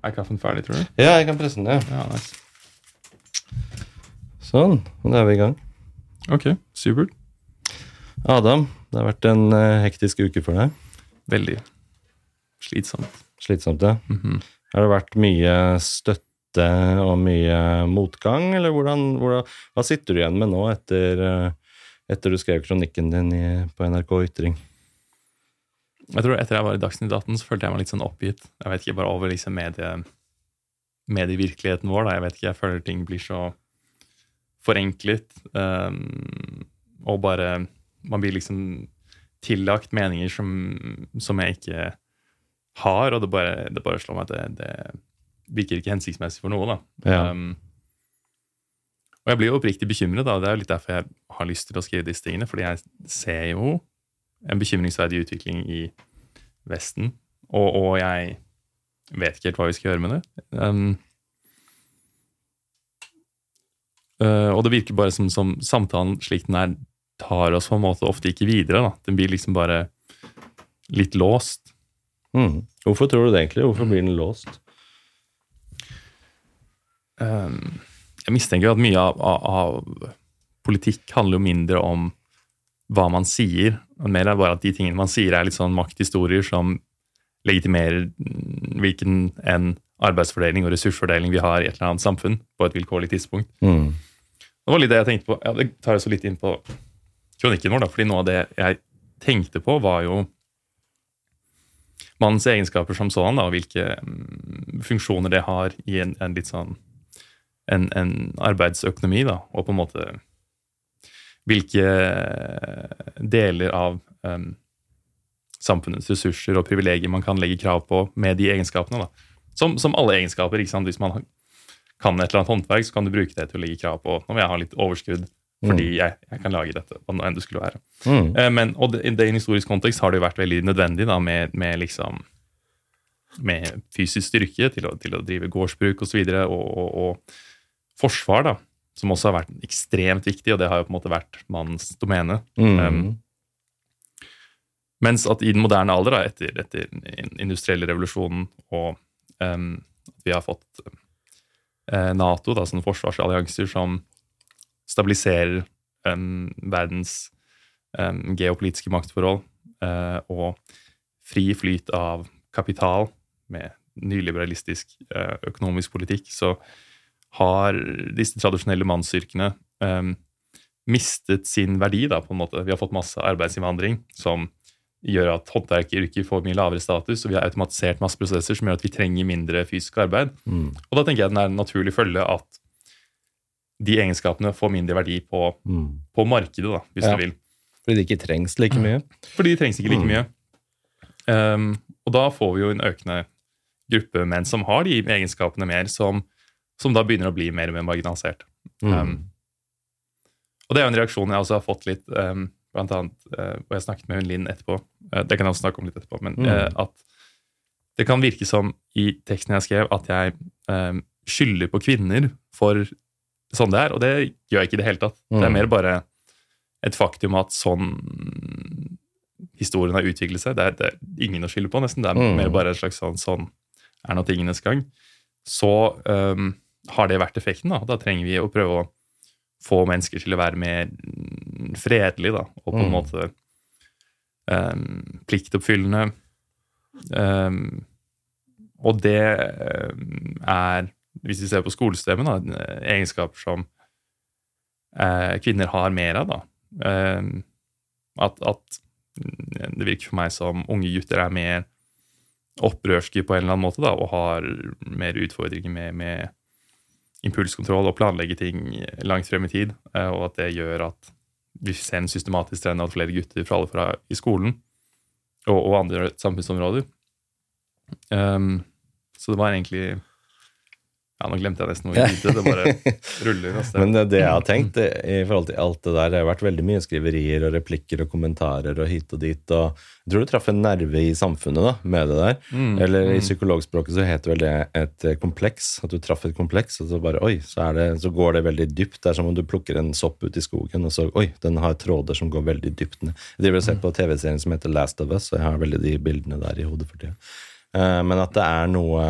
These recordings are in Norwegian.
Er kaffen ferdig, tror du? Ja, jeg kan presse den ned. Ja, nice. Sånn, da er vi i gang. Ok, supert. Adam, det har vært en eh, hektisk uke for deg. Veldig slitsomt. Slitsomt, ja. Mhm. Har det vært mye støtte og mye motgang, eller hvordan, hvordan, hva sitter du igjen med nå etter, eh, etter du skrev kronikken din i, på NRK Ytring? Jeg tror Etter jeg var i Dagsnytt 18, så følte jeg meg litt sånn oppgitt. Jeg vet ikke, Bare over liksom medie, medievirkeligheten vår. da, Jeg vet ikke, jeg føler ting blir så forenklet. Um, og bare Man blir liksom tillagt meninger som, som jeg ikke har, og det bare, det bare slår meg at det, det virker ikke hensiktsmessig for noe. da. Ja. Um, og jeg blir jo oppriktig bekymret. da, Det er jo litt derfor jeg har lyst til å skrive disse tingene. Fordi jeg ser jo en bekymringsverdig utvikling i Vesten, og, og jeg vet ikke helt hva vi skal gjøre med det. Um, uh, og det virker bare som, som samtalen slik den er, tar oss på en måte ofte ikke videre. da. Den blir liksom bare litt låst. Mm. Hvorfor tror du det egentlig? Hvorfor blir den låst? Um, jeg mistenker at mye av, av, av politikk handler jo mindre om hva man sier, mer er bare at de tingene man sier, er litt sånn makthistorier som legitimerer hvilken en arbeidsfordeling og ressursfordeling vi har i et eller annet samfunn på et vilkårlig tidspunkt. Mm. Det var litt det jeg tenkte på. Ja, det tar jeg så litt inn på kronikken vår, da, fordi noe av det jeg tenkte på, var jo mannens egenskaper som sådan, da, og hvilke mm, funksjoner det har i en, en litt sånn en, en arbeidsøkonomi, da, og på en måte hvilke deler av um, samfunnets ressurser og privilegier man kan legge krav på med de egenskapene. da. Som, som alle egenskaper. ikke sant? Hvis man kan et eller annet håndverk, så kan du bruke det til å legge krav på. Nå vil jeg ha litt overskudd fordi jeg, jeg kan lage dette. hva enn det skulle være. Mm. Eh, men, og det, det, I en historisk kontekst har det jo vært veldig nødvendig da, med, med, liksom, med fysisk styrke til å, til å drive gårdsbruk osv. Og, så og, og, og forsvar, da, som også har vært ekstremt viktig, og det har jo på en måte vært mannens domene. Mm. Um, mens at i den moderne alder, da, etter, etter den industrielle revolusjonen og um, at vi har fått uh, Nato, da, sånne forsvarsallianser som stabiliserer um, verdens um, geopolitiske maktforhold uh, og fri flyt av kapital med nyliberalistisk uh, økonomisk politikk, så har disse tradisjonelle mannsyrkene um, mistet sin verdi, da, på en måte. Vi har fått masse arbeidsinnvandring som gjør at håndverkeryrker får mye lavere status, og vi har automatisert masse prosesser som gjør at vi trenger mindre fysisk arbeid. Mm. Og da tenker jeg den er en naturlig følge at de egenskapene får mindre verdi på, Mm. på markedet, da, hvis Ja. du vil. Fordi de ikke trengs like mye. Fordi de trengs ikke like Mm. mye. Um, og da får vi jo en økende gruppe menn som har de egenskapene mer, som, som da begynner å bli mer og mer marginalisert. Mm. Um, og det er jo en reaksjon jeg også har fått litt, um, blant annet, uh, og jeg snakket med hun Linn etterpå, uh, det kan jeg også snakke om litt etterpå, men Mm. uh, at det kan virke som i teksten jeg skrev, at jeg um, skylder på kvinner for sånn det er, og det gjør jeg ikke i det hele tatt. Det er Mm. mer bare et faktum at sånn historien har utviklet seg. Det er, det er ingen å skylde på, nesten. Det er Mm. mer bare et slags sånn sånn er nå tingenes gang. Så um, har det vært effekten, da. Da trenger vi å prøve å få mennesker til å være mer mm, fredelige, da, og på en Mm. måte um, pliktoppfyllende. Um, og det um, er, hvis vi ser på skolestemmen, da, egenskaper som uh, kvinner har mer av, da. Um, at, at det virker for meg som unge gutter er mer opprørske på en eller annen måte, da, og har mer utfordringer med, med impulskontroll og planlegge ting langt frem i tid, eh, og at det gjør at vi ser en systematisk trend av flere gutter faller fra i skolen og, og andre samfunnsområder. Um, så det var egentlig Ja, nå glemte jeg nesten hvor jeg. Det bare ruller. Altså. Men det, jeg har tenkt i forhold til alt det der, det har vært veldig mye skriverier og replikker og kommentarer og hit og dit. og Jeg tror du traff en nerve i samfunnet da, med det der. Mm, Eller i mm. psykologspråket så heter vel det et eh, kompleks. At du traff et kompleks, og så bare oi, så, det, så går det veldig dypt. Det er som om du plukker en sopp ut i skogen, og så oi, den har tråder som går veldig dypt ned. Jeg driver og ser på TV-serien som heter Last of Us, og jeg har veldig de bildene der i hodet for tida. Eh, Men at det er noe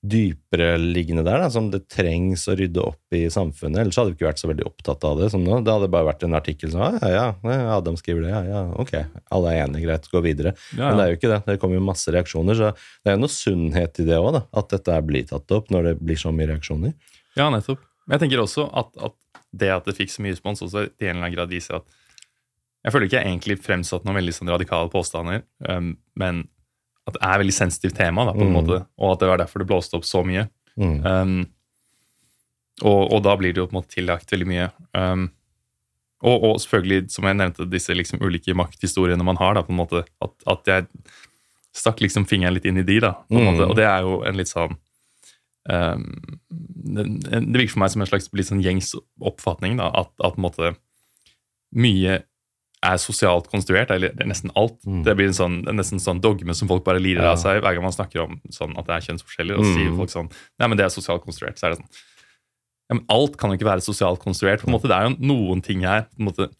dypere liggende der, da, som det trengs å rydde opp i samfunnet. Ellers hadde vi ikke vært så veldig opptatt av det som nå. Det hadde bare vært en artikkel som ja, ja, ja, Adam skriver det, ja, ja, ok, alle er enige, greit, gå videre. Ja, Men det er jo ikke det. Det kommer jo masse reaksjoner, så det er jo noe sunnhet i det òg, at dette blir tatt opp når det blir så mye reaksjoner. Ja, nettopp. Men jeg tenker også at, at det at det fikk så mye respons, også til en eller annen grad viser at Jeg føler ikke jeg egentlig fremsatt noen veldig sånn radikale påstander, um, men at det er et veldig sensitivt tema, da, på en Mm. måte, og at det var derfor det blåste opp så mye. Mm. Um, og, og da blir det jo på en måte tillagt veldig mye. Um, og, og selvfølgelig, som jeg nevnte, disse liksom ulike makthistoriene man har, da, på en måte, at, at jeg stakk liksom fingeren litt inn i de, da, på en Mm. måte, og det er jo en litt sånn um, det, det virker for meg som en slags litt sånn gjengs oppfatning, da, at, at på en måte mye er sosialt konstruert, eller det er nesten alt. Mm. Det blir en sånn, en nesten sånn dogme som folk bare lirer Ja. av seg hver gang man snakker om sånn at det er kjønnsforskjeller. Og så Mm. sier folk sånn Nei, men det er sosialt konstruert. Så er det sånn ja, men Alt kan jo ikke være sosialt konstruert. på en måte. Det er jo noen ting her på en måte,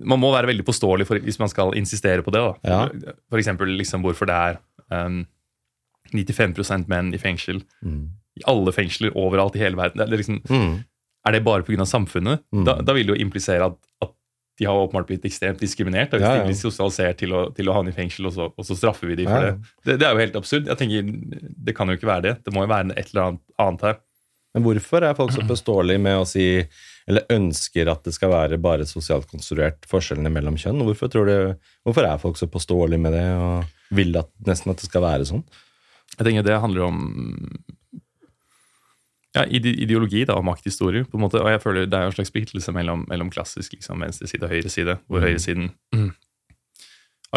Man må være veldig påståelig for, hvis man skal insistere på det. da. Ja. For eksempel liksom, hvorfor det er um, 95% menn i fengsel. Mm. I alle fengsler overalt i hele verden. Det er, liksom, Mm. er det bare pga. samfunnet? Mm. Da, da vil det jo implisere at, at de har åpenbart blitt ekstremt diskriminert. Og Hvis Ja, ja. de blir sosialisert til å, til å havne i fengsel, og så, og så straffer vi dem for Ja, ja. det. det. Det er jo helt absurd. Jeg tenker, Det kan jo ikke være det. Det må jo være et eller annet, annet her. Men hvorfor er folk så påståelige med å si eller ønsker at det skal være bare sosialt konstruert forskjellene mellom kjønn? Hvorfor, tror du, hvorfor er folk så påståelige med det og vil at, nesten at det skal være sånn? Jeg tenker Det handler om ja, ideologi da, og makthistorie. på en måte, og jeg føler Det er en slags splittelse mellom, mellom klassisk liksom, venstreside og høyreside, hvor Mm. høyresiden mm,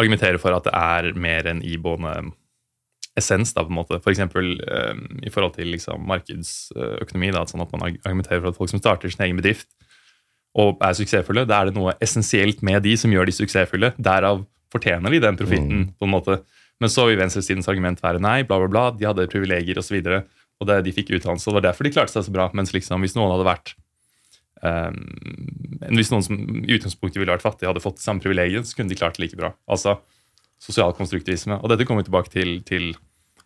argumenterer for at det er mer en iboende essens. da, på en måte. For eksempel eh, i forhold til liksom, markedsøkonomi. da, sånn at Man argumenterer for at folk som starter sin egen bedrift og er suksessfulle, da er det noe essensielt med de som gjør de suksessfulle. Derav fortjener de den profitten. på en måte. Men så vil venstresidens argument være nei, bla, bla, bla, de hadde privilegier osv. Og, så og det, de fikk utdannelse, det var derfor de klarte seg så bra. Mens liksom, hvis noen hadde vært um, Hvis noen som i utgangspunktet ville vært fattige, hadde fått samme privilegiet, så kunne de klart det like bra. Altså sosial konstruktivisme. Og dette kommer vi tilbake til, til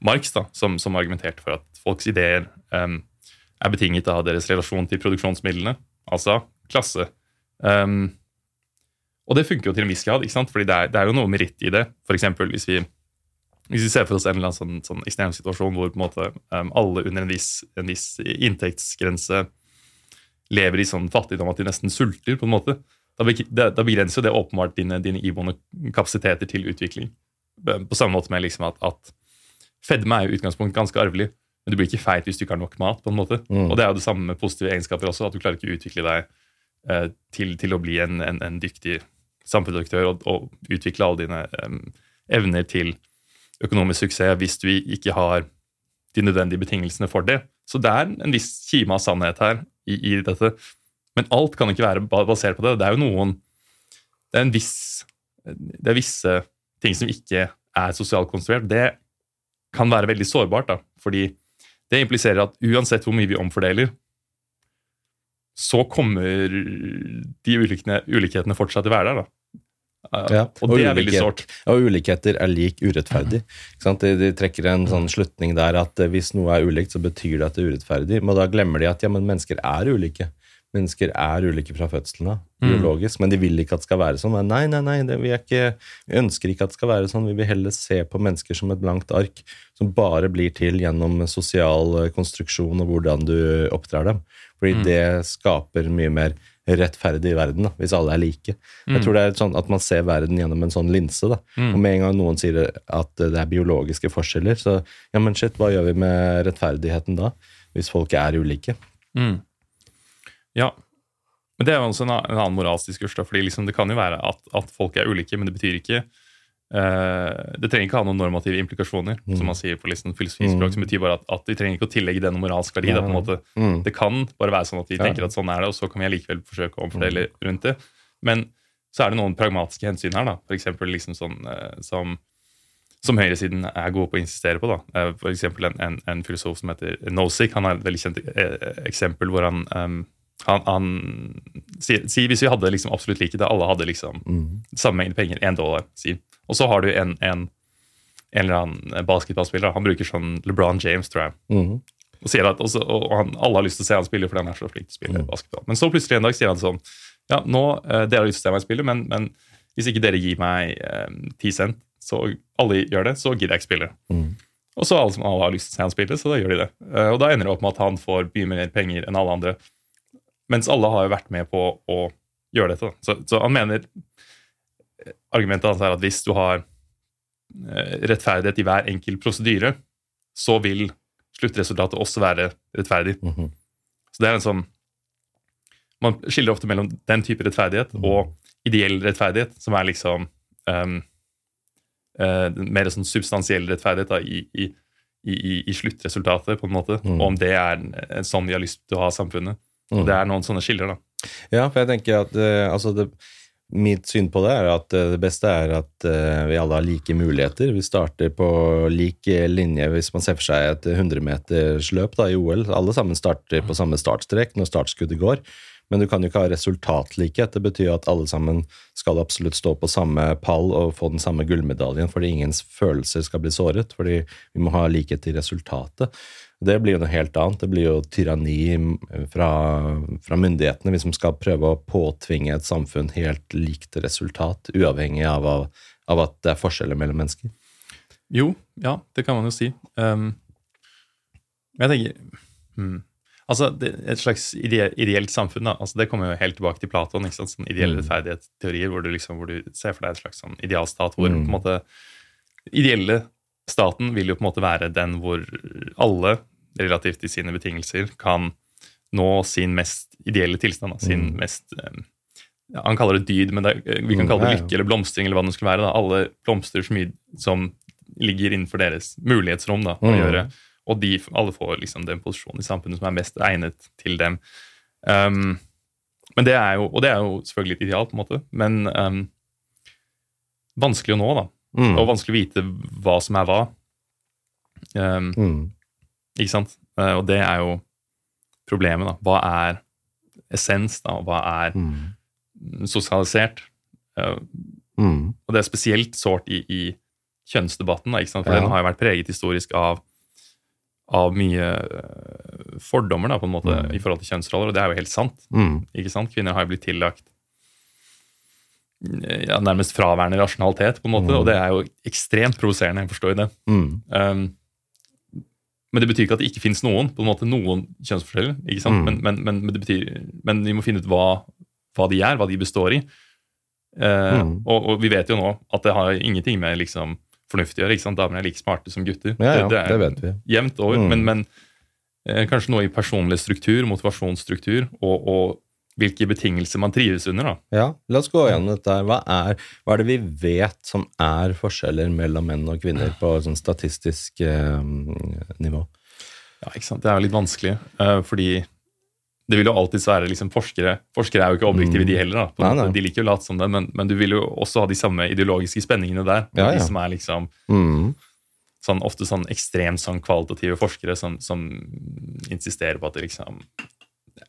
Marx, da, som, som argumenterte for at folks ideer um, er betinget av deres relasjon til produksjonsmidlene, altså klasse. Um, og det funker jo til en viss grad, ikke sant? fordi det er, det er jo noe meritt i det. For eksempel hvis vi, hvis vi ser for oss en eller annen sånn, sånn ekstrem situasjon hvor måte um, alle under en viss, en viss inntektsgrense lever i sånn fattigdom at de nesten sulter, på en måte. Da, da begrenser jo det åpenbart dine, dine iboende kapasiteter til utvikling. På samme måte med liksom at, at fedme er jo i utgangspunkt ganske arvelig, men du blir ikke feit hvis du ikke har nok mat. på en måte. Mm. Og det er jo det samme med positive egenskaper også, at du klarer ikke å utvikle deg eh, til, til å bli en, en, en dyktig samfunnsaktør og, og utvikle alle dine um, evner til økonomisk suksess hvis du ikke har de nødvendige betingelsene for det. Så det er en viss kime av sannhet her i, i dette. Men alt kan ikke være basert på det. Det er jo noen Det er en viss Det er visse ting som ikke er sosialt konstruert. Det kan være veldig sårbart, da, fordi det impliserer at uansett hvor mye vi omfordeler, så kommer de ulikhetene fortsatt til å være der. da. Ja, og det er veldig sårt. Og ulikheter er lik urettferdig. De, de trekker en sånn slutning der at eh, hvis noe er ulikt, så betyr det at det er urettferdig. Men da glemmer de at ja, men mennesker er ulike. Mennesker er ulike fra fødselen av, Mm. biologisk, men de vil ikke at det skal være sånn. Nei, nei, nei, det, vi, ikke, vi ønsker ikke at det skal være sånn. Vi vil heller se på mennesker som et blankt ark, som bare blir til gjennom sosial eh, konstruksjon og hvordan du oppdrar dem. Fordi Mm. det skaper mye mer rettferdig verden, da, hvis alle er like. Jeg tror det er sånn at man ser verden gjennom en sånn linse. da. Mm. Og med en gang noen sier at det er biologiske forskjeller, så ja, men shit, hva gjør vi med rettferdigheten da? Hvis folk er ulike? Mm. Ja. Men det er jo også en, annen moralsk diskurs. da, fordi liksom Det kan jo være at, at folk er ulike, men det betyr ikke Det trenger ikke ha noen normative implikasjoner, Mm. som man sier på liksom filosofispråk, Mm. som betyr bare at, at vi trenger ikke å tillegge det noen moralsk verdi. en måte. Mm. Det kan bare være sånn at vi Ja. tenker at sånn er det, og så kan vi allikevel forsøke å omfordele rundt det. Men så er det noen pragmatiske hensyn her, da. For eksempel liksom sånn eh, som, som høyresiden er gode på å insistere på. da. Eh, For en, en, en filosof som heter Nozick. Han har et veldig kjent eh, eksempel hvor han um, han, han sier, sier Hvis vi hadde liksom absolutt likhet, da alle hadde liksom Mm. samme mengde penger, én dollar, si. Og så har du en, en, en eller annen basketballspiller. Han bruker sånn LeBron James, tror jeg. Mhm. Og sier at også, og han, alle har lyst til å se han spille fordi han er så flink til å spille basketball. Men så plutselig en dag sier han sånn Ja, nå, eh, dere har lyst til å se meg spille, men, men hvis ikke dere gir meg eh, 10 cent, så alle gjør det, så gidder jeg ikke spille. Mhm. Og så alle som alle har lyst til å se han spille, så da gjør de det. Eh, og da ender det opp med at han får mye mer penger enn alle andre. Mens alle har jo vært med på å gjøre dette. Så, så han mener Argumentet hans er at hvis du har eh, rettferdighet i hver enkel prosedyre, så vil sluttresultatet også være rettferdig. Mhm. Så det er en sånn Man skiller ofte mellom den type rettferdighet og ideell rettferdighet, som er liksom um, uh, mer sånn substansiell rettferdighet da, i, i, i, i sluttresultatet, på en måte. Mm. Og om det er sånn vi har lyst til å ha samfunnet. Mm. Og det er noen sånne skiller, da. Ja, for jeg tenker at uh, altså det, Mitt syn på det er at eh, det beste er at eh, vi alle har like muligheter. Vi starter på lik linje hvis man ser for seg et 100-metersløp da, i OL. Alle sammen starter på samme startstrek når startskuddet går. Men du kan jo ikke ha resultatlikhet. Det betyr at alle sammen skal absolutt stå på samme pall og få den samme gullmedaljen, fordi ingens følelser skal bli såret. Fordi vi må ha likhet i resultatet. Det blir jo noe helt annet. Det blir jo tyranni fra, fra myndighetene hvis man skal prøve å påtvinge et samfunn helt likt resultat, uavhengig av, av, av at det er forskjeller mellom mennesker. Jo, ja, det kan man jo si. Um, jeg tenker hmm. Altså, det, Et slags ide, ideelt samfunn, da, altså det kommer jo helt tilbake til Platon. ikke sant, sånn Ideelle Mm. rettferdighetsteorier, hvor du liksom, hvor du ser for deg et slags sånn idealstat hvor Mm. på en måte ideelle staten vil jo på en måte være den hvor alle, relativt til sine betingelser, kan nå sin mest ideelle tilstand. Sin Mm. mest ja, Han kaller det dyd, men det, er- vi kan Mm, kalle det lykke eller blomstring. eller hva det skulle være. Da. Alle blomstrer så mye som ligger innenfor deres mulighetsrom da, å Mm. gjøre. Og de, alle får liksom den posisjonen i samfunnet som er mest egnet til dem. Um, men det er jo, og det er jo selvfølgelig et ideal, på en måte, men um, vanskelig å nå, da. Mm. Og vanskelig å vite hva som er hva. Um, Mm. ikke sant? Uh, og det er jo problemet, da. Hva er essens, da? Hva er Mm. sosialisert? Uh, Mm. og det er spesielt sårt i, i kjønnsdebatten, da, ikke sant? for Ja. den har jo vært preget historisk av, av mye uh, fordommer da, på en måte, Mm. i forhold til kjønnsroller, og det er jo helt sant. Mm. ikke sant? Kvinner har jo blitt tillagt eh, ja, nærmest fraværende rasjonalitet, på en måte, Mm. og det er jo ekstremt provoserende. Jeg forstår det. Mm. Um, men det betyr ikke at det ikke finnes noen på en måte noen kjønnsforskjeller. ikke sant? Mm. Men, men, men, det betyr, men vi må finne ut hva, hva de er, hva de består i. Uh, og, og vi vet jo nå at det har ingenting med liksom, fornuft å gjøre. ikke sant? Damer er like smarte som gutter. Ja, ja, det, det det er vet vi. jevnt over. Mm. Men, men eh, kanskje noe i personlig struktur, motivasjonsstruktur, og, og hvilke betingelser man trives under. da. Ja, la oss gå gjennom dette. Hva er, hva er det vi vet som er forskjeller mellom menn og kvinner på sånn statistisk eh, nivå? Ja, ikke sant? Det er jo litt vanskelig, eh, fordi det vil jo alltid være liksom forskere Forskere er jo ikke objektive, Mm. de heller. da. Nei, nei. De liker jo å late som det, men, men du vil jo også ha de samme ideologiske spenningene der. Ja, De som er liksom Mm. sånn, ofte sånn ekstremt sånn kvalitative forskere som, som insisterer på at det liksom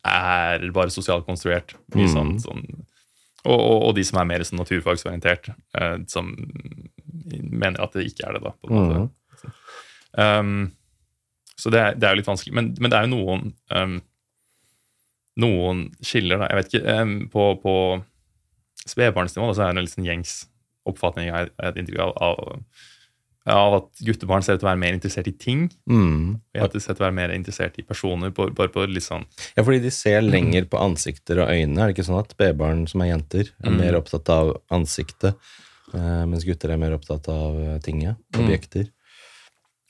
er bare sosialt konstruert. Mye Mm. sånn, sånn og, og, og de som er mer sånn naturfagsorientert, eh, som mener at det ikke er det, da. på en måte. Mm. Um, så det er, det er jo litt vanskelig. Men, men det er jo noen um, noen skiller, da. Jeg vet ikke um, På, på spedbarnsnivå så er det en sånn gjengs oppfatning av, av, av at guttebarn ser ut til å være mer interessert i ting. Mm. Og jenter ser ut til å være mer interessert i personer. På, bare på litt sånn Ja, fordi de ser lenger på ansikter og øyne. Er det ikke sånn at spedbarn som er jenter, er Mm. mer opptatt av ansiktet, eh, mens gutter er mer opptatt av tinget, objekter? Mm. objekter?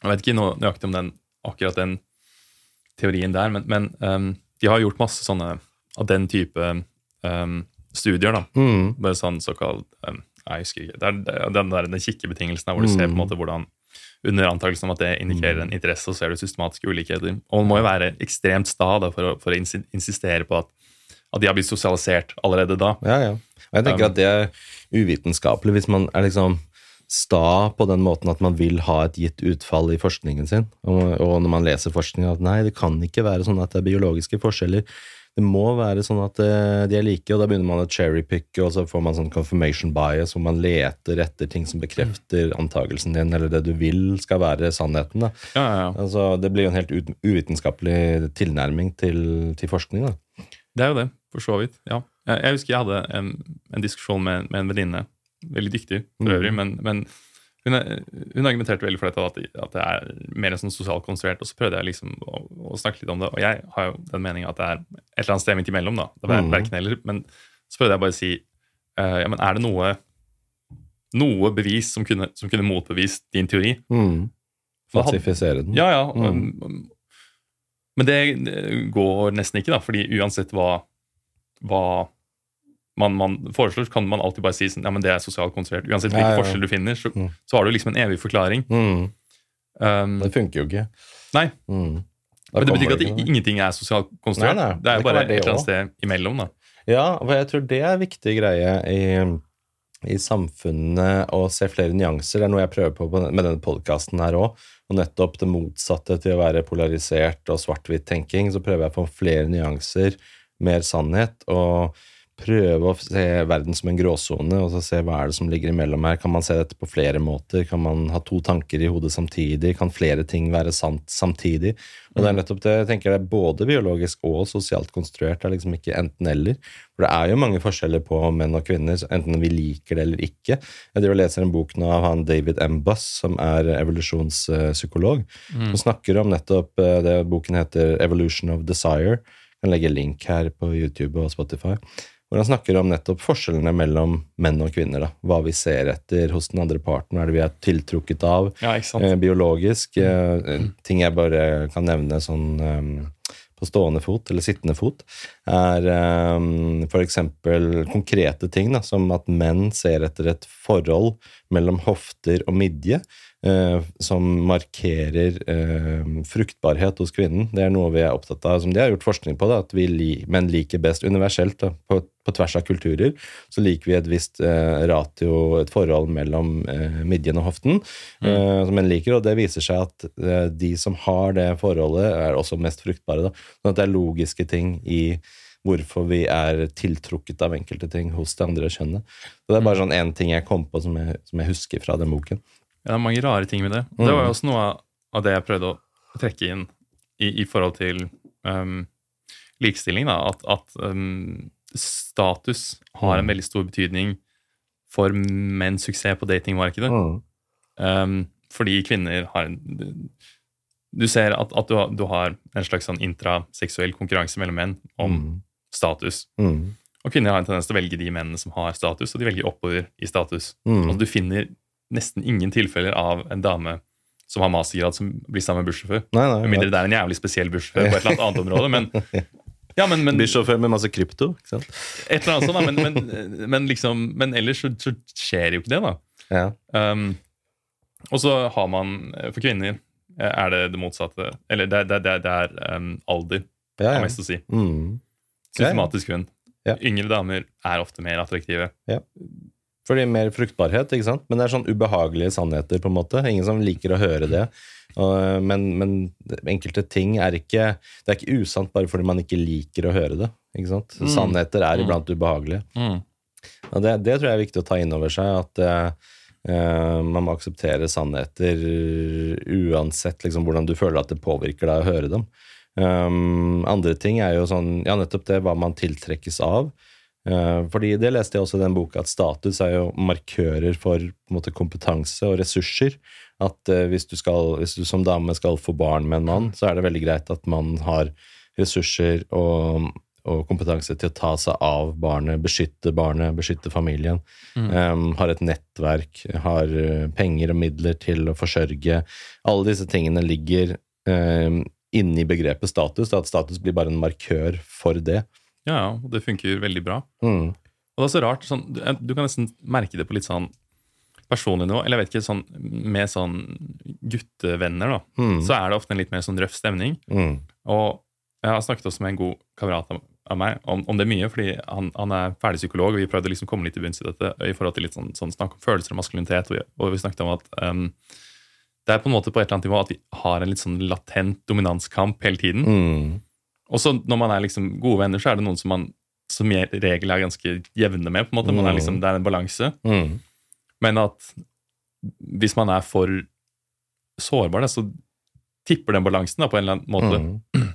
Jeg vet ikke noe nøyaktig om den, akkurat den teorien der, men, men um, de har gjort masse sånne av den type um, studier. da, Mm. Bare sånn såkalt um, Jeg husker ikke. Det er, den der den kikkebetingelsen hvor du ser på en Mm. måte hvordan under antakelsen om at det indikerer en interesse, så ser du systematiske ulikheter. Og man må jo være ekstremt sta for, for å insistere på at, at de har blitt sosialisert allerede da. Ja, ja. Og jeg tenker Um, at det er uvitenskapelig hvis man er liksom sta på den måten at man vil ha et gitt utfall i forskningen sin. Og, og når man leser forskning, at nei, det kan ikke være sånn at det er biologiske forskjeller. Det må være sånn at eh, de er like, og da begynner man å cherrypicke, og så får man sånn confirmation bias, hvor man leter etter ting som bekrefter antakelsen din, eller det du vil skal være sannheten. Ja, ja, ja. Altså, det blir jo en helt uvitenskapelig tilnærming til, til forskning. Da. Det er jo det, for så vidt. ja. Jeg, husker jeg hadde en, en diskusjon med, med en venninne, veldig dyktig for Mm. øvrig, men, men hun, hun argumenterte veldig for dette, at, det- at det er mer sånn sosialt konstruert. Og så prøvde jeg liksom å, å snakke litt om det, og jeg har jo den meninga at det er et eller annet sted midt imellom. da, det er verken eller, Men så prøvde jeg bare å si uh, ja, men er det noe, noe bevis som kunne, som kunne motbevist din teori? Mm. Falsifisere den. Ja, ja. Mm. um, Men det det går nesten ikke, da, fordi uansett hva, hva man, man foreslår, så kan man alltid bare si sånn, ja, men det er sosialt konstruert. Uansett Ja, hvilke ja, ja. forskjell du finner, så, Mm. så har du liksom en evig forklaring. Mm. Um, Det funker jo ikke. Nei. Mm. Men det betyr ikke at det, ingenting er sosialt konstruert. Nei, nei, det er jo bare et eller annet sted imellom. da. Ja, for jeg tror det er en viktig greie i, i samfunnet å se flere nyanser. Det er noe jeg prøver på på- med denne podkasten her òg. Og nettopp det motsatte til å være polarisert og svart-hvitt-tenking, så prøver jeg å få flere nyanser, mer sannhet, og prøve å se verden som en gråsone, og så se hva er det som ligger imellom her. Kan man se dette på flere måter? Kan man ha to tanker i hodet samtidig? Kan flere ting være sant samtidig? Og det er nettopp det, jeg tenker det er både biologisk og sosialt konstruert. Det er liksom ikke enten-eller. For det er jo mange forskjeller på menn og kvinner, enten vi liker det eller ikke. Jeg driver og leser en bok nå av han David M. Buss, som er evolusjonspsykolog, som snakker om nettopp eh, det boken heter Evolution of Desire. Jeg kan legge link her på YouTube og Spotify. Hvor han snakker om nettopp forskjellene mellom menn og kvinner. Da. Hva vi ser etter hos den andre parten, hva er det vi er tiltrukket av. Ja? Eh, biologisk. Eh, ting jeg bare kan nevne sånn eh, på stående fot, eller sittende fot, er eh, f.eks. konkrete ting, da, som at menn ser etter et forhold mellom hofter og midje. Eh, som markerer eh, fruktbarhet hos kvinnen. Det er noe vi er opptatt av, som de har gjort forskning på, da, at vi li menn liker best universelt. Da, på, på tvers av kulturer så liker vi et visst eh, ratio, et forhold mellom eh, midjen og hoften, eh, som menn liker, og det viser seg at de som har det forholdet, er også mest fruktbare. Da. Sånn at det er logiske ting i hvorfor vi er tiltrukket av enkelte ting hos det andre kjønnet. Så Det er bare sånn én ting jeg kom på som jeg, som jeg husker fra den boken. Ja, det er mange rare ting med det. Det var jo også noe av- av det jeg prøvde å trekke inn i, i forhold til um, likestilling. Da, at at um, status har en Mm. veldig stor betydning for menns suksess på datingmarkedet. Mm. Um, fordi kvinner har en Du ser at, at du, har, du har en slags sånn intraseksuell konkurranse mellom menn om Mm. status. Mm. Og kvinner har en tendens til å velge de mennene som har status, og de velger oppover i status. Mm. Altså, du finner nesten ingen tilfeller av en dame som har mastergrad, som blir sammen med bussjåfør. Med mindre det er en jævlig spesiell bussjåfør på et eller annet annet område. Men, ja, men, men, Bussjåfør med masse krypto, ikke sant? et eller annet sånt, da, men, men, men, liksom, men ellers så, så skjer jo ikke det, da. Ja. Um, og så har man, eh, for kvinner, eh, er det det motsatte. Eller det, det, det, det er um, alder, Ja, har ja. mest å si. Mm. Ja, ja. Systematisk kvinn, Ja. Yngre damer er ofte mer attraktive. Fordi mer fruktbarhet, ikke sant? Men det er sånn ubehagelige sannheter, på en måte. Ingen som liker å høre det. Men, men enkelte ting er ikke Det er ikke usant bare fordi man ikke liker å høre det. Ikke sant? Mm. Sannheter er iblant ubehagelige. Og det, det tror jeg er viktig å ta inn over seg, at eh, man må akseptere sannheter uansett liksom, hvordan du føler at det påvirker deg å høre dem. Um, andre ting er jo sånn, ja, nettopp det hva man tiltrekkes av. Eh, fordi det leste jeg også i den boka, at status er jo markører for måte, kompetanse og ressurser. At eh, hvis, du skal, hvis du som dame skal få barn med en mann, så er det veldig greit at mannen har ressurser og, og kompetanse til å ta seg av barnet, beskytte barnet, beskytte familien. Um, har et nettverk, har eh, penger og midler til å forsørge. Alle disse tingene ligger um, inni begrepet status. At status blir bare en markør for det. Ja, ja, og det funker veldig bra. Mm. Og det er så rart, sånn, du, du kan nesten merke det på litt sånn personlig nivå, eller jeg vet ikke, sånn, med sånn guttevenner, da, Mm. så er det ofte en litt mer sånn røff stemning. Mm. Og jeg har snakket også med en god kamerat av, av meg om, om det mye, fordi han, han er ferdig psykolog, og vi prøvde liksom å komme litt til bunns i dette i forhold til litt sånn, sånn snakk om følelser og maskulinitet, og vi, og vi snakket om at um, det er på en måte på et eller annet nivå at vi har en litt sånn latent dominanskamp hele tiden. Mm. Og så når man er liksom gode venner, så er det noen som man som regel er ganske jevne med. på en måte. Man er liksom, det er en balanse. Mm. Men at hvis man er for sårbar, da, så tipper den balansen da, på en eller annen måte. Mm.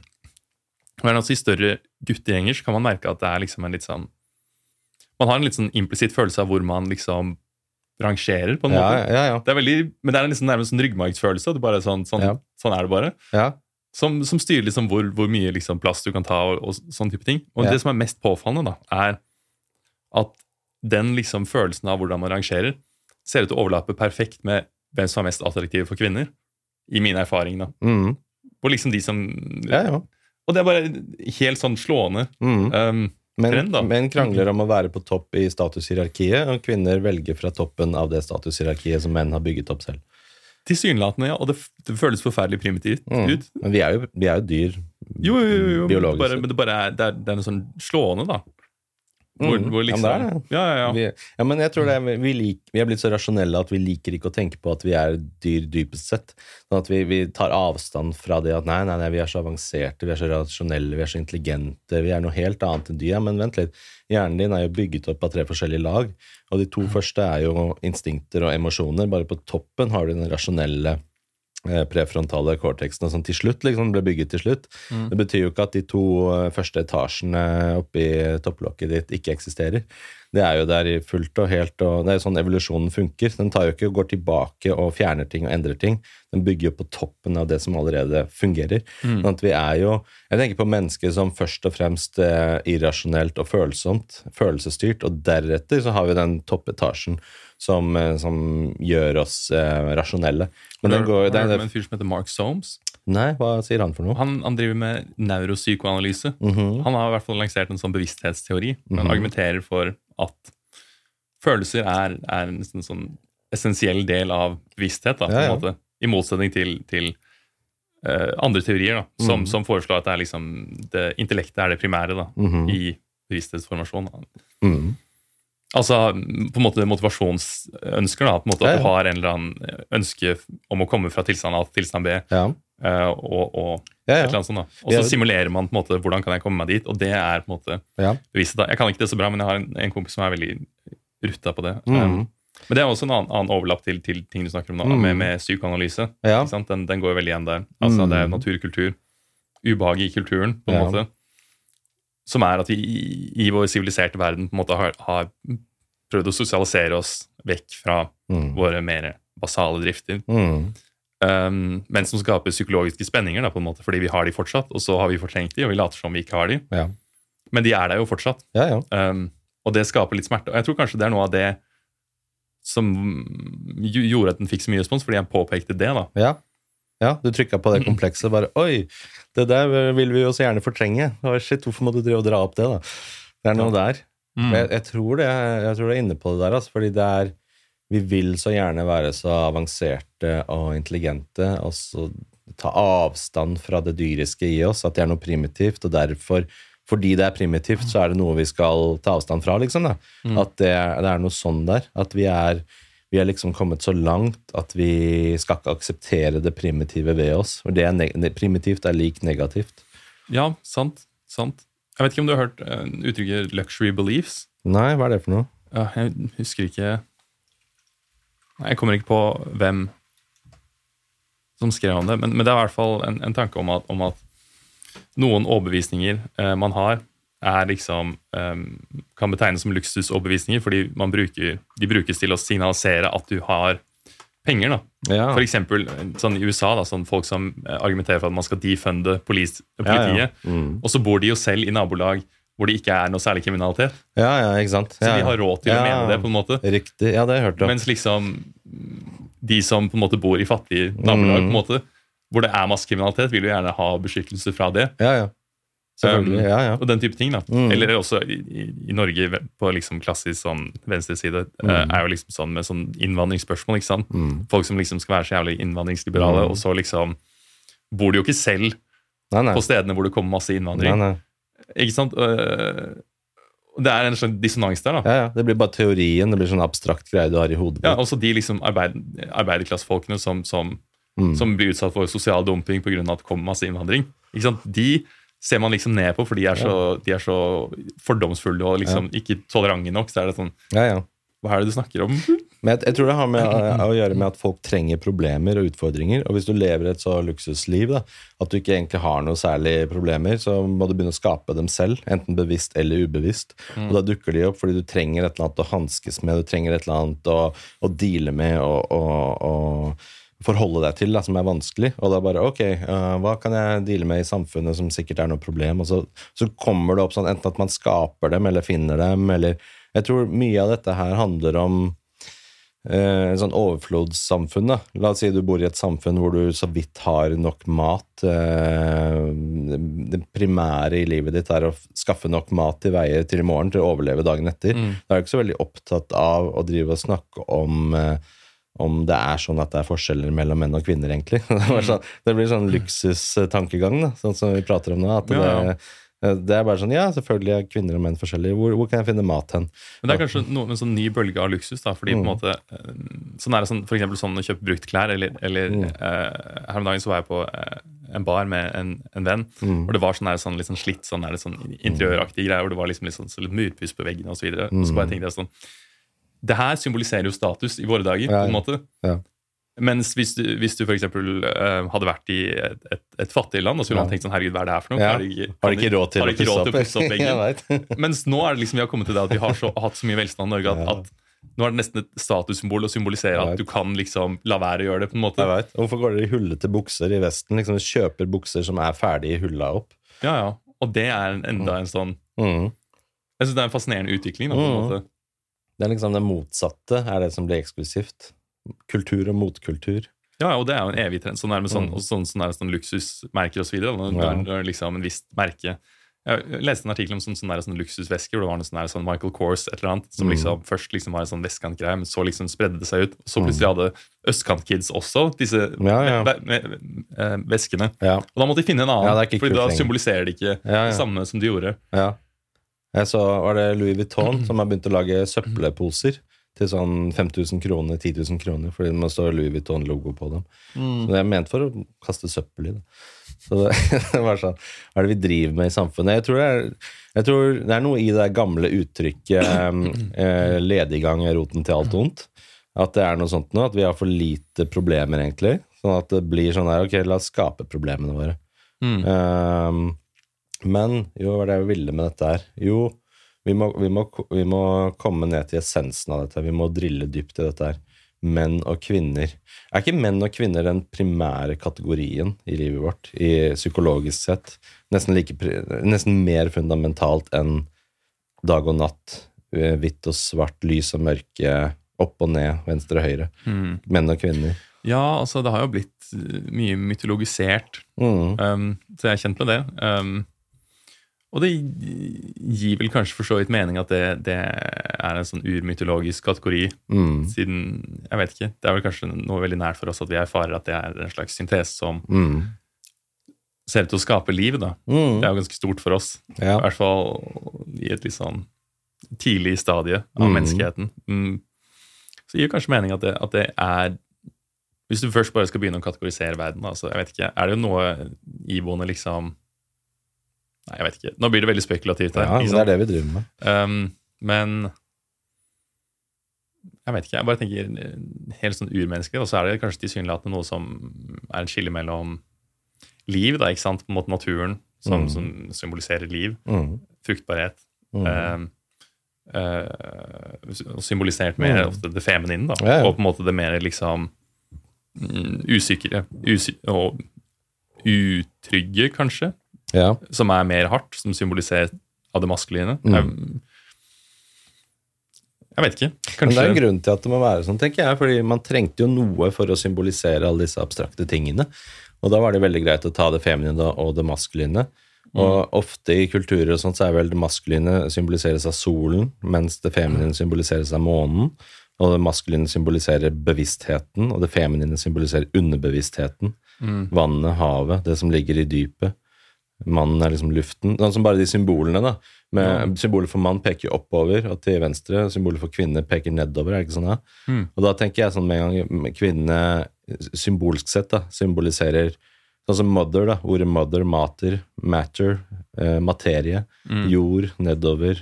Men altså I større guttegjenger så kan man merke at det er liksom en litt sånn Man har en litt sånn implisitt følelse av hvor man liksom rangerer, på en Ja, måte. ja, ja. Det er veldig, men det er en liksom nærmest en ryggmargsfølelse. og det er sånn, sånn, Ja. sånn er det bare. Som, som styrer liksom hvor, hvor mye liksom plass du kan ta, og, og sånn type ting. Og Ja. det som er mest påfallende, da, er at den liksom følelsen av hvordan man rangerer, ser ut til å overlappe perfekt med hvem som er mest attraktive for kvinner. I min erfaring, da. Mm. Og liksom de som ja, ja. Og det er bare helt sånn slående. Mm. Um, Men, menn krangler om å være på topp i statushierarkiet, og kvinner velger fra toppen av det statushierarkiet som menn har bygget opp selv. Tilsynelatende, ja. Og det, det føles forferdelig primitivt Mm. ut. Men vi er jo, vi er jo dyr Jo, jo, jo, biologisk. Bare, men det, bare er, det, er, det er noe sånn slående, da. Hvor, Mm. hvor Ja, liksom, men det er. Ja, ja, ja. Vi, ja, men jeg tror det er, vi, lik, vi er blitt så rasjonelle at vi liker ikke å tenke på at vi er dyr dypest sett. Sånn at vi, vi tar avstand fra det at nei, nei, nei, vi er så avanserte, vi er så rasjonelle, vi er så intelligente, vi er noe helt annet enn dyr. Ja, men vent litt. Hjernen din er jo bygget opp av tre forskjellige lag, og de to første er jo instinkter og emosjoner. Bare på toppen har du den rasjonelle eh, prefrontale cortexen, og sånn til slutt liksom ble bygget til slutt. Mm. Det betyr jo ikke at de to eh, første etasjene oppi topplokket ditt ikke eksisterer. Det er jo der i fullt og helt, og det er jo sånn evolusjonen funker. Den tar jo ikke går tilbake og fjerner ting og endrer ting. Den bygger jo på toppen av det som allerede fungerer. Mm. Sånn at vi er jo Jeg tenker på mennesker som først og fremst er irrasjonelt og følsomt, følelsesstyrt, og deretter så har vi den toppetasjen som, eh, som gjør oss eh, rasjonelle. Men den går, Har du hørt om en fyr som heter Mark Soames? Nei, hva sier han for noe? Han, han driver med neuropsykoanalyse. Mhm. Han har i hvert fall lansert en sånn bevissthetsteori. Mm -hmm. Han argumenterer for at følelser er, er en sånn essensiell del av bevissthet. Da, på Ja, ja. måte, I motsetning til, til uh, andre teorier da, som, Mhm. som foreslår at det liksom, det, intellektet er det primære da, Mhm. i bevissthetsformasjon. Mhm. Altså på en måte motivasjonsønsker. da, på en måte At Ja, du har en eller annen ønske om å komme fra tilstand A til tilstand B. Ja. eh, og, og Ja, et eller annet sånt da. Og Ja. så simulerer man på en måte hvordan kan jeg komme meg dit, og det er på en måte Ja. beviset. da. Jeg kan ikke det så bra, men jeg har en, en kompis som er veldig rutta på det. Mm. Men det er også en annen, annen overlapp til, til ting du snakker om nå, mm. med, med psykoanalyse. Ja. Den, den går veldig igjen der. Altså mm. Det er naturkultur, ubehag i kulturen, på en Ja. måte. Som er at vi i, i vår siviliserte verden på en måte har, har prøvd å sosialisere oss vekk fra Mm. våre mer basale drifter. Mm. Um, men som skaper psykologiske spenninger, da, på en måte, fordi vi har de fortsatt, og så har vi fortrengt de, og vi later som vi ikke har de. Ja. Men de er der jo fortsatt. ja, ja. Um, og det skaper litt smerte. Og jeg tror kanskje det er noe av det som gjorde at den fikk så mye respons, fordi jeg påpekte det. da. Ja. ja, du trykka på det komplekset. Bare Oi, det der vil vi jo så gjerne fortrenge. Oh, shit, hvorfor må du drive og dra opp det, da? Det er noe der. Mm. Jeg, jeg, tror det, jeg tror det er inne på det der, altså, fordi det er Vi vil så gjerne være så avanserte og intelligente, og så ta avstand fra det dyriske i oss, at det er noe primitivt, og derfor fordi det er primitivt, så er det noe vi skal ta avstand fra, liksom. da. Mm. At det, det er noe sånn der. At vi er vi er liksom kommet så langt at vi skal ikke akseptere det primitive ved oss. For det er primitivt er lik negativt. Ja, sant. sant. Jeg vet ikke om du har hørt uh, uttrykket 'luxury beliefs'? Nei, hva er det for noe? Ja, jeg husker ikke Jeg kommer ikke på hvem som skrev om det, men, men det er i hvert fall en, en tanke om at, om at noen overbevisninger eh, man har, er liksom eh, kan betegnes som luksusoverbevisninger, fordi man bruker, de brukes til å signalisere at du har penger. da. Ja. For eksempel sånn i USA, da, sånn folk som eh, argumenterer for at man skal defunde polis, ja, politiet, ja. Mm. og så bor de jo selv i nabolag hvor det ikke er noe særlig kriminalitet. ja, ja, ikke sant? Så ja, de har råd til å mene det. på en måte. Riktig. Ja, det har jeg hørt om. Mens liksom de som på en måte bor i fattige nabolag, Mm. på en måte, hvor det er masse kriminalitet, vil jo gjerne ha beskyttelse fra det. Ja, ja. Um, ja, ja. Og den type ting. da. Mm. Eller også i, i, i Norge på liksom klassisk sånn venstreside mm. Uh, er jo liksom sånn med sånn innvandringsspørsmål. ikke sant? Mm. Folk som liksom skal være så jævlig innvandringsliberale, Mm. og så liksom bor de jo ikke selv Nei, nei. på stedene hvor det kommer masse innvandring. nei. Ikke sant? Øh, Det er en slags dissonans der, da. Ja, ja. Det blir bare teorien. Det blir sånn abstrakt greie du har i hodet. Ja, også de liksom arbeid, arbeiderklassefolkene som, som, Mm. som blir utsatt for sosial dumping pga. at det kommer masse innvandring. Ikke sant? De ser man liksom ned på, for de er så, de er så fordomsfulle og liksom ikke tolerante nok. Så er det sånn ja, ja. Hva er det du snakker om? Men jeg, jeg tror det har med, å gjøre med at folk trenger problemer og utfordringer. Og hvis du lever et så luksusliv da, at du ikke egentlig har noe særlig problemer, så må du begynne å skape dem selv, enten bevisst eller ubevisst. Og da dukker de opp fordi du trenger et eller annet å hanskes med, du trenger et eller annet å, å deale med og, og, og forholde deg til da, som er vanskelig. Og da bare ok, uh, hva kan jeg deale med i samfunnet som sikkert er noe problem? Og så, så kommer det opp sånn enten at man skaper dem eller finner dem, eller Jeg tror mye av dette her handler om eh, en sånn overflodssamfunn. da. La oss si du bor i et samfunn hvor du så vidt har nok mat. Eh, det primære i livet ditt er å skaffe nok mat til veie til i morgen til å overleve dagen etter. Da er du ikke så veldig opptatt av å drive og snakke om eh, om det er sånn at det er forskjeller mellom menn og kvinner, egentlig. Det, sånn, det blir sånn luksustankegang, da, sånn som vi prater om nå. At Ja, ja. Det, det er bare sånn Ja, selvfølgelig er kvinner og menn forskjellige. Hvor, hvor kan jeg finne mat hen? Men det er kanskje noe, en sånn ny bølge av luksus. da, fordi på en måte, eh, sånn er det sånn, For eksempel sånn å kjøpe bruktklær. Eller, eller eh, her om dagen så var jeg på eh, en bar med en, en venn, Og det var sånn, der, sånn litt sånn slitt sånn, der, sånn interiøraktige greier, hvor det var liksom litt sånn så litt murpuss på veggene osv. Så, videre. og så bare tenkte jeg sånn Det her symboliserer jo status i våre dager, Ja, på en måte. Ja. Mens hvis du, hvis du for eksempel eh, hadde vært i et, et, et fattig land, og så ville man tenkt sånn Herregud, hva er det her for noe? Ja. Har de ikke, Har de ikke råd til, ikke råd til å pusse opp veggen? Mens nå er det liksom vi har kommet til det at vi har så, hatt så mye velstand i Norge at, at nå er det nesten et statussymbol å symbolisere at du kan liksom la være å gjøre det. på en måte. Jeg vet. Hvorfor går dere i hullete bukser i Vesten? Liksom Kjøper bukser som er ferdig hulla opp? Ja, ja. Og det er enda en sånn Mm. Jeg synes det er en fascinerende utvikling. Da, Mm. Det er liksom det motsatte er det som blir eksklusivt. Kultur og motkultur. Ja, og det er jo en evig trend. Sånn er det med sånn, Mm. sånn, sånn, det sånn luksusmerker osv. Når, Ja. når, når liksom en visst merke Jeg leste en artikkel om sånn, sånn, der, sånn luksusvesker, hvor det var noe sånn, der, sånn Michael Kors et eller annet, som Mm. liksom først liksom var en sånn vestkantgreie, men så liksom spredde det seg ut. Og så plutselig hadde Østkantkids også disse Ja, ja. Med, med, med, eh, veskene. Ja, Og da måtte de finne en annen, Ja, Fordi da symboliserer de ikke det samme som de gjorde. ja. Jeg så var det Louis Vuitton som har begynt å lage søppelposer til sånn 5000 kroner, 10 000 kroner, fordi det må stå Louis Vuitton-logo på dem. Så det er ment for å kaste søppel i det. Så det, det var sånn Hva er det vi driver med i samfunnet? Jeg tror det er, tror det er noe i det gamle uttrykket eh, 'lediggang er roten til alt ondt'. At det er noe sånt nå, at vi har for lite problemer, egentlig. Sånn at det blir sånn her Ok, la oss skape problemene våre. Mm. Um, men jo, hva er det jeg ville med dette her? Jo, vi må, vi, må, vi må komme ned til essensen av dette. Vi må drille dypt i dette her. Menn og kvinner. Er ikke menn og kvinner den primære kategorien i livet vårt, i psykologisk sett? Nesten, like, nesten mer fundamentalt enn dag og natt, eh, hvitt og svart, lys og mørke, opp og ned, venstre og høyre. Mm. Menn og kvinner. Ja, altså, det har jo blitt eh, mye mytologisert, Mm. um, så jeg er kjent med det. Um, og det gir vel kanskje for så vidt mening at det, det er en sånn urmytologisk kategori. Mm. Siden, jeg vet ikke, Det er vel kanskje noe veldig nært for oss at vi erfarer at det er en slags syntese som Mm. ser ut til å skape liv. da. Mm. Det er jo ganske stort for oss. Ja. I hvert fall i et litt sånn tidlig stadie av Mm. menneskeheten. Mm. Så det gir kanskje mening at det, at det er Hvis du først bare skal begynne å kategorisere verden, da, så jeg vet ikke, er det jo noe iboende liksom Nei, jeg vet ikke. Nå blir det veldig spekulativt her. Ja, det er det vi driver med. Um, men jeg vet ikke. Jeg bare tenker helt sånn urmenneske. og så er det kanskje tilsynelatende noe som er en skille mellom liv, da, ikke sant? Måte naturen, som, Mm. som symboliserer liv, Mm. fruktbarhet. Mm. Um, uh, symbolisert med Mm. ofte det feminine, da. Ja, ja. Og på en måte det mer liksom mm, usikre usy og utrygge, kanskje, Ja. som er mer hardt, som symboliserer av det maskuline. Mm. Jeg, jeg vet ikke. Men det er en grunn til at det må være sånn, tenker jeg. fordi man trengte jo noe for å symbolisere alle disse abstrakte tingene. Og da var det veldig greit å ta det feminine og det maskuline. Og ofte i kulturer og sånt så er vel det maskuline symboliseres av solen, mens det feminine symboliseres av månen. Og det maskuline symboliserer bevisstheten, og det feminine symboliserer underbevisstheten. Mm. Vannet, havet, det som ligger i dypet. Mannen er liksom luften. Sånn som bare de symbolene, da. Med, Symbolet for mann peker jo oppover, og til venstre. Symbolet for kvinne peker nedover. er det ikke sånn da? Mm. Og da tenker jeg sånn med en gang kvinne symbolsk sett da, symboliserer Sånn som mother, da. Ordet mother, mater, matter, eh, materie, Mm. jord, nedover.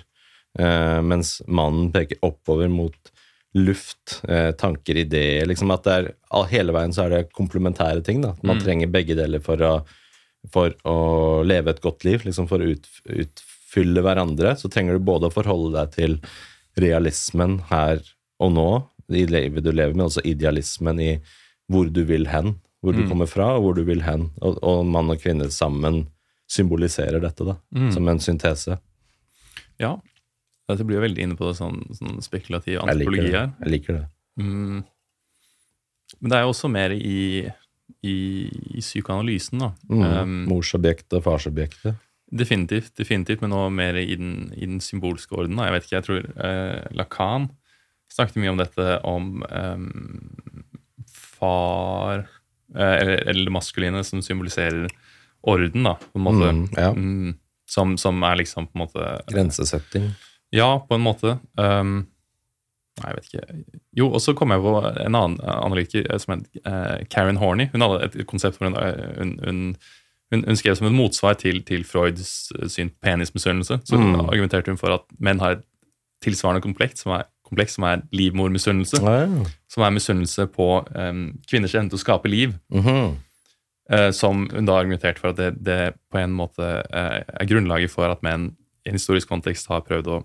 Eh, mens mannen peker oppover mot luft, eh, tanker, ideer. Liksom at det er, hele veien så er det komplementære ting. da. Man Mm. trenger begge deler for å, for å leve et godt liv. liksom For å ut, utfylle hverandre. Så trenger du både å forholde deg til realismen her og nå, i livet du lever med, også idealismen i hvor du vil hen. Hvor du Mm. kommer fra, og hvor du vil hen. Og, og mann og kvinne sammen symboliserer dette, da. Mm. Som en syntese. Ja. Dette blir jo veldig inne på det sånn, sånn spekulativ Jeg liker antropologi det. her. Jeg liker det. Mm. Men det er jo også mer i, i, i psykoanalysen, da. Mm. Um, Morsobjektet farsobjektet. definitivt, definitivt, men nå mer i den, i den symbolske orden. Da. Jeg vet ikke, jeg tror uh, Lacan snakket mye om dette om um, far uh, eller, eller det maskuline som symboliserer orden, da, på en måte. Mm, ja. Mm, som, som er liksom på en måte Grensesetting. Ja, på en måte. Um, nei, jeg vet ikke. Jo, og så kom jeg på en annen analytiker eh, som het eh, Karen Horney. Hun hadde et konsept hvor hun, eh, hun, hun, hun, hun skrev som et motsvar til, til Freuds syn på penismisunnelse. Så Mm. argumenterte hun for at menn har et tilsvarende kompleks som er, kompleks som er livmormisunnelse. Wow. Som er misunnelse på um, kvinners evne til å skape liv. Mm -hmm. uh, som hun da argumenterte for at det, det på en måte uh, er grunnlaget for at menn i en historisk kontekst har prøvd å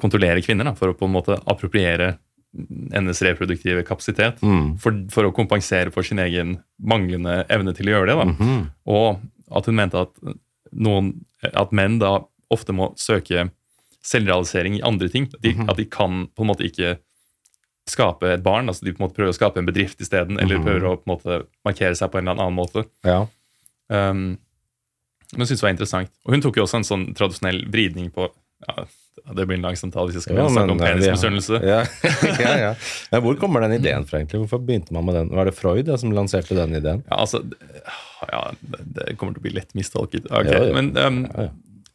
kontrollere kvinner, da, for å på en måte appropriere hennes reproduktive kapasitet. Mm. For, for å kompensere for sin egen manglende evne til å gjøre det. Da. -hmm. Og at hun mente at, noen, at menn da ofte må søke selvrealisering i andre ting. De, At de kan på en måte ikke skape et barn. altså De på en måte prøver å skape en bedrift isteden, eller Mhm. prøver å på en måte markere seg på en eller annen måte. Ja. Um, men jeg synes det var interessant. Og hun tok jo også en sånn tradisjonell vridning på ja, Det blir en lang samtale hvis jeg skal Ja, snakke om eh, penismisunnelse. Ja. ja, ja. ja, Hvor kommer den ideen fra, egentlig? Hvorfor begynte man med den? Var det Freud som lanserte den ideen? Ja, altså Ja, det, kommer til å bli lett mistolket. Okay. Men um,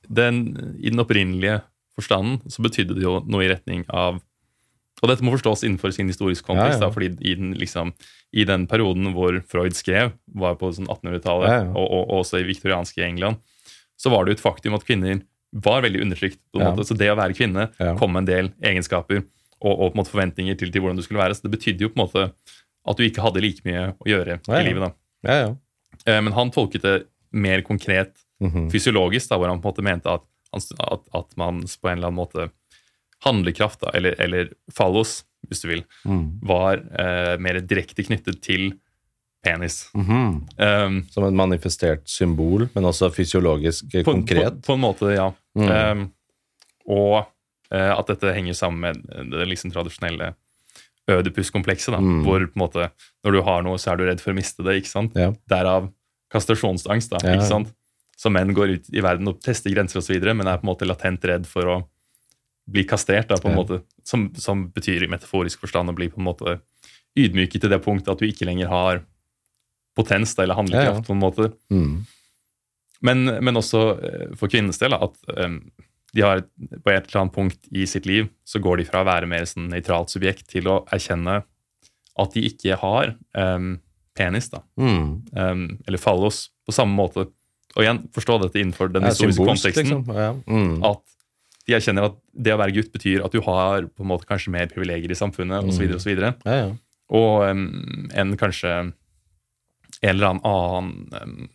den, i den opprinnelige forstanden så betydde det jo noe i retning av Og dette må forstås innenfor sin historiske kontekst. Da, fordi i den, liksom, i den perioden hvor Freud skrev, var på sånn 1800-tallet, Ja, ja. og, og, og også i viktorianske England, så var det jo et faktum at kvinner var veldig undertrykt. Ja. måte, Så det å være kvinne Ja. kom med en del egenskaper og, og på en måte forventninger til, til hvordan du skulle være. Så det betydde jo på en måte at du ikke hadde like mye å gjøre Ja, i livet. da. Ja, ja. Eh, Men han tolket det mer konkret Mhm. fysiologisk, da, hvor han på en måte mente at, at, at man på en eller annen måte handlekraft, da, eller, eller fallos, hvis du vil, Mm. var eh, mer direkte knyttet til penis. Mhm. Um, Som et manifestert symbol, men også fysiologisk på, konkret. På, på en måte, ja. Mm. Um, og uh, at dette henger sammen med det liksom tradisjonelle ødipuskomplekset, da, Mm. hvor på en måte, når du har noe, så er du redd for å miste det. ikke sant? Ja. Derav kastrasjonsangst. da, Ja. ikke sant? Så menn går ut i verden og tester grenser osv., men er på en måte latent redd for å bli kastert. Da, på en Ja. måte, som, som betyr i metaforisk forstand å bli på en måte ydmyket til det punktet at du ikke lenger har potens eller handlekraft. Ja, ja. på en måte. Mm. Men, men også eh, for kvinnens del, at um, de har på et eller annet punkt i sitt liv så går de fra å være mer sånn nøytralt subjekt til å erkjenne at de ikke har um, penis, da, Mm. Um, eller fallos, på samme måte. Og igjen, forstå dette innenfor den historiske symbolsk, konteksten. liksom. Ja. Mm. At de erkjenner at det å være gutt betyr at du har på en måte kanskje mer privilegier i samfunnet, osv., Mm. så Ja, ja. Og um, en kanskje eller annen em,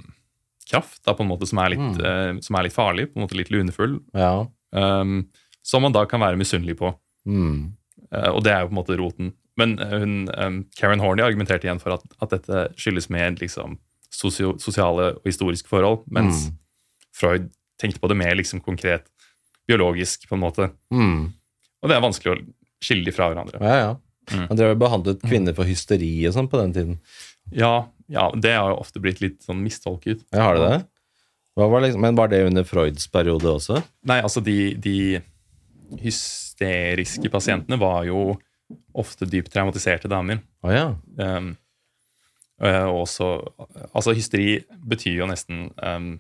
kraft da, på en måte som er, litt, Mm. uh, som er litt farlig, på en måte litt lunefull, ja. um, som man da kan være misunnelig på. Mm. Uh, og det er jo på en måte roten. Men hun, um, Karen Horney argumenterte igjen for at, at dette skyldes mer liksom, sosio, sosiale og historiske forhold, mens Mm. Freud tenkte på det mer liksom, konkret biologisk, på en måte. Mm. Og det er vanskelig å skille de fra hverandre. Ja, ja. Mm. Han drev behandlet kvinner for hysteri og sånn på den tiden. Ja, ja, det har jo ofte blitt litt sånn mistolket. Ja, har det det? Var liksom, men var det under Freuds periode også? Nei, altså de, de hysteriske pasientene var jo ofte dypt traumatiserte damer. Oh, ja. Um, og også, altså hysteri betyr jo nesten um,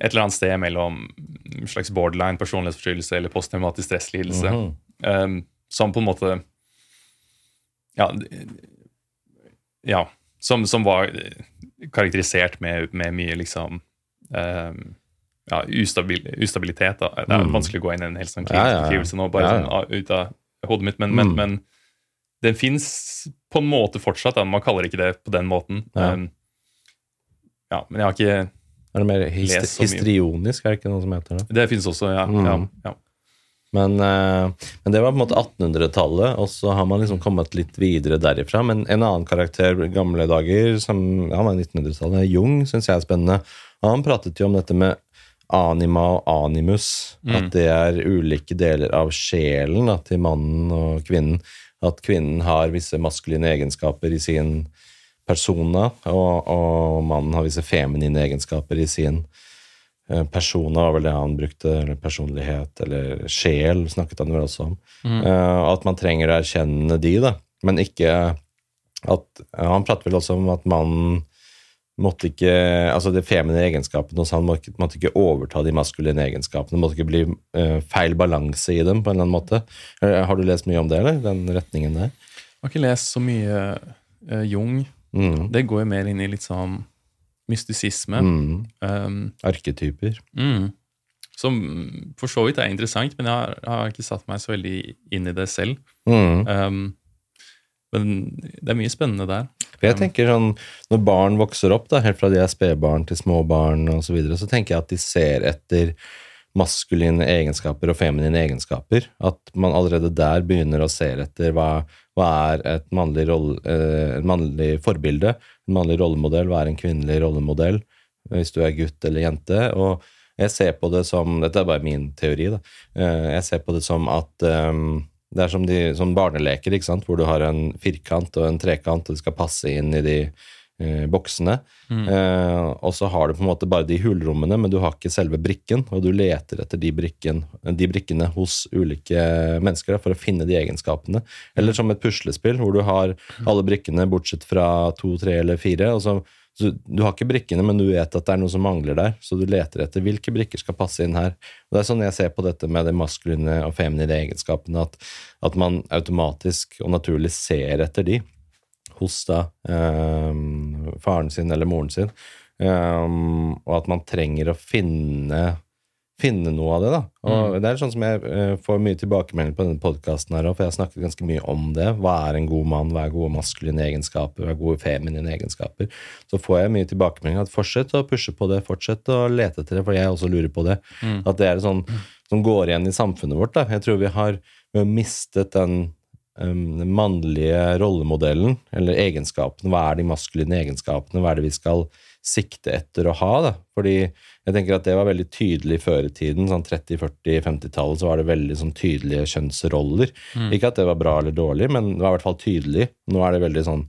et eller annet sted mellom en slags borderline personlighetsforstyrrelse eller posttraumatisk stresslidelse. Mhm. um, som på en måte Ja. Ja som, som var karakterisert med, med mye liksom um, ja, ustabil, ustabilitet. Da. Det er Mm. vanskelig å gå inn i en helt sånn ja. beskrivelse nå, bare sånn ah, ut av hodet mitt, men, men, Mm. men den fins på en måte fortsatt. Da. Man kaller ikke det på den måten. Ja. Um, ja, men jeg har ikke Er det mer hyst Les så mye. histrionisk, er det ikke noe som heter det? Det fins også, ja. Mm. ja, ja. Men, eh, men det var på en måte 1800-tallet, og så har man liksom kommet litt videre derifra. Men en annen karakter gamle dager, som ja, var 1900-tallet, Jung, syns jeg er spennende. Han pratet jo om dette med anima og animus, Mm. at det er ulike deler av sjelen da, til mannen og kvinnen. At kvinnen har visse maskuline egenskaper i sin persona, og, og mannen har visse feminine egenskaper i sin Eh, Persona var vel det han brukte, eller personlighet, eller sjel, snakket han vel også om. Eh, at man trenger å erkjenne de, da. Men ikke at uh, Han prater vel også om at mannen måtte ikke Altså de feminine egenskapene hos han måtte, måtte ikke overta de maskuline egenskapene. Måtte ikke bli uh, feil balanse i dem, på en eller annen måte. Eh, har du lest mye om det, eller? Den retningen der? Jeg har ikke lest så mye eh, Jung. Mm. Det går jo mer inn i litt sånn mystisisme. Mm. Um, Arketyper. mm, som for så vidt er interessant, men jeg har, har ikke satt meg så veldig inn i det selv. Mm. Um, men det er mye spennende der. For jeg tenker sånn, Når barn vokser opp, da, helt fra de er spedbarn til små barn osv., så, videre, så tenker jeg at de ser etter maskuline egenskaper og feminine egenskaper. At man allerede der begynner å se etter hva, hva er et mannlig, rolle, eh, et mannlig forbilde, en mannlig rollemodell, hva er en kvinnelig rollemodell, hvis du er gutt eller jente. og jeg ser på det som Dette er bare min teori. da, eh, Jeg ser på det som at eh, det er som, de, som barneleker, ikke sant? hvor du har en firkant og en trekant, og det skal passe inn i de eh, boksene. Eh, og så har du på en måte bare de hulrommene, men du har ikke selve brikken, og du leter etter de, brikken, de brikkene hos ulike mennesker da, for å finne de egenskapene. Eller som et puslespill, hvor du har alle brikkene bortsett fra to, tre eller fire. og så så Du har ikke brikkene, men du vet at det er noe som mangler der, så du leter etter hvilke brikker skal passe inn her. Og Det er sånn jeg ser på dette med de maskuline og feminine egenskapene, at, at man automatisk og naturlig ser etter de hos da eh, faren sin eller moren sin, eh, og at man trenger å finne finne noe av det. da. Og Det er sånn som jeg uh, får mye tilbakemelding på denne podkasten, for jeg har snakket ganske mye om det. Hva er en god mann? Hva er gode maskuline egenskaper? Hva er gode feminine egenskaper? Så får jeg mye tilbakemelding at fortsett å pushe på det, fortsett å lete etter det, for jeg også lurer på det. At det er sånn som går igjen i samfunnet vårt. da. Jeg tror vi har, vi har mistet den um, mannlige rollemodellen, eller egenskapene. Hva er de maskuline egenskapene? Hva er det vi skal sikte etter å ha? da? Fordi jeg tenker at det var veldig tydelig før i tiden. sånn 30-, 40-, 50-tallet så var det veldig sånn tydelige kjønnsroller. Ikke at det var bra eller dårlig, men det var i hvert fall tydelig. Nå er det veldig sånn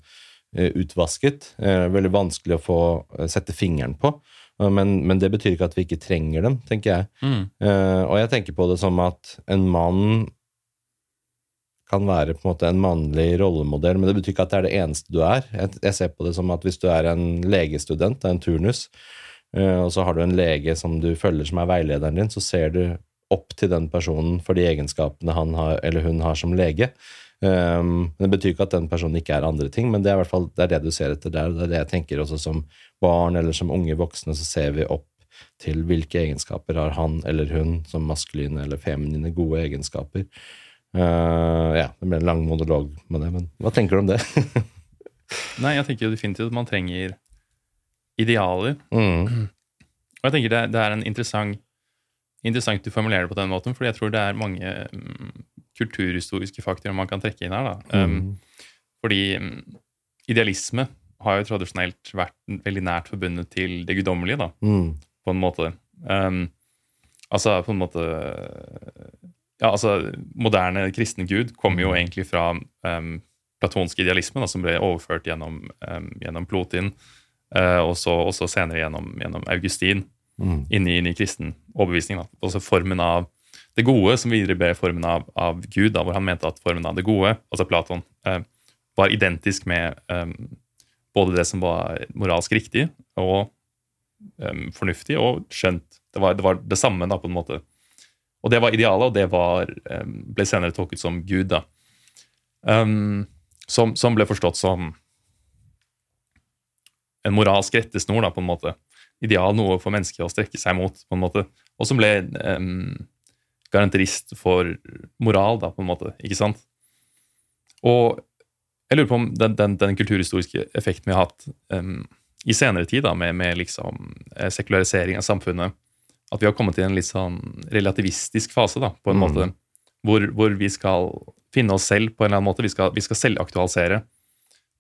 eh, utvasket. eh, Veldig vanskelig å få eh, sette fingeren på. Men, men det betyr ikke at vi ikke trenger dem, tenker jeg. Mm. Og jeg tenker på det som at en mann kan være på en måte en mannlig rollemodell, men det betyr ikke at det er det eneste du er. Jeg, ser på det som at hvis du er en legestudent, det er en turnus, eh, og så har du en lege som du følger som er veilederen din, så ser du opp til den personen for de egenskapene han har, eller hun har som lege. Um, det betyr ikke at den personen ikke er andre ting, men det er hvert fall det, det du ser etter der. Det er det jeg tenker også som barn eller som unge voksne, så ser vi opp til hvilke egenskaper har han eller hun som maskuline eller feminine gode egenskaper. Uh, ja, det ble en lang monolog med det, men hva tenker du om det? Nei, jeg tenker jo definitivt at man trenger idealer. mm. Og jeg tenker det, det er en interessant interessant du formulerer det på den måten, fordi jeg tror det er mange um, kulturhistoriske faktorer man kan trekke inn her. da. Um, Mm. Fordi um, idealisme har jo tradisjonelt vært veldig nært forbundet til det guddommelige, da, Mm. på en måte. Um, altså på en måte Ja, altså moderne kristen gud kommer jo egentlig fra um, platonsk idealisme, da, som ble overført gjennom, um, gjennom Plotin, uh, og så senere gjennom, gjennom Augustin Mm. inn i, kristen overbevisning. Da. Også formen av det gode, som videre ble formen av, av Gud, da, hvor han mente at formen av det gode, altså Platon, uh, var identisk med um, både det som var moralsk riktig, og fornuftig og skjønt. Det var, det var, det samme, da, på en måte. Og det var idealet, og det var, um, ble senere tolket som Gud, da. Um, som, som, ble forstått som en moralsk rettesnor, da, på en måte. Ideal, noe for mennesker å strekke seg mot, på en måte. Og som ble garanterist for moral, da, på en måte. Ikke sant? Og jeg lurer på om den, den, den kulturhistoriske effekten vi har hatt um, i senere tid, da, med, med liksom, eh, sekularisering av samfunnet, at vi har kommet i en litt sånn relativistisk fase, da, på en mm. måte, hvor, hvor, vi skal finne oss selv på en eller annen måte. Vi skal, vi skal selvaktualisere,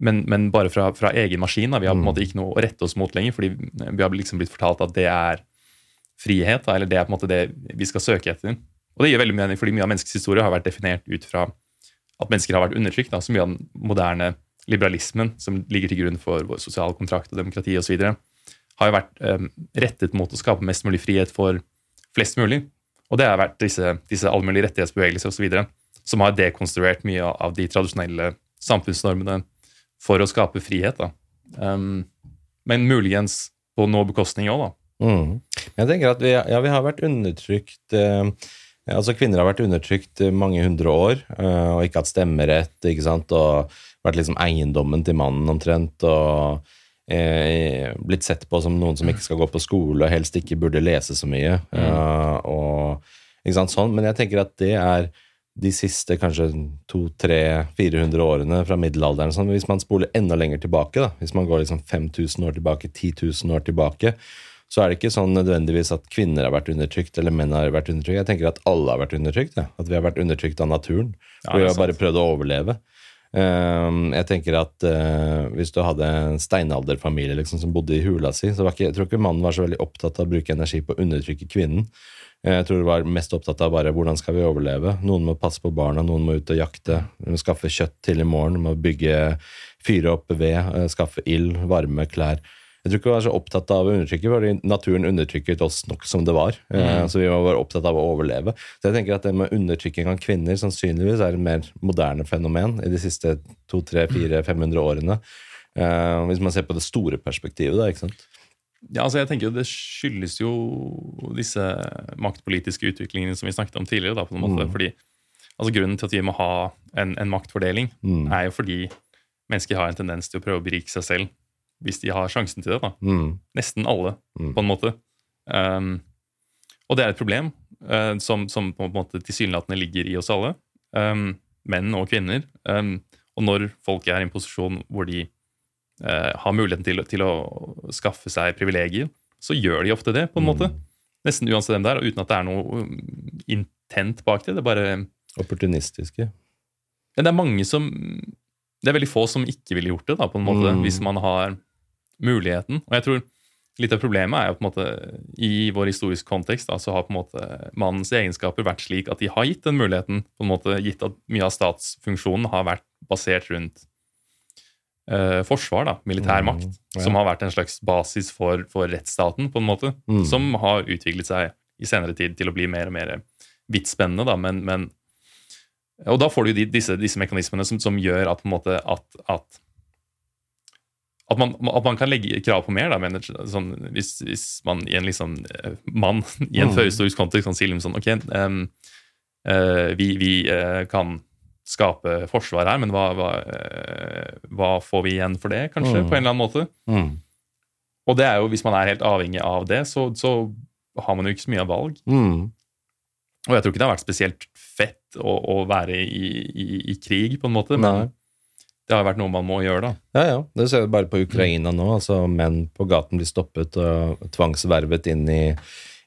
men, men, bare fra, fra, egen maskin. Da. Vi har på en måte mm. ikke noe å rette oss mot lenger, fordi vi har liksom blitt fortalt at det er frihet, da, eller det er på en måte det vi skal søke etter. Og det gir veldig mening, fordi mye av menneskets historie har vært definert ut fra at mennesker har vært undertrykt. Da, så mye av den moderne liberalismen som ligger til grunn for vår sosiale kontrakt og demokrati osv., har jo vært eh, rettet mot å skape mest mulig frihet for flest mulig. Og det har vært disse, disse allmulige rettighetsbevegelser osv. som har dekonstruert mye av de tradisjonelle samfunnsnormene for å skape frihet. Da. Um, men muligens på noe bekostning òg, da. Mm. Jeg tenker at vi, ja, vi har vært undertrykt eh, altså Kvinner har vært undertrykt mange hundre år eh, og ikke hatt stemmerett. ikke sant, og vært liksom eiendommen til mannen omtrent. og eh, Blitt sett på som noen som ikke skal gå på skole og helst ikke burde lese så mye. Mm. Uh, og, ikke sant, sånn, Men jeg tenker at det er de siste kanskje 200-400 årene fra middelalderen. Sånn, hvis man spoler enda lenger tilbake, da, hvis man går liksom 5000 år tilbake, 10 000 år tilbake, så er det ikke sånn nødvendigvis at kvinner har vært undertrykt eller menn har vært undertrykt. Jeg tenker at alle har vært undertrykt. Ja. At vi har vært undertrykt av naturen. Ja, vi har bare prøvd å overleve. Um, jeg tenker at uh, Hvis du hadde en steinalderfamilie liksom, som bodde i hula si, så ikke, jeg tror ikke mannen var så veldig opptatt av å bruke energi på å undertrykke kvinnen. Jeg tror det var mest opptatt av bare hvordan skal vi overleve. Noen må passe på barna, noen må ut og jakte. Skaffe kjøtt til i morgen, må bygge, fyre opp ved, eh, skaffe ild, varme, klær. Jeg tror ikke vi var så opptatt av å undertrykke, fordi naturen undertrykket oss nok som det var. Eh, mm. Så vi var opptatt av å overleve. Så jeg tenker at det med undertrykking av kvinner sannsynligvis er et mer moderne fenomen i de siste 200-400-500 årene. Eh, hvis man ser på det store perspektivet, da. ikke sant? Ja, altså jeg tenker Det skyldes jo disse maktpolitiske utviklingene som vi snakket om tidligere. da, på en måte, mm. fordi altså Grunnen til at vi må ha en, en maktfordeling, mm. er jo fordi mennesker har en tendens til å prøve å berike seg selv hvis de har sjansen til det. da. Mm. Nesten alle, mm. på en måte. Um, og det er et problem uh, som, som, på en måte tilsynelatende ligger i oss alle. Um, menn og kvinner. Um, og når folk er i en posisjon hvor de uh, har muligheten til, til, å skaffe seg privilegier, så gjør de ofte det, på en mm. måte. Nesten uansett hvem det er, uten at det er noe um, intent bak det. Det er bare Opportunistiske. Men det er mange som Det er veldig få som ikke ville gjort det, da, på en måte, mm. hvis man har muligheten. Og jeg tror litt av problemet er jo på en måte i vår historiske kontekst da, så har på en måte mannens egenskaper vært slik at de har gitt den muligheten, på en måte gitt at mye av statsfunksjonen har vært basert rundt uh, forsvar, da, militær mm, makt, ja. som har vært en slags basis for, for rettsstaten, på en måte, mm. som har utviklet seg i senere tid til å bli mer og mer vidtspennende, da, men, men og da får du de, disse, disse mekanismene som, som, gjør at, måte, at, at at man, at man, kan legge krav på mer. Da, mener, sånn, hvis, hvis, man i en liksom, eh, mann i en mm. førhistorisk kontekst kan si liksom sånn Ok, um, uh, vi, vi uh, kan skape forsvar her, men hva, hva, uh, hva, får vi igjen for det, kanskje? Mm. På en eller annen måte. Mm. Og det er jo, hvis man er helt avhengig av det, så, så har man jo ikke så mye av valg. Mm. Og jeg tror ikke det har vært spesielt fett å, å være i, i, i, krig, på en måte. men Nei det har vært noe man må gjøre, da. Ja, ja. Det ser vi bare på Ukraina nå. altså Menn på gaten blir stoppet og tvangsvervet inn i,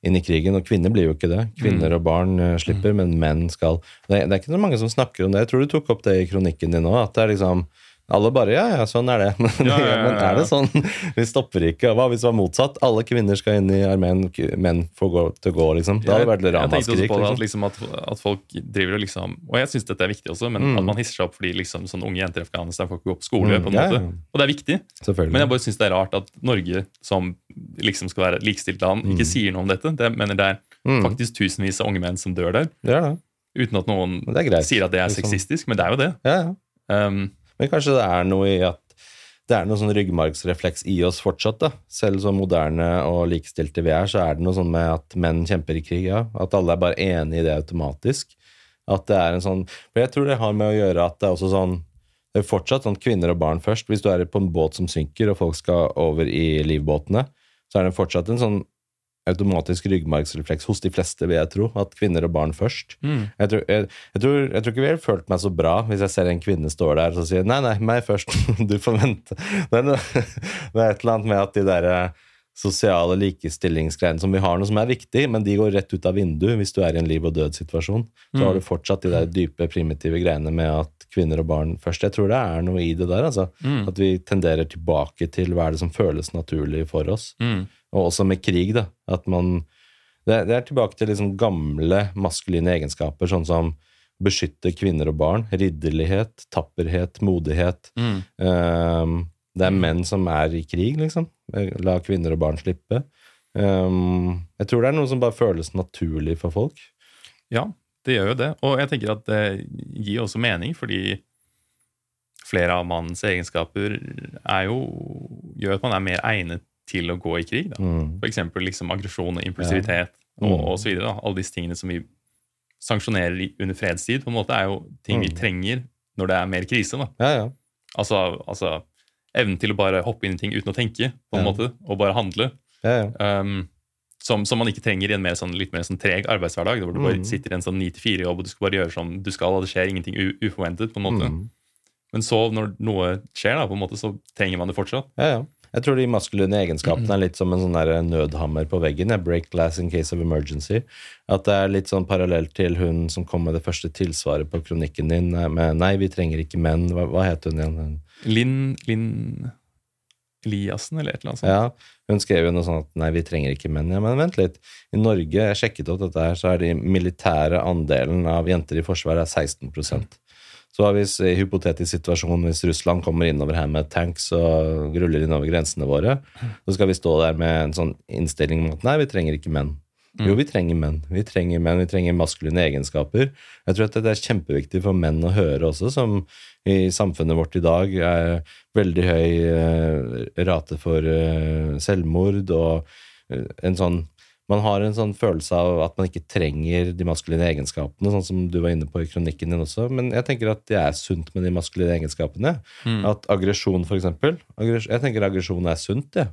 inn i krigen. Og kvinner blir jo ikke det. Kvinner mm. og barn uh, slipper, mm. men menn skal det, det, er ikke så mange som snakker om det. Jeg tror du tok opp det i kronikken din nå. at det er liksom alle bare ja, ja, sånn er det. Men, ja, ja, men er det sånn? Vi stopper ikke. Hva hvis det var motsatt? Alle kvinner skal inn i armeen, menn får gå til å gå, liksom. Det hadde vært ramaskrik. Jeg tenkte også på det, liksom. at, liksom, at, at, folk driver og liksom Og jeg syns dette er viktig også, men mm. at man hisser seg opp fordi liksom, sånn unge jenter i Afghanistan får ikke gå på skole. Mm, på en måte. Og det er viktig. Men jeg bare syns det er rart at Norge, som liksom skal være et likestilt land, mm. ikke sier noe om dette. Det, mener det er mm. faktisk tusenvis av unge menn som dør der. Uten at noen sier at det er liksom. sexistisk, men det er jo det. Ja, ja. Um, men kanskje det er noe i at det er noe sånn ryggmargsrefleks i oss fortsatt. da. Selv så moderne og likestilte vi er, så er det noe sånn med at menn kjemper i krig. ja. At alle er bare enig i det automatisk. At det er en sånn, For jeg tror det har med å gjøre at det er også sånn Det er fortsatt sånn kvinner og barn først. Hvis du er på en båt som synker, og folk skal over i livbåtene, så er det fortsatt en sånn automatisk ryggmargsrefleks hos de fleste, vil jeg tro. At kvinner og barn først. Mm. Jeg, tror, jeg, jeg, tror, jeg tror ikke vi ville følt meg så bra hvis jeg ser en kvinne står der og sier nei, nei, meg først. Du får vente. Det er, et eller annet med at de der eh, sosiale likestillingsgreiene som vi har, noe som er viktig, men de går rett ut av vinduet hvis du er i en liv og død-situasjon. Så har du fortsatt de der dype, primitive greiene med at kvinner og barn først. Jeg tror det er noe i det der. altså. At vi tenderer tilbake til hva er det som føles naturlig for oss. Mm. Og også med krig, da. At man Det, det er tilbake til liksom gamle maskuline egenskaper, sånn som beskytte kvinner og barn. Ridderlighet, tapperhet, modighet. Mm. Um, det er menn som er i krig, liksom. La kvinner og barn slippe. Um, jeg tror det er noe som bare føles naturlig for folk. Ja, det gjør jo det. Og jeg tenker at det gir også mening, fordi flere av mannens egenskaper er jo, gjør at man er mer egnet til å gå i krig. Da. Mm. Eksempel liksom aggresjon og impulsivitet og, Mm. og så videre. Da. Alle disse tingene som vi sanksjonerer under fredstid, på en måte er jo ting vi Mm. trenger når det er mer krise. Da. Ja, ja. Altså, altså evnen til å bare hoppe inn i ting uten å tenke, på en Ja. måte, og bare handle. ja, ja. Um, som, som man ikke trenger i en mer sånn, litt mer sånn treg arbeidshverdag, hvor du bare Mm. sitter i en sånn 9-4-jobb og du skal bare gjøre som du skal, og det skjer ingenting uforventet. på en måte. Mm. Men så, når noe skjer, da, på en måte, så trenger man det fortsatt. ja, ja. Jeg tror de maskuline egenskapene er litt som en sånn der nødhammer på veggen. Jeg break glass in case of emergency. At det er litt sånn parallelt til hun som kom med det første tilsvaret på kronikken din med 'Nei, vi trenger ikke menn'. Hva, hva het hun igjen? Linn Linn Eliassen, eller et eller annet sånt. Ja, Hun skrev jo noe sånn at 'nei, vi trenger ikke menn'. Ja, men vent litt. I Norge, jeg sjekket opp dette her, så er de militære andelen av jenter i Forsvaret er 16 Så hvis i hypotetisk situasjon, hvis Russland kommer innover her med tanks og ruller innover grensene våre, så skal vi stå der med en sånn innstilling om at nei, vi trenger ikke menn. Jo, vi trenger menn. Vi trenger menn, vi trenger maskuline egenskaper. Jeg tror at det er kjempeviktig for menn å høre også, som i samfunnet vårt i dag er veldig høy eh, rate for eh, selvmord og eh, en sånn man har en sånn følelse av at man ikke trenger de maskuline egenskapene, sånn som du var inne på i kronikken din også. Men jeg tenker at det er sunt med de maskuline egenskapene. Mm. At aggresjon, for eksempel Jeg tenker aggresjon er sunt, det.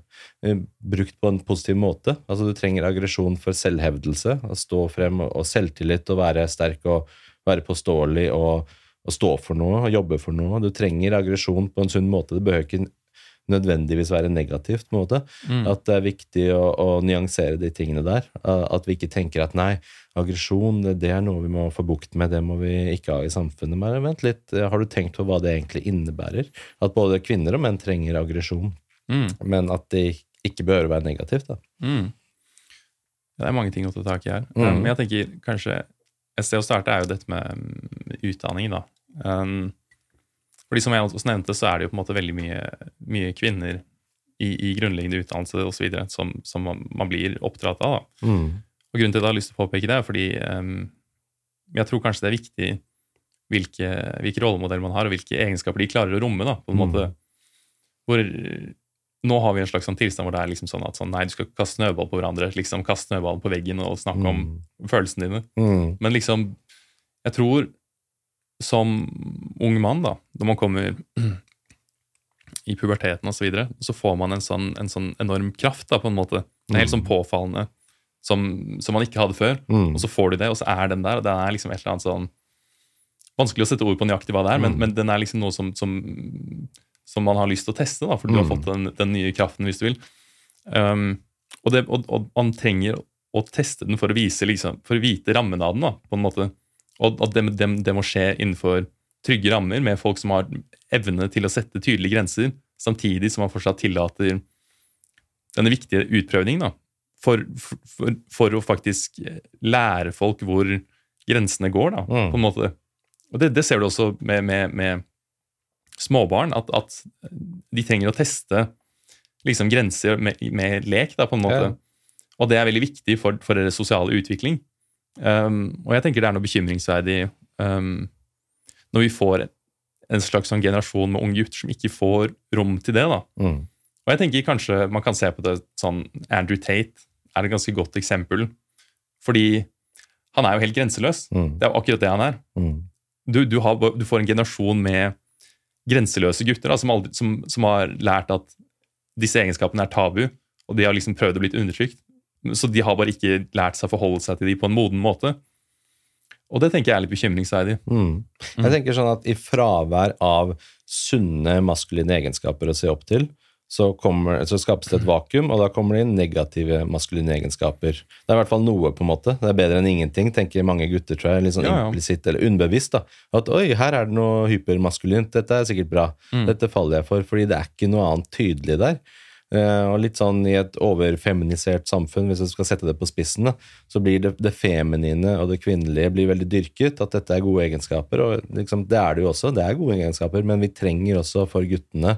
Eh, Brukt på en positiv måte. Altså Du trenger aggresjon for selvhevdelse, å stå frem og selvtillit og være sterk og være påståelig og, og stå for noe og jobbe for noe. Du trenger aggresjon på en sunn måte. Det behøver ikke nødvendigvis være negativt. på en måte. Mm. At det er viktig å, å nyansere de tingene der. At vi ikke tenker at nei, aggresjon det, det er noe vi må få bukt med, det må vi ikke ha i samfunnet. Men vent litt, har du tenkt på hva det egentlig innebærer? At både kvinner og menn trenger aggresjon, Mm. men at det ikke bør være negativt. da. Mm. Det er mange ting å ta tak i her. Mm. Um, Men jeg tenker kanskje et sted å starte er jo dette med um, utdanning. da. Um, fordi Som jeg også nevnte, så er det jo på en måte veldig mye, mye kvinner i, i grunnleggende utdannelse og så videre, som, som man, man blir oppdratt av. da. Mm. Og Grunnen til at jeg har lyst til å påpeke det, er fordi um, jeg tror kanskje det er viktig hvilke, hvilke rollemodeller man har, og hvilke egenskaper de klarer å romme. da, på en Mm. måte. Hvor Nå har vi en slags sånn tilstand hvor det er liksom sånn at sånn, nei, du skal kaste snøball på hverandre. liksom Kaste snøballen på veggen og snakke om følelsene dine. Mm. Men liksom, jeg tror som ung mann, da, når man kommer i puberteten osv., så, videre, så får man en sånn, en sånn enorm kraft, da, på en måte. Det er helt sånn påfallende, som, som man ikke hadde før. Mm. Og så får du det, og så er den der, og den er liksom et eller annet sånn Vanskelig å sette ord på nøyaktig hva det er, men, Mm. men den er liksom noe som, som, som man har lyst til å teste, da, for du har Mm. fått den, den nye kraften, hvis du vil. Um, og, det, og, og man trenger å teste den for å vise liksom, for å vite rammen av den. da, på en måte. Og at det, det, det må skje innenfor trygge rammer, med folk som har evne til å sette tydelige grenser, samtidig som man fortsatt tillater denne viktige utprøvningen. da, for, for, for å faktisk lære folk hvor grensene går, da, Mm. på en måte. Og det, det ser du også med, med, med småbarn, at, at de trenger å teste liksom grenser med, med lek, da, på en måte. Ja. Og det er veldig viktig for, for deres sosiale utvikling. Um, og jeg tenker det er noe bekymringsverdig um, når vi får en slags sånn generasjon med unge gutter som ikke får rom til det. da. Mm. Og jeg tenker kanskje man kan se på det sånn Andrew Tate er et ganske godt eksempel. Fordi han er jo helt grenseløs. Mm. Det er jo akkurat det han er. Mm. Du, du, har, du får en generasjon med grenseløse gutter da, som, aldri, som, som har lært at disse egenskapene er tabu, og de har liksom prøvd å bli undertrykt. Så de har bare ikke lært seg å forholde seg til de på en moden måte. Og det tenker jeg er litt bekymringsverdig. Mm. Jeg tenker sånn at i fravær av sunne maskuline egenskaper å se opp til, så, kommer, så skapes det et vakuum, og da kommer det inn negative maskuline egenskaper. Det er i hvert fall noe, på en måte. Det er bedre enn ingenting, tenker mange gutter, tror jeg. Litt sånn Ja, ja. implisitt eller underbevisst. da. At oi, her er det noe hypermaskulint, dette er sikkert bra. Mm. Dette faller jeg for, fordi det er ikke noe annet tydelig der. Eh, og litt sånn i et overfeminisert samfunn, hvis du skal sette det på spissen, så blir det, det feminine og det kvinnelige blir veldig dyrket, at dette er gode egenskaper. Og liksom, det er det jo også, det er gode egenskaper, men vi trenger også for guttene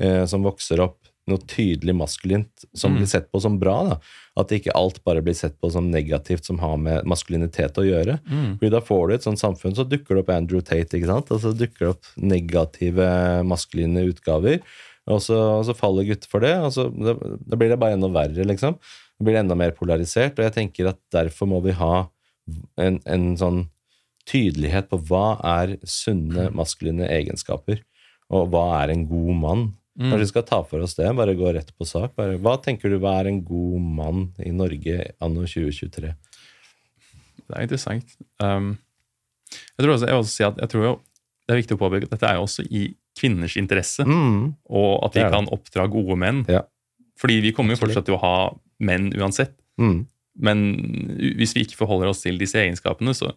eh, som vokser opp, noe tydelig maskulint som Mm. blir sett på som bra. da. At ikke alt bare blir sett på som negativt som har med maskulinitet å gjøre. Mm. Fordi da får du et sånt samfunn, så dukker det opp Andrew Tate, ikke sant? Og så dukker det opp negative maskuline utgaver. Og så, og så faller gutter for det, og så da, da blir det bare enda verre, liksom. Da blir det enda mer polarisert, og jeg tenker at derfor må vi ha en, en sånn tydelighet på hva er sunne maskuline egenskaper, og hva er en god mann. Mm. Kanskje vi skal ta for oss det, bare gå rett på sak. Bare, hva tenker du hva er en god mann i Norge anno 2023? Det er interessant. Um, jeg tror også, jeg vil også si at jeg tror jo det er viktig å påpeke at dette er jo også i kvinners interesse, Mm. og at de det. kan oppdra gode menn. Ja. Fordi vi kommer jo fortsatt til å ha menn uansett. Mm. Men hvis vi ikke forholder oss til disse egenskapene, så,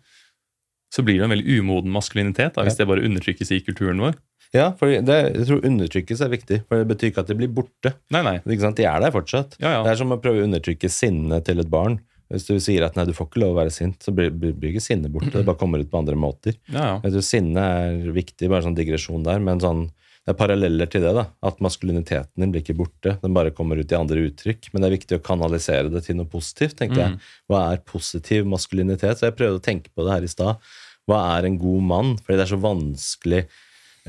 så blir det en veldig umoden maskulinitet da, hvis det bare undertrykkes i kulturen vår. Ja, for det, jeg tror undertrykkelse er viktig, for det betyr ikke at de blir borte. Nei, nei. Ikke sant? De er der fortsatt. Ja, Det er som å prøve å undertrykke sinnet til et barn. Hvis du sier at nei, du får ikke lov å være sint, så blir, blir, ikke sinnet borte. Det bare kommer ut på andre måter. ja, ja. Sinne er viktig, bare sånn digresjon der, men sånn, det er paralleller til det. da, At maskuliniteten din blir ikke borte, den bare kommer ut i andre uttrykk. Men det er viktig å kanalisere det til noe positivt, tenker jeg. Hva er positiv maskulinitet? Så jeg prøvde å tenke på det her i stad. Hva er en god mann? Fordi det er så vanskelig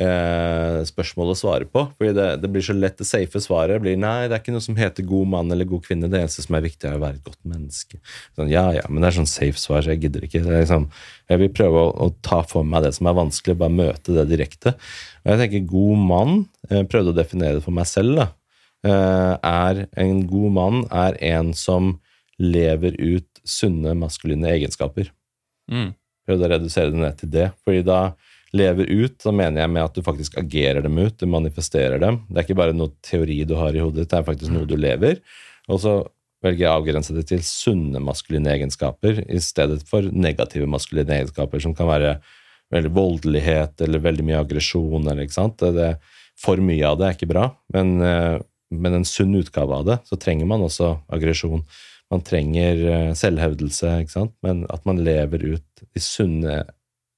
eh, spørsmål å svare på. Fordi det, det blir så lett det safe svaret blir nei, det er ikke noe som heter god mann eller god kvinne. Det eneste som er viktig, er å være et godt menneske. Sånn, ja, ja, men det er sånn safe svar, så jeg gidder ikke. Det er liksom, jeg vil prøve å, å ta for meg det som er vanskelig, bare møte det direkte. Og jeg tenker god mann, jeg prøvde å definere det for meg selv, da. Eh, er en god mann er en som lever ut sunne maskuline egenskaper Mm. prøvde å redusere det ned til det. Fordi da lever ut, da mener jeg med at du faktisk agerer dem ut, du manifesterer dem. Det er ikke bare noe teori du har i hodet, ditt, det er faktisk noe du lever. Og så velger jeg å avgrense det til sunne maskuline egenskaper i stedet for negative maskuline egenskaper, som kan være veldig voldelighet eller veldig mye aggresjon. for mye av det er ikke bra, men, eh, men en sunn utgave av det, så trenger man også aggresjon. Man trenger eh, selvhevdelse, men at man lever ut de sunne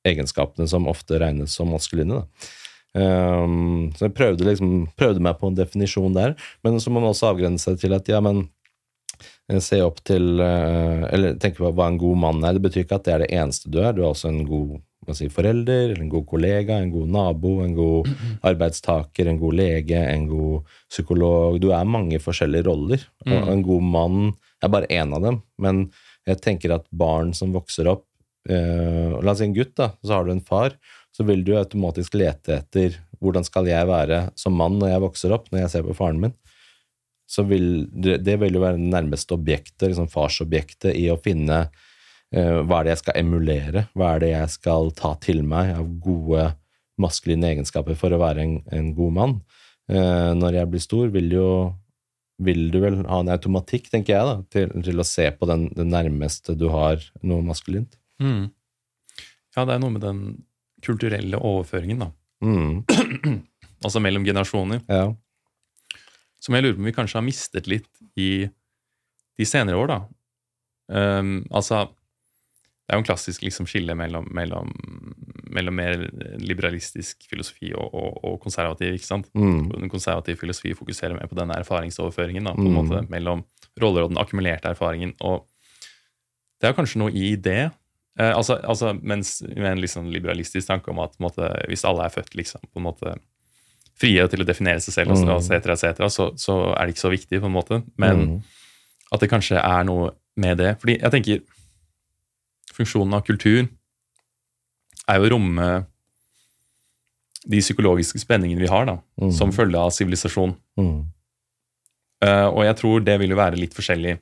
egenskapene som ofte regnes som maskuline. Da. Um, så jeg prøvde, liksom, prøvde meg på en definisjon der, men så må man også avgrense seg til at ja, men eh, se opp til eh, Eller tenke på hva en god mann er. Det betyr ikke at det er det eneste du er. Du er også en god si, forelder, en god kollega, en god nabo, en god arbeidstaker, en god lege, en god psykolog. Du er mange forskjellige roller, Mm. en god mann er bare én av dem. Men jeg tenker at barn som vokser opp eh, La oss si en gutt, da, så har du en far. Så vil du automatisk lete etter hvordan skal jeg være som mann når jeg vokser opp, når jeg ser på faren min. Så vil det, vil jo være det nærmeste objektet, liksom farsobjektet, i å finne uh, hva er det jeg skal emulere, hva er det jeg skal ta til meg av gode maskuline egenskaper for å være en, en god mann. Uh, når jeg blir stor, vil jo vil du vel ha en automatikk, tenker jeg, da, til, til å se på den, det nærmeste du har noe maskulint. Mm. Ja, det er noe med den kulturelle overføringen, da. Mm, Altså mellom generasjoner. ja. Som jeg lurer på om vi kanskje har mistet litt i de senere år, da. Um, altså Det er jo en klassisk liksom, skille mellom, mellom, mellom mer liberalistisk filosofi og, og, og konservativ. ikke sant? Mm, Den konservative filosofi fokuserer mer på denne erfaringsoverføringen da, på en Mm. måte mellom roller og den akkumulerte erfaringen. og Det er kanskje noe i det, Eh, altså, altså, mens med en liksom liberalistisk tanke om at måte, hvis alle er født liksom, på en måte frie til å definere seg selv, Mm. og så, et cetera, så, så er det ikke så viktig, på en måte. Men Mm. at det kanskje er noe med det. Fordi jeg tenker funksjonen av kultur er jo å romme de psykologiske spenningene vi har, da, Mm. som følge av sivilisasjon. Mm. Eh, og jeg tror det vil jo være litt forskjellig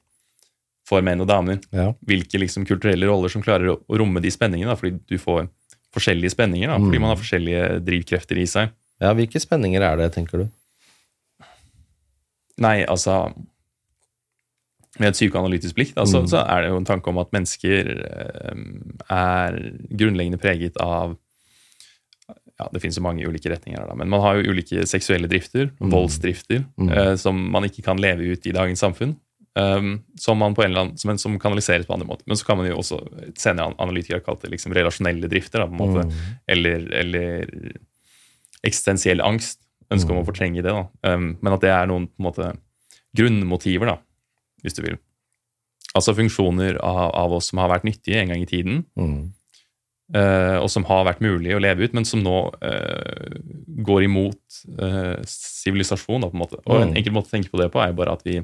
for menn og damer. Ja. Hvilke liksom kulturelle roller som klarer å, romme de spenningene. Da, fordi du får forskjellige spenninger, da, fordi Mm. man har forskjellige drivkrefter i seg. ja, hvilke spenninger er det, tenker du? Nei, altså Med et psykoanalytisk blikk da, så, Mm. så er det jo en tanke om at mennesker eh, er grunnleggende preget av ja, Det finnes jo mange ulike retninger da, men man har jo ulike seksuelle drifter, Mm. voldsdrifter, Mm. eh, som man ikke kan leve ut i dagens samfunn. Um, som man på en eller annen, som, som kanaliseres på andre måter. Men så kan man jo også senere analytikere kalt det liksom relasjonelle drifter. Da, på en måte, Mm. eller, eller eksistensiell angst. Ønske om å fortrenge det. Da. Um, men at det er noen på en måte, grunnmotiver, da, hvis du vil. Altså funksjoner av, av oss som har vært nyttige en gang i tiden, Mm. Uh, og som har vært mulig å leve ut, men som nå uh, går imot eh, sivilisasjon. Uh, på en måte. Og en Mm. enkel måte å tenke på det på er jo bare at vi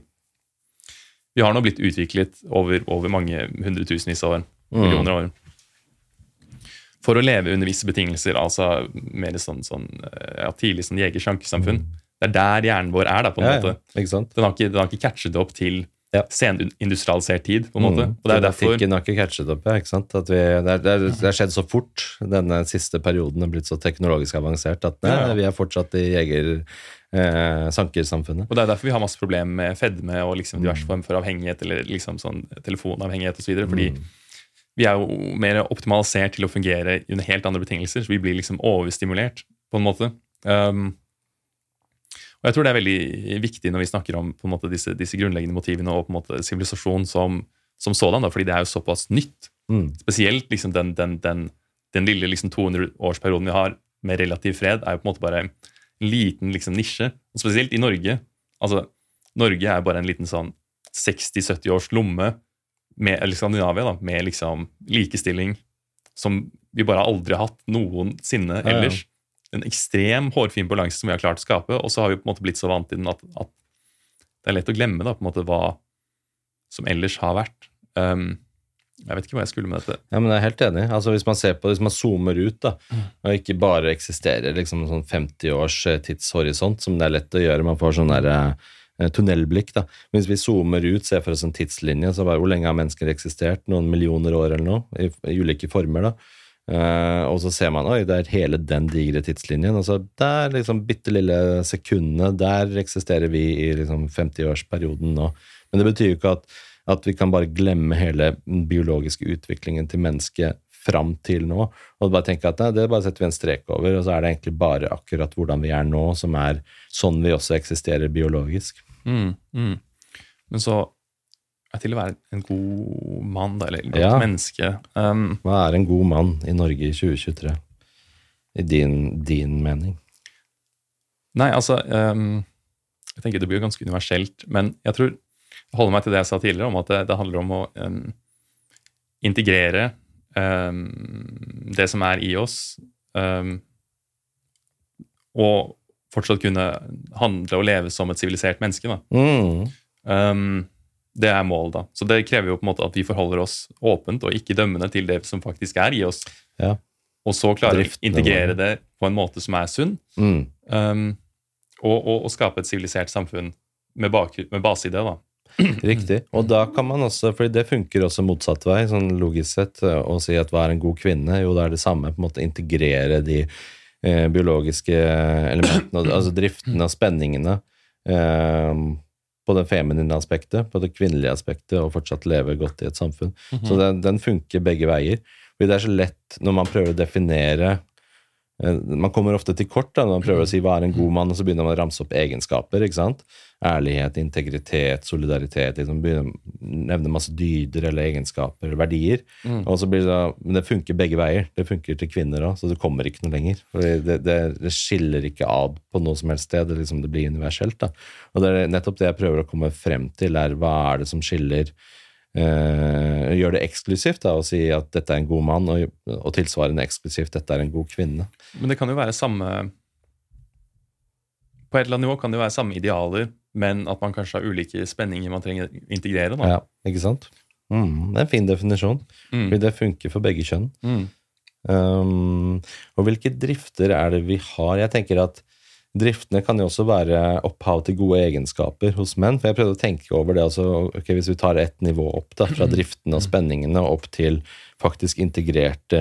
vi har nå blitt utviklet over, over mange hundretusenvis av år, Mm. millioner av år, for å leve under visse betingelser, altså mer sånn, sånn eh, ja, tidlig sånn jeger-sjankesamfunn. Det er der hjernen vår er, da, på en Mm. Ja, måte. Den har ikke, den har ikke catchet opp til Ja. senindustrialisert tid, på en måte. Mm. Og det er derfor har ikke catchet opp, ikke sant? Vi, det, har skjedd så fort. Denne siste perioden er blitt så teknologisk avansert at nei, vi er fortsatt i jeger... Eh, sankersamfunnet. Og det er derfor vi har masse problemer med fedme og liksom Mm. diverse form for avhengighet, eller liksom sånn telefonavhengighet osv. Fordi Mm. vi er jo mer optimalisert til å fungere under helt andre betingelser. Så vi blir liksom overstimulert, på en måte. Um, og jeg tror det er veldig viktig når vi snakker om på en måte disse, disse grunnleggende motivene og på en måte sivilisasjon som, som sådan, da, fordi det er jo såpass nytt. Mm. Spesielt liksom den, den, den, den lille liksom 200-årsperioden vi har med relativ fred, er jo på en måte bare liten liksom nisje. Og spesielt i Norge. Altså, Norge er bare en liten sånn 60-70 års lomme med eller Skandinavia da, med liksom likestilling som vi bare aldri har hatt noensinne Ja, ja. ellers. En ekstrem hårfin balanse som vi har klart å skape, og så har vi på en måte blitt så vant til den at, at det er lett å glemme da, på en måte hva som ellers har vært. Um, jeg vet ikke hva jeg skulle med dette. Ja, men jeg er helt enig. Altså, hvis man ser på, hvis man zoomer ut, da, Mm. og ikke bare eksisterer liksom sånn 50 års eh, tidshorisont, som det er lett å gjøre, man får sånn der eh, tunnelblikk, da. Hvis vi zoomer ut, ser for oss en tidslinje, så bare hvor lenge har mennesker eksistert? Noen millioner år eller noe, i, i ulike former, da. Uh, og så ser man oi, det er hele den digre tidslinjen. Og så der liksom bitte lille sekundene, der eksisterer vi i liksom 50-årsperioden nå. Men det betyr jo ikke at, at vi kan bare glemme hele den biologiske utviklingen til mennesket fram til nå. Og bare tenke at nei, det bare setter vi en strek over, og så er det egentlig bare akkurat hvordan vi er nå, som er sånn vi også eksisterer biologisk. Mm, mm. Men så er til å være en god mann, da, eller et godt Ja. menneske um, Hva er en god mann i Norge i 2023? I din, din mening? Nei, altså um, Jeg tenker det blir jo ganske universelt, men jeg tror jeg holder meg til det jeg sa tidligere, om at det, det handler om å um, integrere um, det som er i oss, um, og fortsatt kunne handle og leve som et sivilisert menneske. Mm. Det er målet, da. Så det krever jo på en måte at vi forholder oss åpent og ikke dømmende til det som faktisk er i oss. Ja. Og så klarer vi å integrere det på en måte som er sunn, Mm. og, og, og skape et sivilisert samfunn med, bak, med base i det. da. Riktig. Og da kan man også, for det funker også motsatt vei, sånn logisk sett, å si at hva er en god kvinne? Jo, det er det samme, på en måte integrere de eh, biologiske elementene, altså driftene og spenningene eh, på det feminine aspektet, på det kvinnelige aspektet, og fortsatt leve godt i et samfunn. Så den, den funker begge veier. Fordi det er så lett når man prøver å definere eh, Man kommer ofte til kort da, når man prøver å si hva er en god mann, og så begynner man å ramse opp egenskaper. ikke sant? Ærlighet, integritet, solidaritet. Liksom, begynner å nevne masse dyder eller egenskaper eller verdier. Mm. Og så blir det, men det funker begge veier. Det funker til kvinner òg, så det kommer ikke noe lenger. Det, det, det skiller ikke ad på noe som helst sted. Det, liksom, det blir universelt. da. Og det er nettopp det jeg prøver å komme frem til, er hva er det som skiller eh, gjør det eksklusivt da, og si at dette er en god mann, og, og tilsvarende eksklusivt dette er en god kvinne. Men det kan jo være samme På et eller annet nivå kan det jo være samme idealer, men at man kanskje har ulike spenninger man trenger å integrere. da. Ja, ikke sant? Mm, det er en fin definisjon, Mm. fordi det funker for begge kjønn. Mm. Um, og hvilke drifter er det vi har? Jeg tenker at driftene kan jo også være opphav til gode egenskaper hos menn. For jeg prøvde å tenke over det. Altså, okay, hvis vi tar ett nivå opp, da, fra driftene og spenningene opp til faktisk integrerte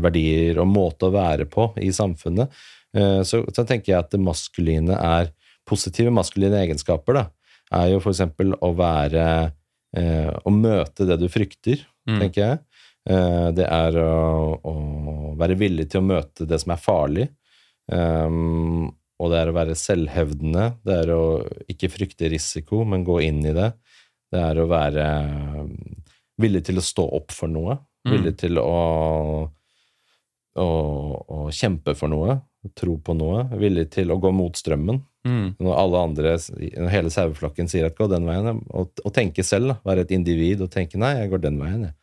verdier og måte å være på i samfunnet, eh, så, så tenker jeg at det maskuline er positive maskuline egenskaper. da, er jo f.eks. å være eh, Å møte det du frykter, Mm. tenker jeg. Eh, det er å, å være villig til å møte det som er farlig. Um, og det er å være selvhevdende. Det er å ikke frykte risiko, men gå inn i det. Det er å være villig til å stå opp for noe. Mm. Villig til å, å, å kjempe for noe. Tro på noe. Villig til å gå mot strømmen. Mm. Når alle andre, når hele saueflokken sier at gå den veien, og, og tenke selv, da, være et individ og tenke nei, jeg går den veien, jeg.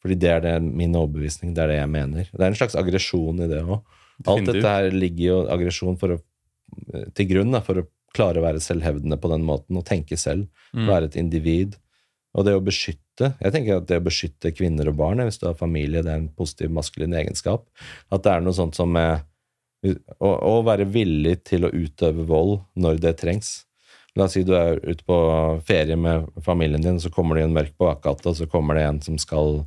Fordi det er det, min overbevisning, det er det jeg mener. Det er en slags aggresjon i det òg. Alt dette her ligger jo aggresjon til grunn da, for å klare å være selvhevdende på den måten og tenke selv. Mm. Være et individ. Og det å beskytte Jeg tenker at det å beskytte kvinner og barn, hvis du har familie, det er en positiv maskulin egenskap. At det er noe sånt som eh, å, være villig til å utøve vold når det trengs. La oss si du er ute på ferie med familien din, så kommer det en mørk bakgate, og så kommer det en som skal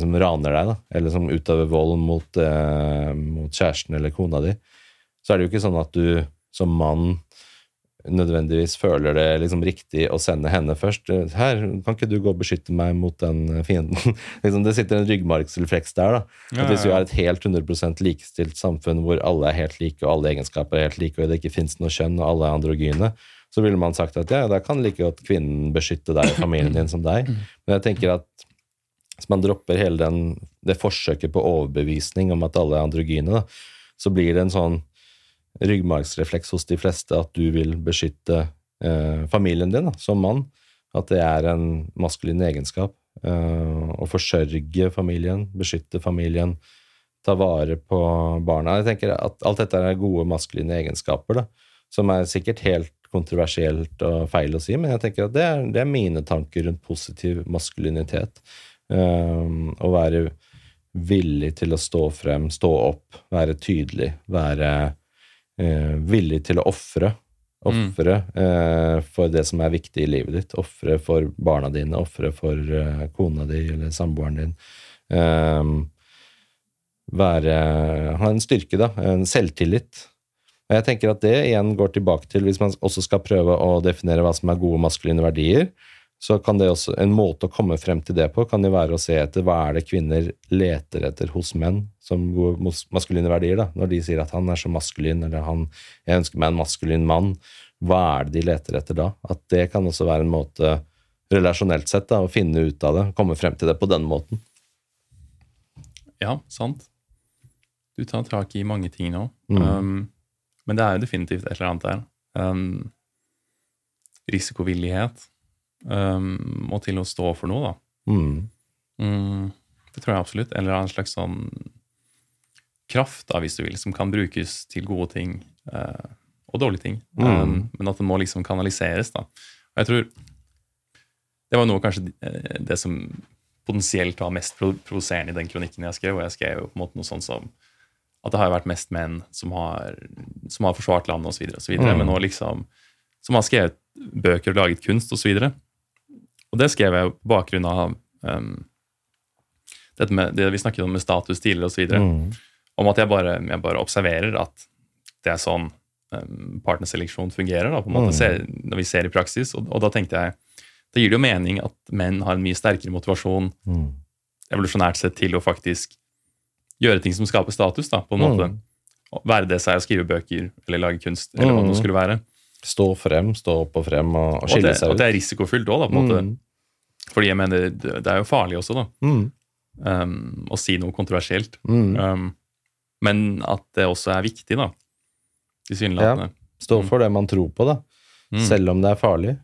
som raner deg, da, eller som utøver vold mot, eh, mot kjæresten eller kona di, så er det jo ikke sånn at du som mann nødvendigvis føler det liksom riktig å sende henne først. Her, kan ikke du gå og beskytte meg mot den fienden? liksom, det sitter en ryggmargsrefleks der. da. Ja, At Hvis vi ja, ja. har et helt 100% likestilt samfunn hvor alle er helt like, og alle egenskaper er helt like, og det ikke fins noe kjønn, og alle er androgyne, så ville man sagt at ja, da kan like godt kvinnen beskytte deg og familien din som deg. Men jeg tenker at hvis man dropper hele den, det forsøket på overbevisning om at alle er androgyne, da, så blir det en sånn ryggmargsrefleks hos de fleste at du vil beskytte eh, familien din da, som mann. At det er en maskulin egenskap. Eh, å forsørge familien, beskytte familien, ta vare på barna. Jeg tenker at Alt dette er gode maskuline egenskaper, da, som er sikkert helt kontroversielt og feil å si, men jeg tenker at det er, det er mine tanker rundt positiv maskulinitet. Um, å være villig til å stå frem, stå opp, være tydelig, være eh, villig til å ofre. Ofre eh, for det som er viktig i livet ditt. Ofre for barna dine, ofre for eh, kona di eller samboeren din. Um, være Ha en styrke, da. En selvtillit. Og jeg tenker at det igjen går tilbake til, hvis man også skal prøve å definere hva som er gode maskuline verdier, så kan det også, en måte å komme frem til det på kan jo være å se etter hva er det kvinner leter etter hos menn som gode maskuline verdier. da, Når de sier at han er så maskulin, eller han, jeg ønsker meg en maskulin mann, hva er det de leter etter da? At det kan også være en måte, relasjonelt sett, da, å finne ut av det, komme frem til det på den måten. Ja, sant. Du tar tak i mange ting nå. Mm. Um, men det er jo definitivt et eller annet der. Um, risikovillighet. Um, og til å stå for noe, da. Mm. Mm, det tror jeg absolutt. Eller en slags sånn kraft, da, hvis du vil, som kan brukes til gode ting uh, og dårlige ting. Mm. Um, men at den må liksom kanaliseres. da. Og jeg tror det var noe kanskje eh, det som potensielt var mest provoserende i den kronikken jeg skrev. Og jeg skrev jo på en måte noe sånn som at det har vært mest menn som har, som har forsvart landet osv., Mm. men nå liksom som har skrevet bøker og laget kunst osv. Og det skrev jeg på bakgrunn av um, dette med, det vi snakket om med status tidligere osv. Mm. Om at jeg bare, jeg bare observerer at det er sånn um, partnerseleksjon fungerer. Da, på en måte, Mm. ser, når vi ser i praksis. Og, og da tenkte jeg da gir det jo mening at menn har en mye sterkere motivasjon Mm. evolusjonært sett til å faktisk gjøre ting som skaper status. da, på en Mm. måte. Å Være det seg å skrive bøker eller lage kunst, eller hva det Mm. nå skulle være. Stå frem, stå opp og frem og, og Og skille det, seg ut. Og det er risikofylt òg, på en måte. Mm. Fordi jeg mener, det, er jo farlig også, da. Mm. um, å si noe kontroversielt. Mm. Um, men at det også er viktig, da. Tilsynelatende. Stå for det man tror på, da. Mm. Selv om det er farlig.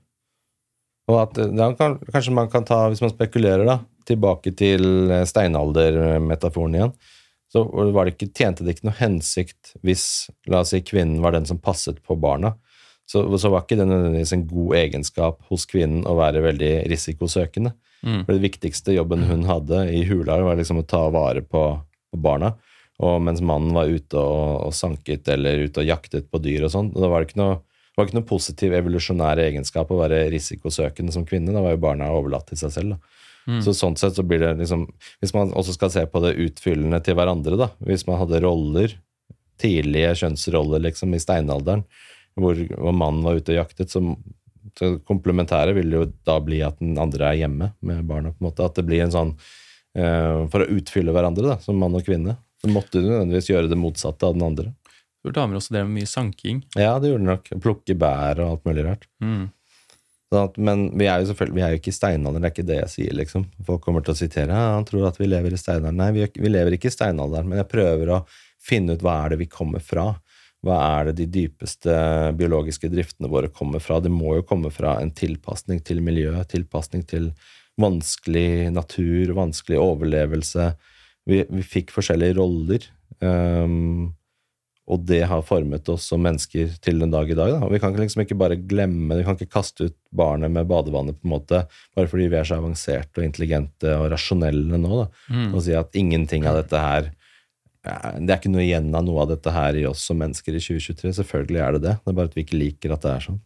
Og at ja, kanskje man kan ta, hvis man spekulerer, da, tilbake til eh, steinaldermetaforen igjen, så var det ikke, tjente det ikke noe hensikt hvis la oss si, kvinnen var den som passet på barna. Så, så var ikke det nødvendigvis en god egenskap hos kvinnen å være veldig risikosøkende. Mm. For det viktigste jobben hun hadde i hula, var liksom å ta vare på, på barna. Og mens mannen var ute og, og sanket eller ute og jaktet på dyr og sånn. Da var det ikke noe det var ikke noe positiv evolusjonær egenskap å være risikosøkende som kvinne. Da var jo barna overlatt til seg selv. da. Mm. Så sånn sett så blir det liksom Hvis man også skal se på det utfyllende til hverandre, da. Hvis man hadde roller, tidlige kjønnsroller liksom i steinalderen, hvor, hvor mannen var ute og jaktet, så, så komplementære vil jo da bli at den andre er hjemme med barna. på en måte, At det blir en sånn uh, For å utfylle hverandre, da, som mann og kvinne. Så måtte du nødvendigvis gjøre det motsatte av den andre. Hvor damer også drev med mye sanking. Ja, det gjorde de nok. Plukke bær og alt mulig rart. Mm. At, men vi er jo selvfølgelig vi er jo ikke i steinalderen, det er ikke det jeg sier. liksom. Folk kommer til å sitere ja, han tror at vi lever i steinalderen. Nei, vi, vi lever ikke i steinalderen, men jeg prøver å finne ut hva er det vi kommer fra. Hva er det de dypeste biologiske driftene våre kommer fra? Det må jo komme fra en tilpasning til miljøet, tilpasning til vanskelig natur, vanskelig overlevelse. Vi, vi fikk forskjellige roller. Um, og det har formet oss som mennesker til den dag i dag. Da. Og vi kan liksom ikke bare glemme, vi kan ikke kaste ut barnet med badevannet på en måte, bare fordi vi er så avanserte og intelligente og rasjonelle nå, da, Mm. og si at ingenting av dette her Det er ikke noe igjen av noe av dette her i oss som mennesker i 2023. Selvfølgelig er det det. Det er bare at vi ikke liker at det er sånn.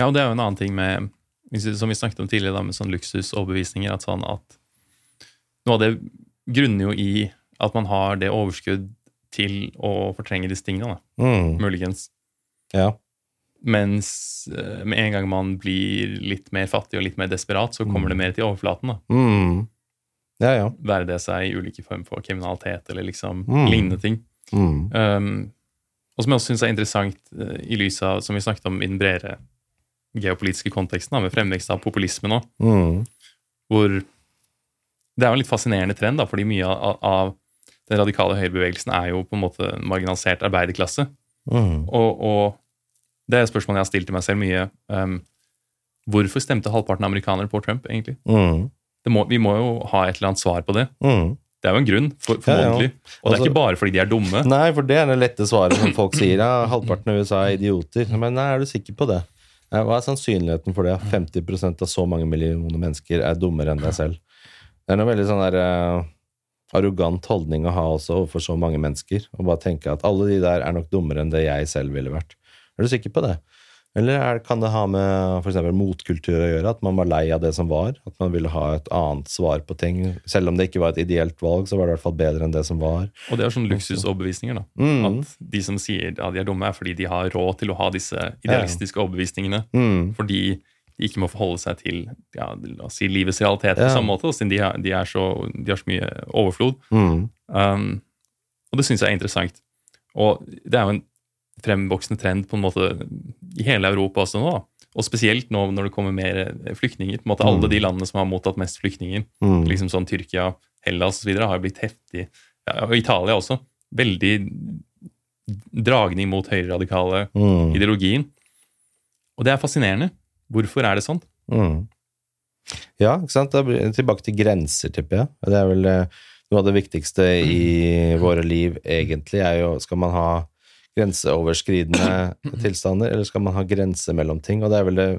Ja, og det er jo en annen ting med Som vi snakket om tidligere, da, med sånn luksusoverbevisninger. At sånn at noe av det grunner jo i at man har det overskudd til å fortrenge disse tingene, da, Mm. muligens. Ja. Mens eh, med en gang man blir litt mer fattig og litt mer desperat, så kommer det mer til overflaten. da. Mm. Ja, ja. Være det seg i ulike former for kriminalitet eller liksom Mm. lignende ting. Mm. Um, og som jeg også syns er interessant uh, i lys av, som vi snakket om i den bredere geopolitiske konteksten, da, med fremvekst av populisme nå, Mm. hvor det er jo en litt fascinerende trend, da, fordi mye av, av den radikale høyrebevegelsen er jo på en måte en marginalisert arbeiderklasse. Mm. Og, og det er et spørsmål jeg har stilt til meg selv mye. Um, hvorfor stemte halvparten av amerikanere på Trump, egentlig? Mm. Må, vi må jo ha et eller annet svar på det. Mm. Det er jo en grunn, for, Ja, ja. Og det er Altså- ikke bare fordi de er dumme. Nei, for det er det lette svaret som folk sier. Ja, halvparten av USA er idioter. Men nei, er du sikker på det? Hva er sannsynligheten for det? 50% av så mange millioner mennesker er dummere enn deg selv. Det er noe veldig sånn der uh, arrogant holdning å ha også overfor så mange mennesker. Og bare tenke at alle de der er nok dummere enn det jeg selv ville vært. Er du sikker på det? Eller er, kan det ha med for eksempel motkultur å gjøre? At man var lei av det som var? At man ville ha et annet svar på ting? Selv om det ikke var et ideelt valg, så var det i hvert fall bedre enn det som var. Og det er sånn luksusoverbevisninger. da. Mm. At de som sier at de er dumme, er fordi de har råd til å ha disse idealistiske overbevisningene. Mm. Fordi de ikke må forholde seg til ja, la oss si livets realitet Ja. på samme måte, siden de, har- de, er så, de har så mye overflod. Mm. Um, og det syns jeg er interessant. Og det er jo en fremvoksende trend på en måte i hele Europa også nå. da. Og spesielt nå når det kommer mer eh, flyktninger. på en måte Mm. Alle de landene som har mottatt mest flyktninger, Mm. liksom sånn Tyrkia, Hellas osv., har blitt heftig ja, Og Italia også. Veldig dragning mot høyreradikale Mm. ideologien. Og det er fascinerende. Hvorfor er det sånn? Mm. Ja, ikke sant. Tilbake til grenser, tipper jeg. Det er vel eh, noe av det viktigste i våre liv, egentlig, er jo Skal man ha grenseoverskridende tilstander, eller skal man ha grenser mellom ting? Og det er vel det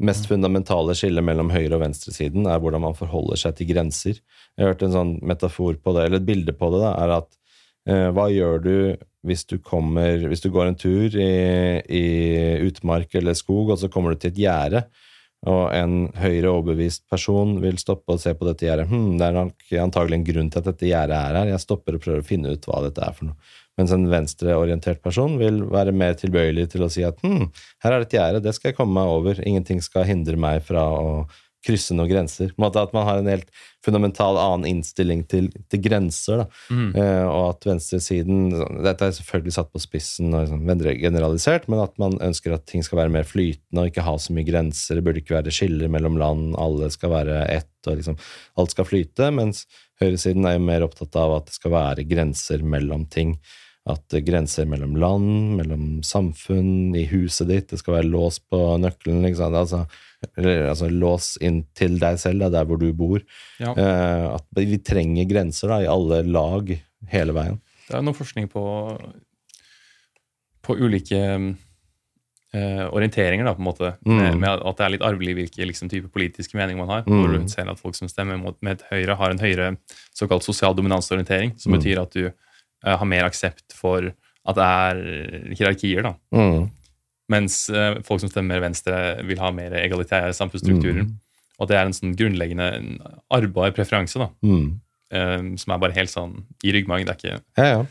mest fundamentale skillet mellom høyre- og venstresiden, er hvordan man forholder seg til grenser. Jeg har hørt en sånn metafor på det, eller et bilde på det, da, er at eh, hva gjør du hvis du kommer Hvis du går en tur i, i utmark eller skog, og så kommer du til et gjerde, og en høyre overbevist person vil stoppe og se på dette gjerdet. Hm, det er nok antagelig en grunn til at dette gjerdet er her. Jeg stopper og prøver å finne ut hva dette er for noe. Mens en venstreorientert person vil være mer tilbøyelig til å si at hm, her er det et gjerde, det skal jeg komme meg over. Ingenting skal hindre meg fra å krysse noen grenser. At man har en helt fundamental annen innstilling til, til grenser. da. Mm. Eh, og at venstresiden Dette er selvfølgelig satt på spissen og liksom generalisert, men at man ønsker at ting skal være mer flytende og ikke ha så mye grenser. Det burde ikke være skiller mellom land, alle skal være ett, og liksom alt skal flyte. Mens høyresiden er jo mer opptatt av at det skal være grenser mellom ting. At grenser mellom land, mellom samfunn, i huset ditt, det skal være lås på nøkkelen, sant? Altså, eller, altså lås inn til deg selv, da, der hvor du bor. Ja. Eh, at vi trenger grenser da, i alle lag hele veien. Det er noe forskning på, på ulike eh, orienteringer, da, på en måte. Mm. Med, med at det er litt arvelig hvilke liksom, type politiske meninger man har. Mm. Hvor du ser at folk som stemmer mot, med et høyre, har en høyere såkalt sosial dominansorientering, som Mm. betyr at du har mer aksept for at det er hierarkier. da. Mm. Mens eh, folk som stemmer venstre, vil ha mer egalitære samfunnsstrukturer. Mm. Og det er en sånn grunnleggende en arvbar preferanse, da, Mm. eh, som er bare helt sånn i ryggmargen. Det er ikke Ja, ja.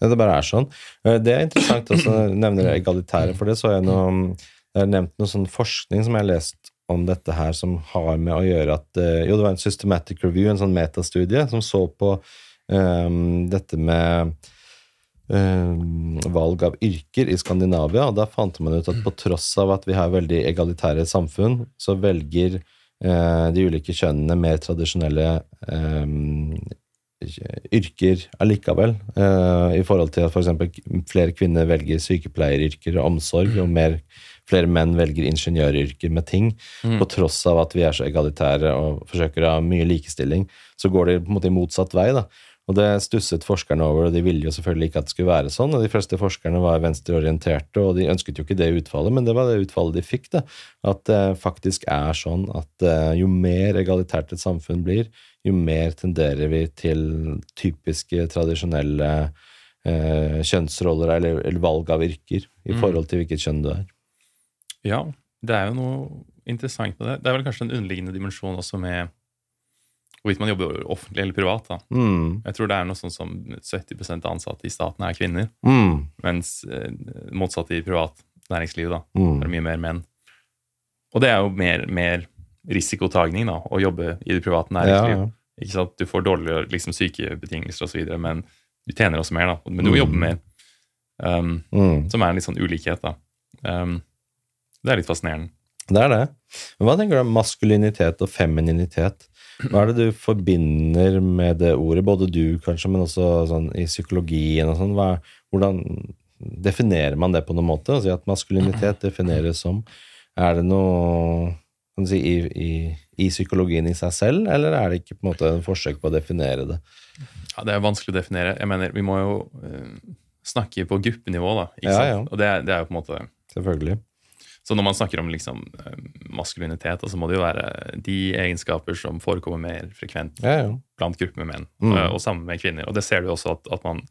Det bare er sånn. Eh, Det er interessant også nevner det egalitære, for det så jeg noe Jeg har nevnt noe sånn forskning som jeg har lest om dette her, som har med å gjøre at eh, Jo, det var en systematic review, en sånn metastudie, som så på eh, dette med eh, valg av yrker i Skandinavia, og da fant man ut at på tross av at vi har veldig egalitære samfunn, så velger eh, de ulike kjønnene mer tradisjonelle eh, yrker allikevel, eh, i forhold til at f.eks. flere kvinner velger sykepleieryrker og omsorg, og mer, flere menn velger ingeniøryrker med ting. På tross av at vi er så egalitære og forsøker å ha mye likestilling, så går det på en måte i motsatt vei. da. Og det stusset forskerne over, og de ville jo selvfølgelig ikke at det skulle være sånn. og De fleste forskerne var venstreorienterte, og de ønsket jo ikke det utfallet, men det var det utfallet de fikk. da. At det faktisk er sånn at eh, jo mer egalitært et samfunn blir, jo mer tenderer vi til typiske, tradisjonelle eh, kjønnsroller eller, eller valg av yrker i Mm. forhold til hvilket kjønn du er. Ja, det er jo noe interessant med det. Det er vel kanskje en underliggende dimensjon også med hvorvidt man jobber offentlig eller privat. da. Mm. Jeg tror det er noe sånn som 70 av ansatte i staten er kvinner, Mm. mens eh, motsatt i privat næringsliv da, Mm. er det mye mer menn. Og det er jo mer, mer risikotagning da, å jobbe i det private Ja, næringsliv. ja. Ikke sant? Du får dårligere liksom, sykebetingelser osv., men du tjener også mer. da. Men du må Mm. jobbe mer, um, Mm. som er en litt sånn ulikhet. da. Um, det er litt fascinerende. Det er det. Men hva tenker du om maskulinitet og femininitet? Hva er det du forbinder med det ordet, både du kanskje, men også sånn i psykologien og sånn? Hvordan definerer man det på noen måte? Altså at maskulinitet defineres som Er det noe kan du si, i, i, i psykologien i seg selv, eller er det ikke på en måte en forsøk på å definere det? Ja, Det er vanskelig å definere. Jeg mener, Vi må jo uh, snakke på gruppenivå. da, ikke Ja, sant? ja. Og det, det er jo på en måte... Selvfølgelig. Så når man snakker om liksom, eh, maskulinitet, så må det jo være de egenskaper som forekommer mer frekvent Ja, ja. blant grupper med menn, Mm. eh, og sammen med kvinner. Og det ser du også at, at man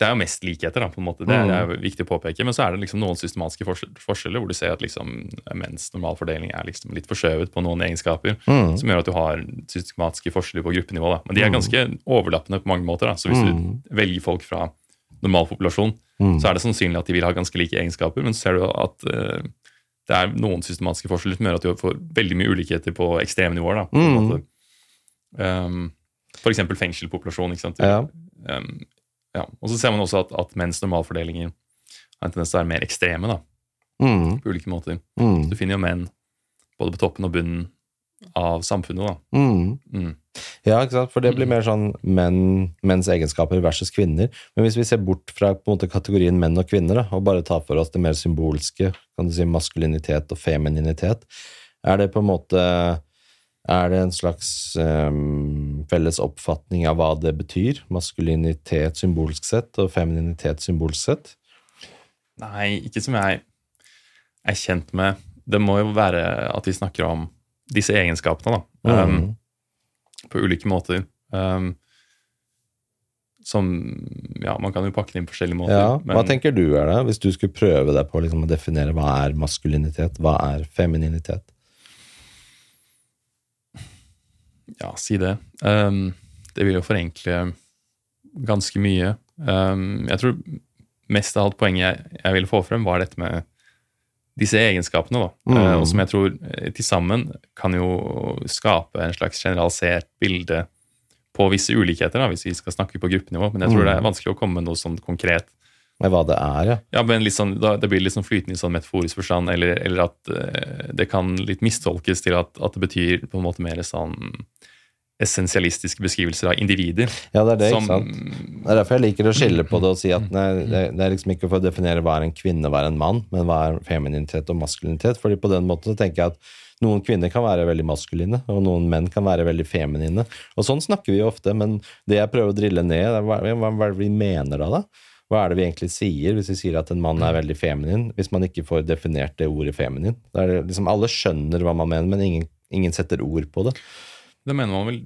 Det er jo mest likheter, da, på en måte. Det er, det er jo viktig å påpeke. Men så er det liksom noen systematiske forskjeller, hvor du ser at liksom, menns normalfordeling er liksom litt forskjøvet på noen egenskaper, Mm. som gjør at du har systematiske forskjeller på gruppenivå. Da. Men de er ganske overlappende på mange måter. Da. Så hvis Mm. du velger folk fra normalpopulasjon, Mm. så er det sannsynlig at de vil ha ganske like egenskaper, men så ser du at eh, det er noen systematiske forskjeller som gjør at du får veldig mye ulikheter på ekstreme nivåer. Da, på en Mm. måte. Um, for eksempel fengselpopulasjon. Ikke sant? Ja. Um, ja. Og så ser man også at, at menns normalfordelinger har en tendens til å være mer ekstreme da, Mm. på ulike måter. Mm. Du finner jo menn både på toppen og bunnen av samfunnet. da. Mm. Mm. Ja, ikke sant? for det blir mer sånn menn, menns egenskaper versus kvinner. Men hvis vi ser bort fra måte, kategorien menn og kvinner, da, og bare tar for oss det mer symbolske, kan du si maskulinitet og femininitet, er det på en måte Er det en slags um, felles oppfatning av hva det betyr? Maskulinitet symbolsk sett og femininitet symbolsk sett? Nei, ikke som jeg er kjent med. Det må jo være at vi snakker om disse egenskapene, da. Um, Mm. På ulike måter. Um, som Ja, man kan jo pakke det inn på forskjellige måter. Ja, Hva men tenker du er det, hvis du skulle prøve deg på liksom, å definere hva er maskulinitet, hva er femininitet? ja, si det. Um, det vil jo forenkle ganske mye. Um, jeg tror mest av alt poenget jeg, jeg ville få frem, var dette med disse egenskapene, da. Mm. Eh, og som jeg tror eh, til sammen kan jo skape en slags generalisert bilde på visse ulikheter, da, hvis vi skal snakke på gruppenivå. Men jeg tror Mm. det er vanskelig å komme med noe sånn konkret. Med hva det er, ja. Ja, men litt sånn, da, Det blir litt sånn flytende i sånn metaforisk forstand, eller, eller at uh, det kan litt mistolkes til at, at det betyr på en måte mer sånn essensialistiske beskrivelser av individer. Ja, det er det, som, ikke sant? Det er derfor jeg liker å skille på det og si at nei, det, det er liksom ikke for å definere hva er en kvinne, hva er en mann, men hva er femininitet og maskulinitet. fordi på den måten så tenker jeg at noen kvinner kan være veldig maskuline, og noen menn kan være veldig feminine. Og sånn snakker vi jo ofte, men det jeg prøver å drille ned, er hva, hva er det vi mener da, da? Hva er det vi egentlig sier hvis vi sier at en mann er veldig feminin, hvis man ikke får definert det ordet feminin? Det liksom, alle skjønner hva man mener, men ingen, ingen setter ord på det. Det mener man vel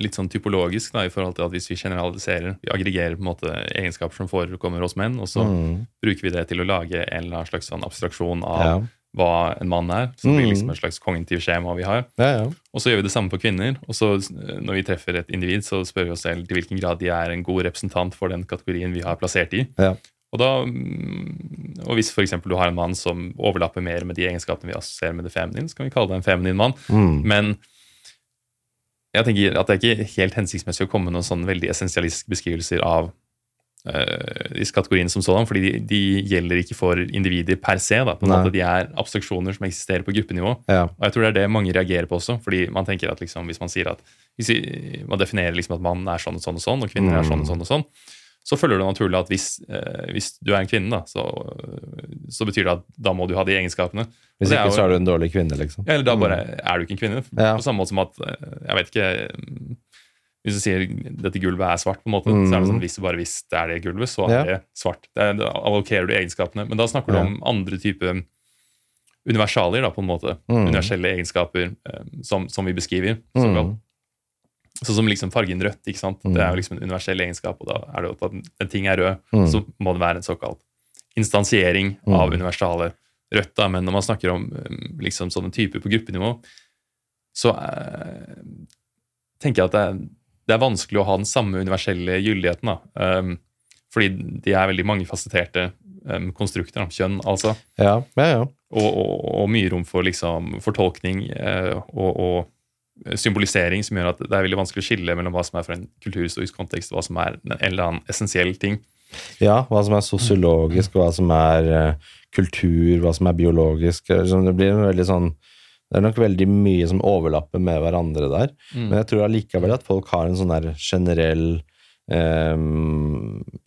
litt sånn typologisk da, i forhold til at hvis vi generaliserer, vi aggregerer på en måte egenskaper som forekommer hos menn, og så Mm. bruker vi det til å lage en eller annen slags sånn abstraksjon av Ja. hva en mann er. Så det blir Mm. liksom et slags kognitiv skjema vi har. Ja, ja. Og så gjør vi det samme på kvinner. Og så når vi treffer et individ, så spør vi oss selv til hvilken grad de er en god representant for den kategorien vi har plassert i. Ja. Og, da, mm, og hvis for du har en mann som overlapper mer med de egenskapene vi assosierer med det feminine, så kan vi kalle det en feminin mann. Mm. Men jeg tenker at det er ikke helt hensiktsmessig å komme med noen sånn veldig essensialistiske beskrivelser av uh, disse kategoriene som sådan, fordi de, de gjelder ikke for individer per se. Da. På en Nei. måte De er abstraksjoner som eksisterer på gruppenivå. ja. Og jeg tror det er det mange reagerer på også. fordi man tenker at liksom, Hvis man sier at hvis man definerer liksom at mann er sånn og sånn og sånn, og kvinner er sånn og sånn og sånn, så følger det naturlig at hvis, eh, hvis du er en kvinne, da, så, så betyr det at da må du ha de egenskapene. Hvis ikke jo- så er du en dårlig kvinne, liksom. eller da bare er du ikke en kvinne. Ja. På samme måte som at eh, Jeg vet ikke mm, Hvis du sier dette gulvet er svart, på en måte, Mm. så er det sånn hvis du bare hvis det er det gulvet, så er Ja. det svart. Det da allokerer du egenskapene. Men da snakker du Ja. om andre typer universalier, da, på en måte. Mm. Universelle egenskaper eh, som, som vi beskriver. Mm. Sånn som liksom fargen rødt. ikke sant? Mm. Det er jo liksom en universell egenskap, og da er det jo at en- ting er rød, Mm. så må det være en såkalt instansiering Mm. av universale rødt. da, Men når man snakker om um, liksom sånne typer på gruppenivå, så eh, tenker jeg at det er, det er vanskelig å ha den samme universelle gyldigheten. da, um, Fordi de er veldig mangefasetterte um, konstrukter. da, Kjønn, altså. Ja, ja, ja. Og, og, og mye rom for liksom, fortolkning uh, og, og symbolisering som gjør at det er veldig vanskelig å skille mellom hva som er fra en kulturhistorisk kontekst, og hva som er en eller annen essensiell ting. Ja, hva som er sosiologisk, hva som er eh, kultur, hva som er biologisk. sånn, Det blir en veldig sånn Det er nok veldig mye som overlapper med hverandre der. Men jeg tror allikevel at folk har en sånn der generell eh,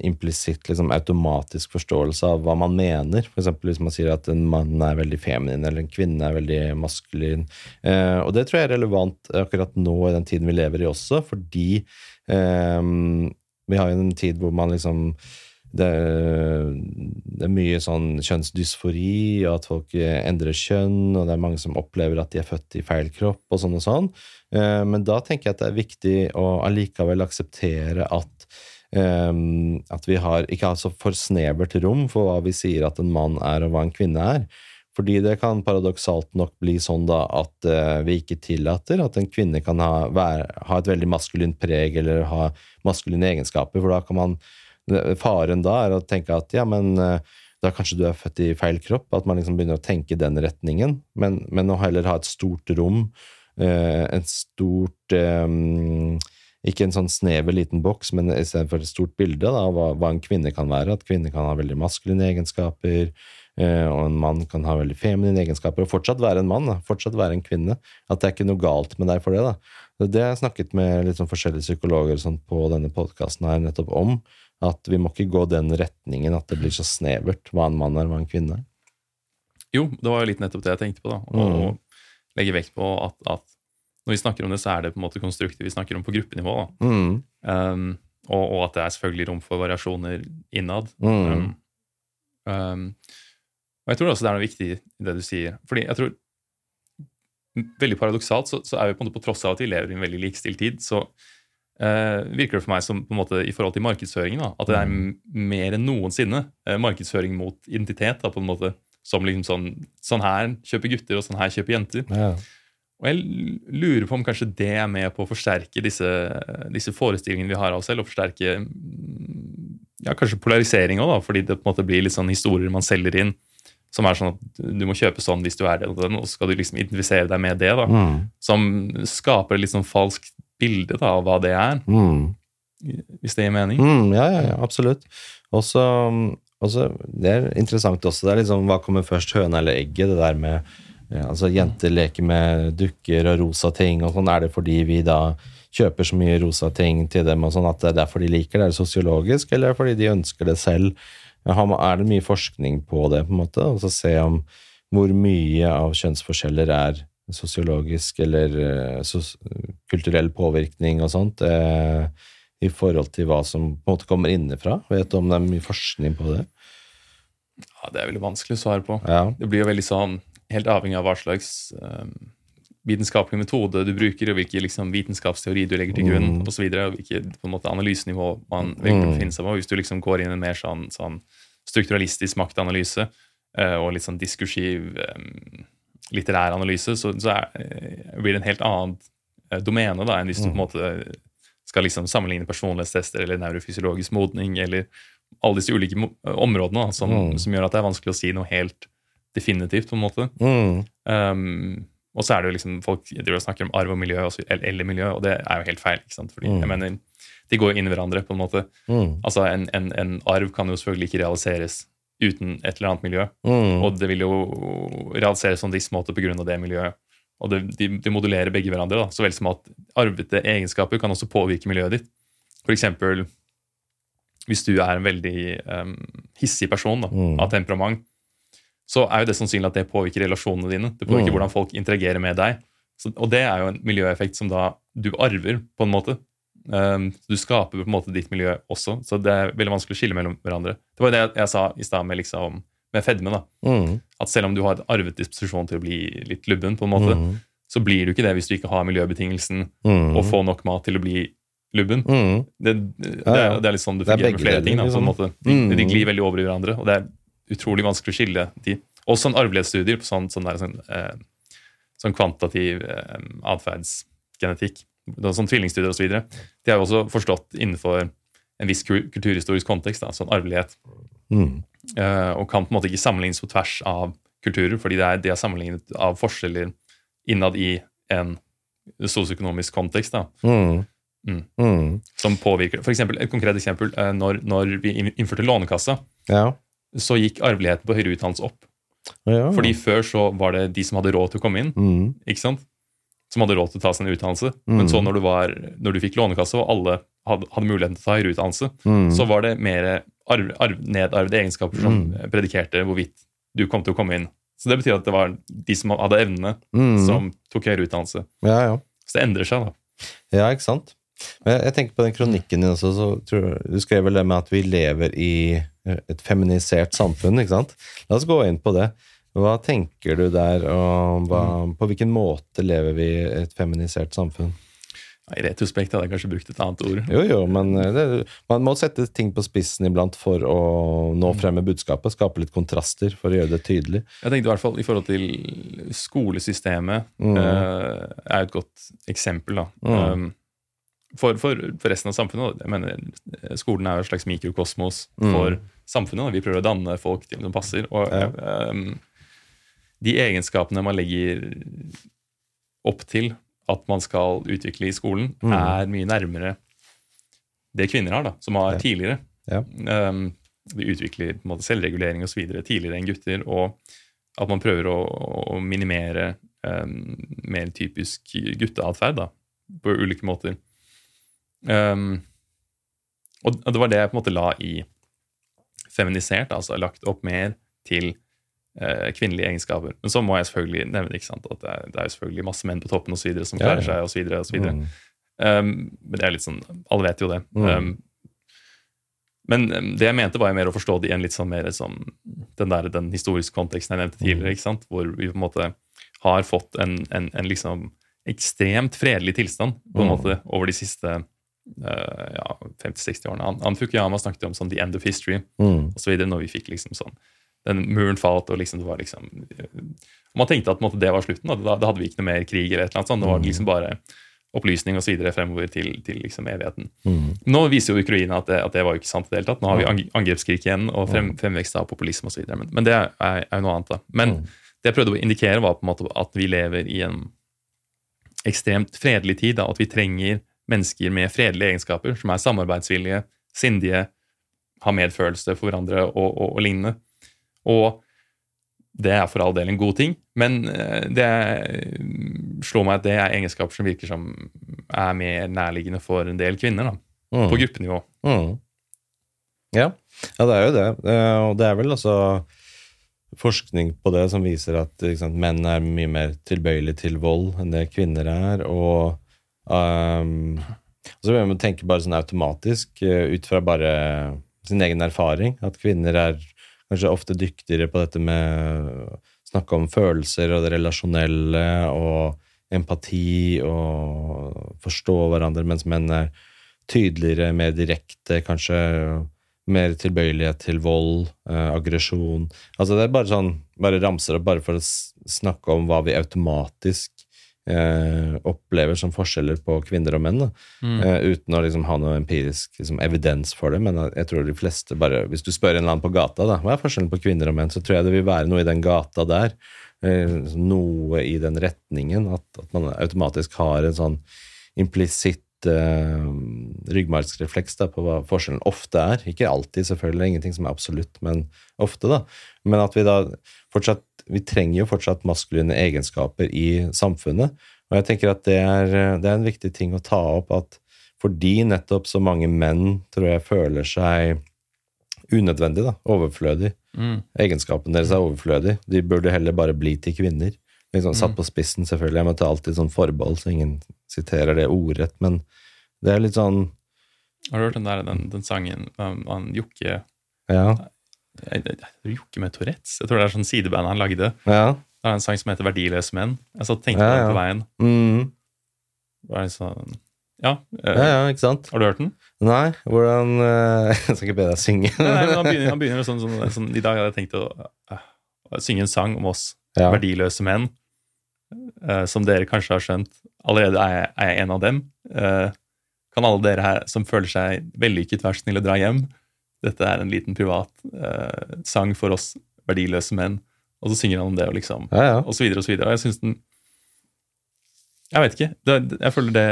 implisitt, liksom automatisk forståelse av hva man mener. Eksempel hvis man sier at en mann er veldig feminin, eller en kvinne er veldig maskulin. Eh, og det tror jeg er relevant akkurat nå i den tiden vi lever i også, fordi eh, vi har jo en tid hvor man liksom det, det er mye sånn kjønnsdysfori, og at folk eh, endrer kjønn, og det er mange som opplever at de er født i feil kropp, og sånn og sånn. Eh, Men da tenker jeg at det er viktig å allikevel akseptere at at vi har ikke har så for snevert rom for hva vi sier at en mann er, og hva en kvinne er. Fordi det kan paradoksalt nok bli sånn da at eh, vi ikke tillater at en kvinne kan ha, være, ha et veldig maskulint preg eller ha maskuline egenskaper, for da kan man Faren da er å tenke at ja, men eh, da kanskje du er født i feil kropp, at man liksom begynner å tenke i den retningen, men, men å heller ha et stort rom, eh, et stort eh, ikke en sånn snever liten boks, men istedenfor et stort bilde av hva, hva en kvinne kan være. At kvinner kan ha veldig maskuline egenskaper, eh, og en mann kan ha veldig feminine egenskaper, og fortsatt være en mann, da, fortsatt være en kvinne. At det er ikke noe galt med deg for det. da. Det har jeg snakket med litt sånn forskjellige psykologer sånn på denne podkasten her nettopp om, at vi må ikke gå den retningen at det blir så snevert hva en mann er, hva en kvinne er. Jo, det var jo litt nettopp det jeg tenkte på. da, Mm. Og legge vekt på at, at når vi snakker om det, så er det på en måte konstruktivt vi snakker om på gruppenivå. Mm. Um, og, og at det er selvfølgelig rom for variasjoner innad. Mm. Um, um, og jeg tror også det er noe viktig i det du sier. fordi jeg tror Veldig paradoksalt så, så er vi på en måte på tross av at vi lever i en veldig likestilt tid, så uh, virker det for meg som på en måte i forhold til markedsføringen da, at det er m- mer enn noensinne uh, markedsføring mot identitet. da, på en måte, Som liksom sånn Sånn her kjøper gutter, og sånn her kjøper jenter. Ja. Og jeg lurer på om kanskje det er med på å forsterke disse, disse forestillingene vi har av oss selv, og forsterke mm, ja, kanskje polarisering òg, fordi det på en måte blir litt sånn historier man selger inn, som er sånn at du må kjøpe sånn hvis du er det og den, og så skal du liksom identifisere deg med det, da. Mm. Som skaper et litt sånn falskt bilde da, av hva det er, Mm. hvis det gir mening. Mm, ja, ja, ja, absolutt. Og så også, Det er interessant også. Det er liksom hva kommer først, høna eller egget? Det der med ja, altså Jenter leker med dukker og rosa ting, og sånn. Er det fordi vi da kjøper så mye rosa ting til dem og sånn at det er derfor de liker det? Er det sosiologisk, eller er det fordi de ønsker det selv? Er det mye forskning på det, på en måte? Og så se om hvor mye av kjønnsforskjeller er sosiologisk eller eh, sos kulturell påvirkning og sånt, eh, i forhold til hva som på en måte kommer innenfra? Vet du om det er mye forskning på det? Ja, det er veldig vanskelig å svare på. Ja. Det blir jo veldig sånn helt avhengig av hva slags eh, vitenskapelig metode du bruker, og hvilken liksom, vitenskapsteori du legger til grunn, Mm. og hvilket på en måte, analysenivå man Mm. befinne seg på. Hvis du liksom går inn i en mer sånn, sånn strukturalistisk maktanalyse uh, og litt sånn diskursiv um, litterær analyse, så, så er, eh, blir det en helt annen uh, domene da, enn hvis du på en måte skal liksom sammenligne personlighetstester eller neurofysiologisk modning eller alle disse ulike områdene da, som, Mm. som gjør at det er vanskelig å si noe helt definitivt. på en måte. Mm. Um, og så er det jo liksom folk driver og snakker om arv og miljø, og så- eller, miljø, og det er jo helt feil. ikke sant? Fordi Mm. jeg mener, De går inn i hverandre. på en måte. Mm. Altså En, en, en arv kan jo selvfølgelig ikke realiseres uten et eller annet miljø. Mm. Og det vil jo realiseres på en viss måte pga. det miljøet. Og det, de, de modulerer begge hverandre, da, så vel som at arvete egenskaper kan også påvirke miljøet ditt. For eksempel hvis du er en veldig um, hissig person da, Mm. av temperament, så er jo det sannsynlig at det påvirker relasjonene dine. Det påvirker Mm. hvordan folk interagerer med deg. Så, og det er jo en miljøeffekt som da du arver, på en måte. Um, du skaper på en måte ditt miljø også, så det er veldig vanskelig å skille mellom hverandre. Det var jo det jeg, jeg sa i stad med, liksom, med fedme. da, Mm. At selv om du har et arvet disposisjon til å bli litt lubben, på en måte, Mm. så blir du ikke det hvis du ikke har miljøbetingelsen Mm. og får nok mat til å bli lubben. Mm. Det, det, Ja, ja. det er litt sånn det Det er fungerer med flere ting. Da, på en liksom. måte. De, Mm. de glir veldig over i hverandre, og det er utrolig vanskelig å skille de. Også sånn arvelighetsstudier på sånn, sånn, der, sånn, eh, sånn kvantitativ eh, atferdsgenetikk, er sånn tvillingstudier osv., de er jo også forstått innenfor en viss kulturhistorisk kontekst, da, sånn arvelighet, Mm. eh, og kan på en måte ikke sammenlignes på tvers av kulturer, fordi det er, de er sammenlignet av forskjeller innad i en sosioøkonomisk kontekst. da, Mm. Mm. Mm. som påvirker For eksempel, Et konkret eksempel. eh, Når, når vi innførte Lånekassa, Ja. Så gikk arveligheten på høyere utdannelse opp. ja. Fordi før så var det de som hadde råd til å komme inn, mm. ikke sant? som hadde råd til å ta sin utdannelse. Mm. Men så når du, var, når du fikk Lånekasse, og alle hadde, hadde muligheten til å ta høyere utdannelse, Mm. så var det mer arv, arv, nedarvede egenskaper som Mm. predikerte hvorvidt du kom til å komme inn. Så det betyr at det var de som hadde evnene, Mm. som tok høyere utdannelse. Ja, ja. Så det endrer seg, da. Ja, ikke sant? Men jeg, jeg tenker på den kronikken din også, så tror du skrev vel det med at vi lever i et feminisert samfunn, ikke sant? La oss gå inn på det. Hva tenker du der, og hva, på hvilken måte lever vi i et feminisert samfunn? I retrospekt hadde jeg kanskje brukt et annet ord. Jo, jo, men eh, det, man må sette ting på spissen iblant for å nå frem med budskapet, skape litt kontraster for å gjøre det tydelig. Jeg tenkte i hvert fall i forhold til skolesystemet Mm. eh, er et godt eksempel. da. Mm. Um, for, for, resten av samfunnet. Jeg mener, eh, Skolen er jo et slags mikrokosmos Mm. for samfunnet. da. Vi prøver å danne folk til som passer. Og Ja. um, de egenskapene man legger opp til at man skal utvikle i skolen, Mm. er mye nærmere det kvinner har, da, som har Ja. tidligere. Ja. Um, vi utvikler på en måte selvregulering videre tidligere enn gutter. Og at man prøver å, å minimere um, mer typisk gutteatferd på ulike måter. Um, og det var det jeg på en måte la i feminisert, altså lagt opp mer til eh, kvinnelige egenskaper. Men så må jeg selvfølgelig nevne ikke sant, at det er, det er selvfølgelig masse menn på toppen og så videre, som klarer ja. seg osv. Mm. Um, men det er litt sånn, alle vet jo det. Mm. Um, men um, det jeg mente, var jo mer å forstå det i en litt sånn mer sånn, den, der, den historiske konteksten jeg nevnte tidligere, Mm. ikke sant? hvor vi på en måte har fått en, en, en liksom ekstremt fredelig tilstand på en Mm. måte over de siste ja, 50-60 årene. Han, han Fukuyama snakket om sånn the end of history Mm. osv. når vi fikk liksom sånn den muren falt, og liksom det var liksom og Man tenkte at måte, det var slutten. Da, da hadde vi ikke noe mer krig. eller et eller annet sånt. Det var liksom bare opplysning videre fremover til, til liksom evigheten. Mm. Nå viser jo Ukraina at det, at det var jo ikke sant i det hele tatt. Nå har vi ang- angrepskrig igjen og frem, fremvekst av populisme osv. Men, men det er, er jo noe annet. da. Men Mm. det jeg prøvde å indikere, var på en måte at vi lever i en ekstremt fredelig tid. da, At vi trenger mennesker med fredelige egenskaper, som er samarbeidsvillige, sindige, har medfølelse for hverandre og, og, og lignende. Og det er for all del en god ting, Men eh, det slår meg at det er egenskaper som virker som er mer nærliggende for en del kvinner, da, Mm. på gruppenivå. Mm. Ja. ja, det er jo det. Eh, Og det er vel altså forskning på det som viser at sant, menn er mye mer tilbøyelige til vold enn det kvinner er. Og um, så vil man tenke bare sånn automatisk eh, ut fra bare sin egen erfaring, at kvinner er kanskje ofte dyktigere på dette med å snakke om følelser og det relasjonelle og empati og forstå hverandre, mens menn er tydeligere, mer direkte, kanskje mer tilbøyelighet til vold, eh, aggresjon. Altså det er bare sånn, bare ramser opp bare for å snakke om hva vi automatisk eh, opplever som forskjeller på kvinner og menn. Mm. Eh, uten å liksom ha noe empirisk liksom, evidens for det. Men jeg tror de fleste bare Hvis du spør en eller annen på gata da, hva er forskjellen på kvinner og menn, så tror jeg det vil være noe i den gata der. Eh, noe i den retningen. At, at man automatisk har en sånn implisitt eh, ryggmargsrefleks da, på hva forskjellen ofte er. Ikke alltid, selvfølgelig. Ingenting som er absolutt, men ofte. da. Men at vi da fortsatt Vi trenger jo fortsatt maskuline egenskaper i samfunnet. Og jeg tenker at det er, det er en viktig ting å ta opp at fordi nettopp så mange menn tror jeg føler seg unødvendig, da, overflødig. Mm. Egenskapen deres er overflødig. De burde heller bare bli til kvinner. Liksom, satt Mm. på spissen, selvfølgelig. Jeg må ta alltid sånn forbehold, så ingen siterer det ordrett. Men det er litt sånn Har du hørt den der, den, den sangen um, han Jokke Ja. Jeg- jeg- jeg- Jokke med Tourettes? Jeg tror det er sånn sideband han lagde. Ja. Det er en sang som heter 'Verdiløse menn'. Jeg satt og tenkte Ja, ja. på veien. Mm. Sånn, ja, øh, ja, ja, ikke sant? Har du hørt den? Nei, hvordan øh, Jeg skal ikke be deg synge. Nei, nei, men han begynner, han begynner sånn, sånn, sånn I dag hadde jeg tenkt å, øh, å synge en sang om oss verdiløse menn. som dere kanskje har skjønt. Allerede er jeg, er jeg en av dem. Kan alle dere her som føler seg vellykket, være så snill å dra hjem? Dette er en liten privat eh, sang for oss verdiløse menn. Og så synger han om det, og liksom Ja, ja. og så videre og så videre. Og jeg syns den Jeg vet ikke. Det, jeg føler det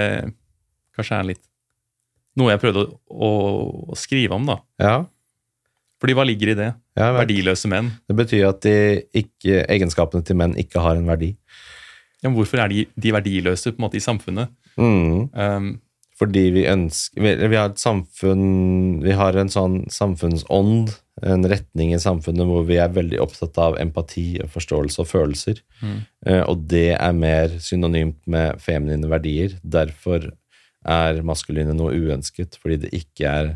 kanskje er litt noe jeg prøvde å, å, å skrive om, da. ja. Fordi hva ligger i det? ja Verdiløse menn. det betyr at de ikke, egenskapene til menn ikke har en verdi. Ja, men hvorfor er de, de verdiløse på en måte i samfunnet? Mm. Um, Fordi vi ønsker vi, vi har et samfunn Vi har en sånn samfunnsånd, en retning i samfunnet hvor vi er veldig opptatt av empati og forståelse og følelser. Mm. Eh, og det er mer synonymt med feminine verdier. Derfor er maskuline noe uønsket, fordi det ikke er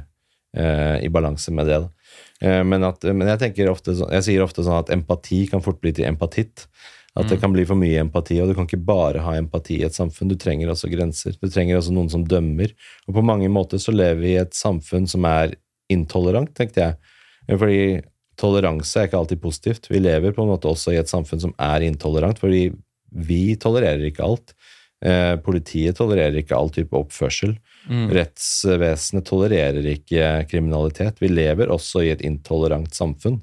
eh, i balanse med det. Eh, men, at, men jeg, ofte, så- jeg sier ofte sånn at empati kan fort bli til empatitt. At det kan bli for mye empati, og du kan ikke bare ha empati i et samfunn. Du trenger også grenser. Du trenger også noen som dømmer. Og på mange måter så lever vi i et samfunn som er intolerant, tenkte jeg. Fordi toleranse er ikke alltid positivt. Vi lever på en måte også i et samfunn som er intolerant, fordi vi tolererer ikke alt. Eh, politiet tolererer ikke all type oppførsel. mm. Rettsvesenet tolererer ikke kriminalitet. Vi lever også i et intolerant samfunn,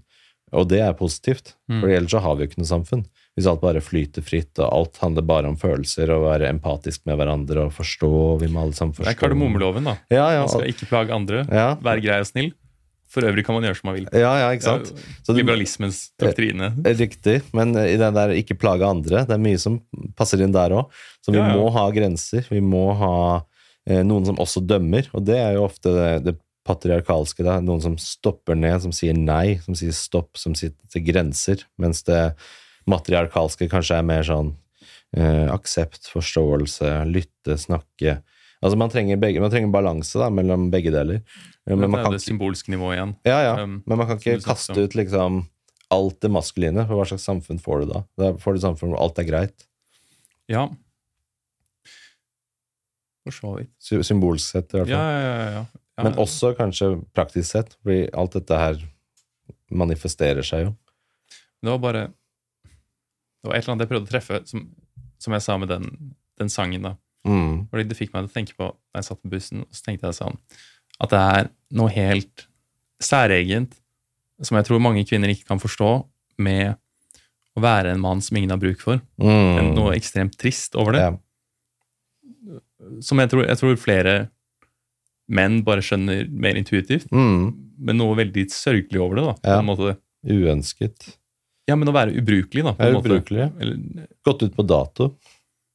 og det er positivt. Mm. For ellers så har vi jo ikke noe samfunn. Hvis alt bare flyter fritt, og alt handler bare om følelser, og være empatisk med hverandre og forstå og Vi må alle sammen forstå. Det er kardemommeloven, da. Ja, ja, Man skal ikke plage andre, ja, være grei og snill. For øvrig kan man gjøre som man vil. ja, ja, ikke sant? Du- Liberalismens doktrine. Riktig, men i den der ikke plage andre, det er mye som passer inn der òg. Så vi Ja, ja. må ha grenser. Vi må ha eh, noen som også dømmer, og det er jo ofte det, det patriarkalske. Da. Noen som stopper ned, som sier nei, som sier stopp, som sier til grenser. Mens det matriarkalske kanskje er mer sånn eh, aksept, forståelse, lytte, snakke. Altså Man trenger, begge, man trenger balanse da, mellom begge deler. Men det man er det symbolske nivået igjen. ja, ja. Um, Men man kan ikke kaste ut liksom alt det maskuline, for hva slags samfunn får du da? Da får du et samfunn hvor alt er greit, Ja. For så vidt. sy- symbolsk sett i hvert fall. ja, ja. ja. ja. Men også kanskje praktisk sett, fordi alt dette her manifesterer seg jo. Det var bare Det var et eller annet jeg prøvde å treffe, som, som jeg sa med den, den sangen. da. Mm. Fordi Det fikk meg til å tenke på da jeg satt på bussen, og så tenkte jeg sånn At det er noe helt særegent som jeg tror mange kvinner ikke kan forstå, med å være en mann som ingen har bruk for. Mm. Noe ekstremt trist over det. Ja. Som jeg tror, jeg tror flere menn bare skjønner mer intuitivt, Mm. men noe veldig sørgelig over det. da, på Ja. Uønsket. Ja, men å være ubrukelig, da. på en en måte. ubrukelig. Eller, Gått ut på dato.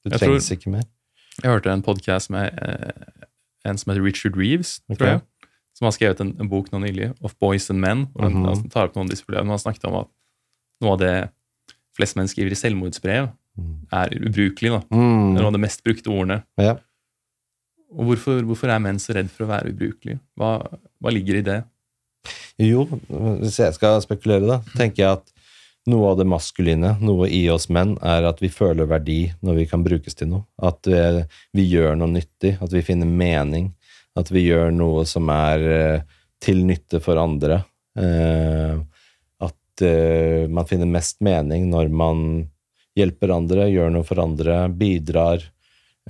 Du Jeg trengs tror- ikke mer. jeg hørte en podkast med eh, en som heter Richard Reeves, okay. tror jeg. Som har skrevet en, en bok nå nylig, 'Of Boys and Men'. hvor han -hmm. Han tar opp noen av disse problemene. Han snakket om at noe av det flest menn skriver i selvmordsbrev, er ubrukelig. da. Det er noe av de mest brukte ordene. Ja. Og hvorfor, hvorfor er menn så redd for å være ubrukelig? Hva, hva ligger i det? Jo, hvis jeg skal spekulere, da, tenker jeg at noe av det maskuline, noe i oss menn, er at vi føler verdi når vi kan brukes til noe. At eh, vi gjør noe nyttig, at vi finner mening. At vi gjør noe som er eh, til nytte for andre. Eh, at man finner mest mening når man hjelper andre, gjør noe for andre, bidrar.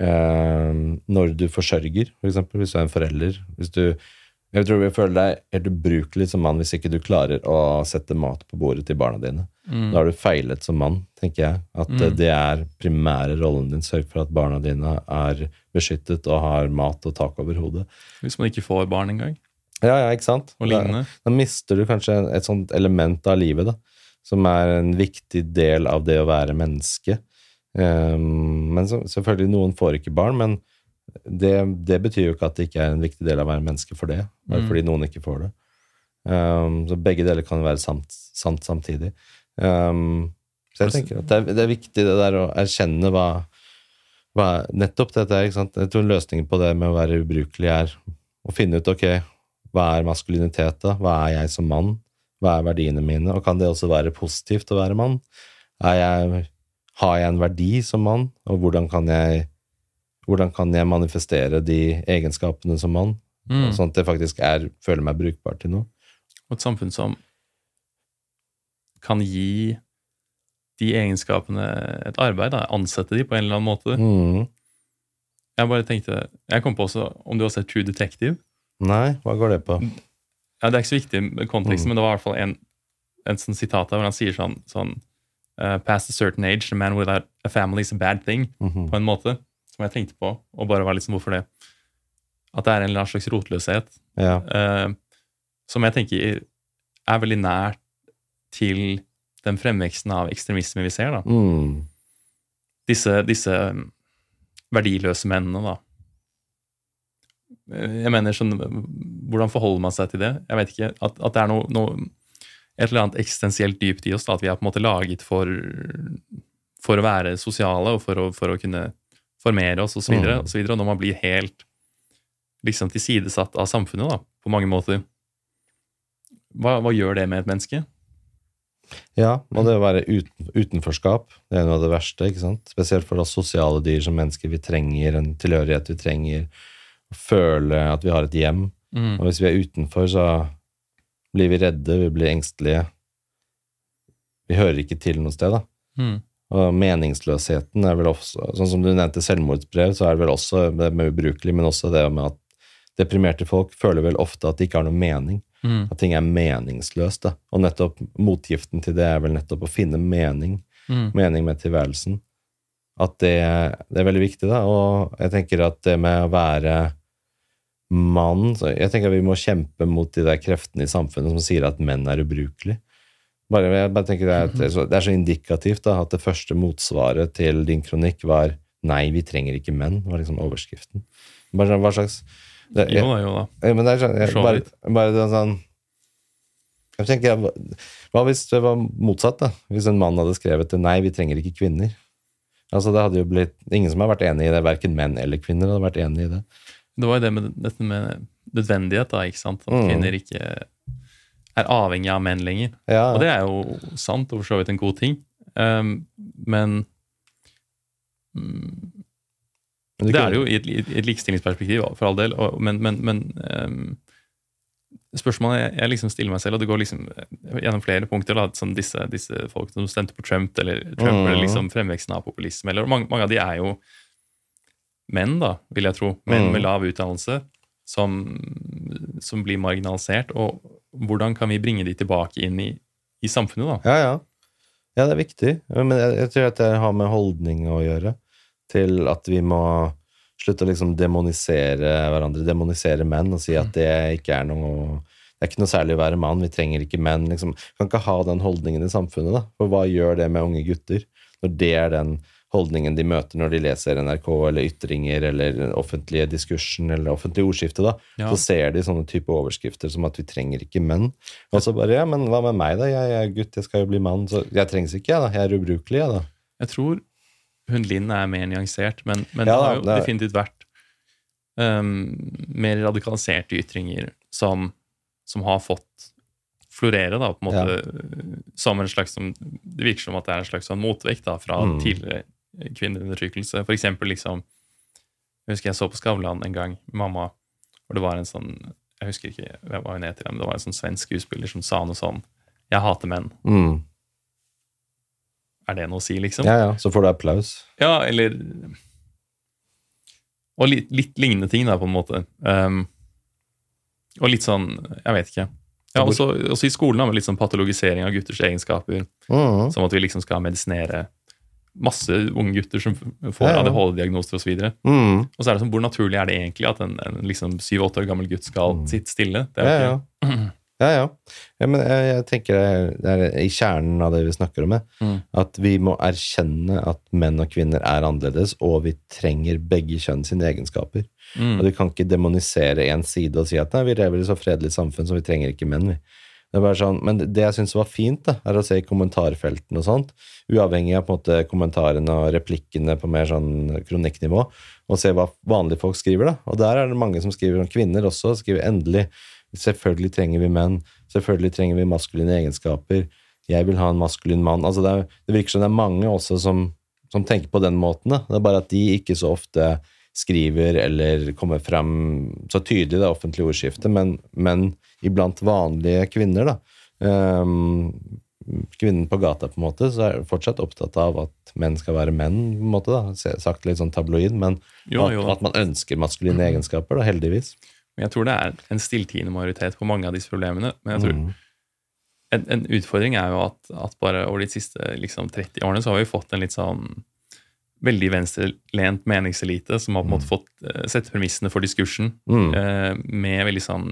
Når du forsørger, for eksempel, hvis du er en forelder. Hvis du jeg tror vi føler deg helt ubrukelig som mann hvis ikke du klarer å sette mat på bordet til barna dine. Mm. Da har du feilet som mann, tenker jeg. At eh, Mm. det er primære rollen din. Sørg for at barna dine er beskyttet og har mat og tak over hodet. Hvis man ikke får barn engang, Ja, ja, ikke sant? og Da, da mister du kanskje et sånt element av livet, da. Som er en viktig del av det å være menneske. Um, men så, selvfølgelig, noen får ikke barn, men det, det betyr jo ikke at det ikke er en viktig del av å være menneske for det. Bare Mm. fordi noen ikke får det. Um, så begge deler kan være sant, sant samtidig. Um, så jeg tenker at det er, det er viktig det der å erkjenne hva, hva Nettopp dette er, ikke sant. Jeg tror løsningen på det med å være ubrukelig er å finne ut ok, hva er maskulinitet, da? Hva er jeg som mann? Hva er verdiene mine? Og kan det også være positivt å være mann? Er jeg, har jeg en verdi som mann, og hvordan kan jeg, hvordan kan jeg manifestere de egenskapene som mann, Mm. sånn at det faktisk er, føler meg brukbar til noe? Og et samfunn som kan gi de egenskapene et arbeid, da, ansette de på en eller annen måte. Mm. Jeg bare tenkte, jeg kom på også om du har sett True Detective. Nei, hva går det på? Ja, Det er ikke så viktig med konteksten, Mm. men det var i hvert fall en, en sånn sitat der hvor han sier sånn, sånn uh, Past a certain age, a man without a family is a bad thing, Mhm. på en måte. Som jeg tenkte på, og bare var liksom hvorfor det. At det er en eller annen slags rotløshet Ja. uh, som jeg tenker er veldig nært til den fremveksten av ekstremisme vi ser. da. Mm. Disse, disse um, verdiløse mennene, da. Eh, Jeg mener sånn Hvordan forholder man seg til det? Jeg vet ikke. At, at det er noe, noe et eller annet eksistensielt dypt i oss. Da, at vi er på en måte laget for, for å være sosiale og for å, for å kunne formere oss osv. Mm. Og, så videre, og når man blir helt liksom tilsidesatt av samfunnet da, på mange måter, hva, hva gjør det med et menneske? Ja, og det å være uten, utenforskap, det er noe av det verste, ikke sant? Spesielt for oss sosiale dyr som mennesker. Vi trenger en tilhørighet, vi trenger å føle at vi har et hjem. Og hvis vi er utenfor, så blir vi redde, vi blir engstelige. Vi hører ikke til noe sted, da. Mm. Og meningsløsheten er vel også Sånn som du nevnte selvmordsbrev, så er det vel også det med ubrukelig, men også det med at deprimerte folk føler vel ofte at de ikke har noe mening. Mm. At ting er meningsløst. da. Og nettopp motgiften til det er vel nettopp å finne mening. Mm. Mening med tilværelsen. At det, det er veldig viktig, da. Og jeg tenker at det med å være mann så Jeg tenker at vi må kjempe mot de der kreftene i samfunnet som sier at menn er ubrukelige. Bare, jeg bare tenker det er, et- så- det er så indikativt da, at det første motsvaret til din kronikk var 'Nei, vi trenger ikke menn', var liksom overskriften. Bare sånn, hva slags det, Jo da, jo da. Jeg, men det er sånn, jeg, bare, bare det er sånn jeg tenker, hva- Hva hvis det var motsatt? da? Hvis en mann hadde skrevet det 'Nei, vi trenger ikke kvinner'. Altså det hadde jo blitt, Ingen som har vært enig i det, verken menn eller kvinner hadde vært enig i det. Det var jo det med dette med nødvendighet, da, ikke sant? At Mm. kvinner ikke er avhengig av menn lenger. Ja, Og det er jo sant, og for så vidt en god ting. Um, men men det er det jo i et, i et likestillingsperspektiv, for all del. Og, men men, men um, spørsmålet jeg, jeg liksom stiller meg selv, og det går liksom gjennom flere punkter, da, som disse, disse folk som stemte på Trump, eller Trump, Mm. eller liksom fremveksten av populisme, eller mange, mange av de er jo menn, da, vil jeg tro. Menn Mm. med lav utdannelse som, som blir marginalisert. Og hvordan kan vi bringe de tilbake inn i, i samfunnet, da? Ja, ja. Ja, det er viktig. Men jeg, jeg tror at det har med holdning å gjøre. Til at vi må slutte å liksom demonisere hverandre, demonisere menn, og si at det ikke er noe det er ikke noe særlig å være mann, vi trenger ikke menn. liksom. Kan ikke ha den holdningen i samfunnet, da. For hva gjør det med unge gutter? Når det er den holdningen de møter når de leser NRK eller ytringer eller offentlige diskursen eller offentlig ordskifte, da, Ja. så ser de sånne type overskrifter som at vi trenger ikke menn. Og så bare ja, men hva med meg, da? Jeg er gutt, jeg skal jo bli mann. Så jeg trengs ikke, jeg, da. Jeg er ubrukelig, jeg, da. Jeg tror hun Linn er mer nyansert, men, men Ja det har jo det er- definitivt vært um, mer radikaliserte ytringer som, som har fått florere, da, på en måte, som en slags som, Det virker som at det er en slags sånn motvekt da, fra Mm. tidligere kvinneundertrykkelse. For eksempel liksom Jeg husker jeg så på Skavlan en gang med mamma, og det var en sånn Jeg husker ikke hva hun heter, men det var en sånn svensk skuespiller som sa noe sånn Jeg hater menn. Mm. Er det noe å si, liksom? Ja, ja. Så får du applaus. Ja, eller Og litt, litt lignende ting, da, på en måte. Um, og litt sånn Jeg vet ikke. Ja, også, også i skolen har vi litt sånn patologisering av gutters egenskaper. Mm. Som at vi liksom skal medisinere masse unge gutter som får Ja, ja. ADHD-diagnoser osv. Mm. og så er det sånn, hvor naturlig er det egentlig at en, en liksom syv-åtte år gammel gutt skal Mm. sitte stille? Det er Ja, ja. Ja, ja. ja men jeg, jeg tenker det er, i kjernen av det vi snakker om. Mm. at vi må erkjenne at menn og kvinner er annerledes, og vi trenger begge kjønn sine egenskaper. Mm. Og vi kan ikke demonisere én side og si at nei, vi lever i så fredelig samfunn, så vi trenger ikke menn. vi. Det sånn, men det jeg syns var fint, da, er å se i kommentarfeltene og sånt, uavhengig av på en måte kommentarene og replikkene på mer sånn kronikknivå, og se hva vanlige folk skriver. da. Og der er det mange som skriver, om kvinner også, skriver endelig Selvfølgelig trenger vi menn. Selvfølgelig trenger vi maskuline egenskaper. Jeg vil ha en maskulin mann. Altså det, er, det virker som det er mange også som, som tenker på den måten. Da. Det er bare at de ikke så ofte skriver eller kommer frem så tydelig i det offentlige ordskiftet, men, men iblant vanlige kvinner, da. um, kvinnen på gata, på en måte, så er jeg fortsatt opptatt av at menn skal være menn, på en måte, da. Sagt litt sånn tabloid, men Jo, at, jo. at man ønsker maskuline egenskaper, da, heldigvis. Jeg tror det er en stilltiende majoritet på mange av disse problemene. Men jeg tror Mm. en, en utfordring er jo at, at bare over de siste liksom, 30 årene så har vi fått en litt sånn veldig venstrelent meningselite som har på en måte fått uh, sett premissene for diskursen Mm. uh, med veldig sånn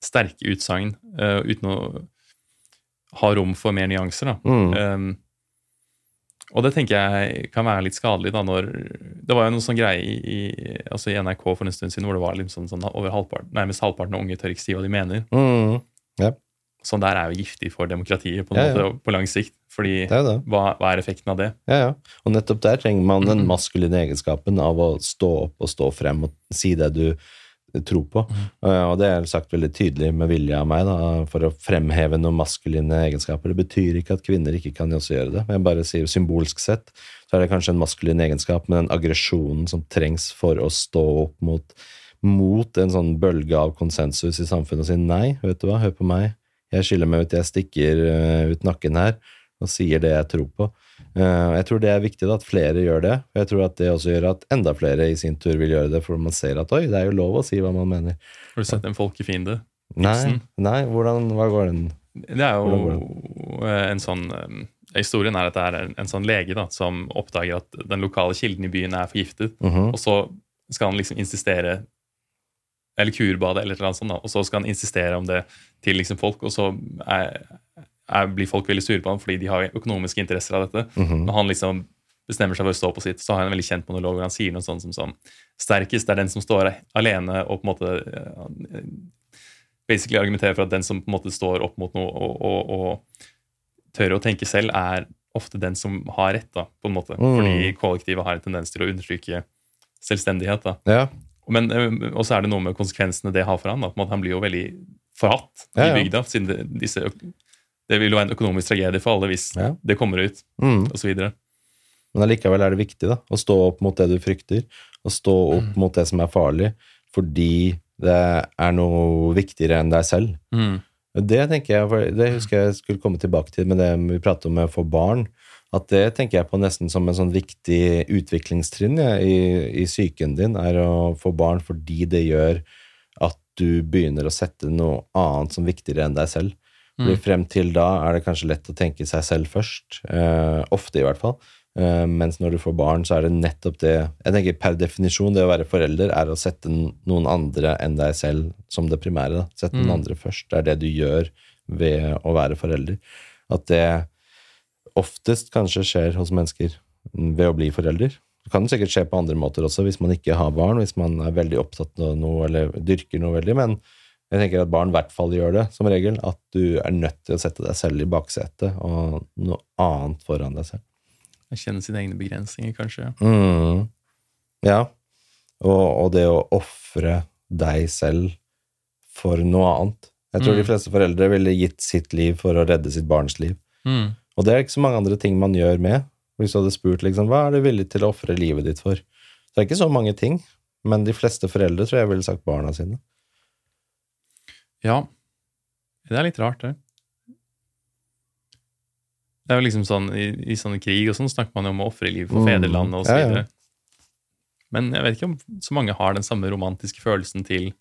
sterke utsagn uh, uten å ha rom for mer nyanser. da. Mm. Um, og det tenker jeg kan være litt skadelig. da, når Det var jo noen sånn greie i, i, altså i NRK for en stund siden hvor det var liksom sånn, sånn over halvparten, nærmest halvparten av unge tør ikke si hva de mener. Mm. Sånn der er jo giftig for demokratiet på, Ja, ja. måte, på lang sikt. fordi Det er det. hva, hva er effekten av det? Ja, ja. Og nettopp der trenger man den maskuline egenskapen av å stå opp og stå frem og si det du tror på. Eh, Og det er sagt veldig tydelig med vilje av meg, da, for å fremheve noen maskuline egenskaper. Det betyr ikke at kvinner ikke kan også gjøre det. Jeg bare sier symbolsk sett så er det kanskje en maskulin egenskap, men den aggresjonen som trengs for å stå opp mot, mot en sånn bølge av konsensus i samfunnet og si nei, vet du hva, hør på meg, jeg skiller meg ut, jeg stikker eh, ut nakken her og sier det jeg tror på. Eh, jeg tror det er viktig da, at flere gjør det. og Jeg tror at det også gjør at enda flere i sin tur vil gjøre det, for man ser at oi, det er jo lov å si hva man mener. Har du sett en folkefiende? Nei, nei hvordan, hva går den Det er jo eh, en sånn Historien er at det er en, en sånn lege da, som oppdager at den lokale kilden i byen er forgiftet. Mhm. Og så skal han liksom insistere Eller kurbade, eller noe sånt. da, Og så skal han insistere om det til liksom folk, og så er, er, blir folk veldig sure på ham fordi de har økonomiske interesser av dette. Mhm. Når han liksom bestemmer seg for å stå på sitt, så har han en veldig kjent monolog hvor han sier noe sånt som sånn Sterkest er den som står alene og på en måte eh, basically argumenterer for at den som på en måte står opp mot noe og, og, og tør å tenke selv, er ofte den som har rett, da, på en måte. Mm. Fordi kollektivet har en tendens til å undertrykke selvstendighet. da. Ja. Men, eh, og så er det noe med konsekvensene det har for han. Måte, han blir jo veldig forhatt i bygda. siden det, disse, det vil jo være en økonomisk tragedie for alle hvis det kommer ut, Mm. osv. Men allikevel er det viktig da, å stå opp mot det du frykter, og stå opp mot det som er farlig, fordi det er noe viktigere enn deg selv. Mm. Det tenker jeg, det husker jeg skulle komme tilbake til med det vi pratet om med å få barn, at det tenker jeg på nesten som en sånn viktig utviklingstrinn ja, i, i psyken din, er å få barn fordi det gjør at du begynner å sette noe annet som viktigere enn deg selv. Fordi Mm. frem til da er det kanskje lett å tenke seg selv først, eh, ofte i hvert fall, Eh, mens når du får barn, så er det nettopp det Jeg tenker Per definisjon, det å være forelder er å sette noen andre enn deg selv som det primære. Da. Sette Mm. noen andre først. Det er det du gjør ved å være forelder. At det oftest kanskje skjer hos mennesker ved å bli forelder. Det kan sikkert skje på andre måter også, hvis man ikke har barn, hvis man er veldig opptatt av noe eller dyrker noe veldig, men jeg tenker at barn i hvert fall gjør det, som regel. At du er nødt til å sette deg selv i baksetet og noe annet foran deg selv. Å kjenne sine egne begrensninger, kanskje. Mm. Ja. Og, og det å ofre deg selv for noe annet. Jeg tror Mm. de fleste foreldre ville gitt sitt liv for å redde sitt barns liv. Mm. Og det er ikke så mange andre ting man gjør med. Hvis du hadde spurt liksom, hva er du villig til å ofre livet ditt for, så det er ikke så mange ting. Men de fleste foreldre tror jeg ville sagt barna sine. Ja. Det er litt rart, det. Det er jo liksom sånn, I, i sånne krig og sånn snakker man jo om å ofre livet for Mm. fedrelandet og så Ja, ja. videre. Men jeg vet ikke om så mange har den samme romantiske følelsen til,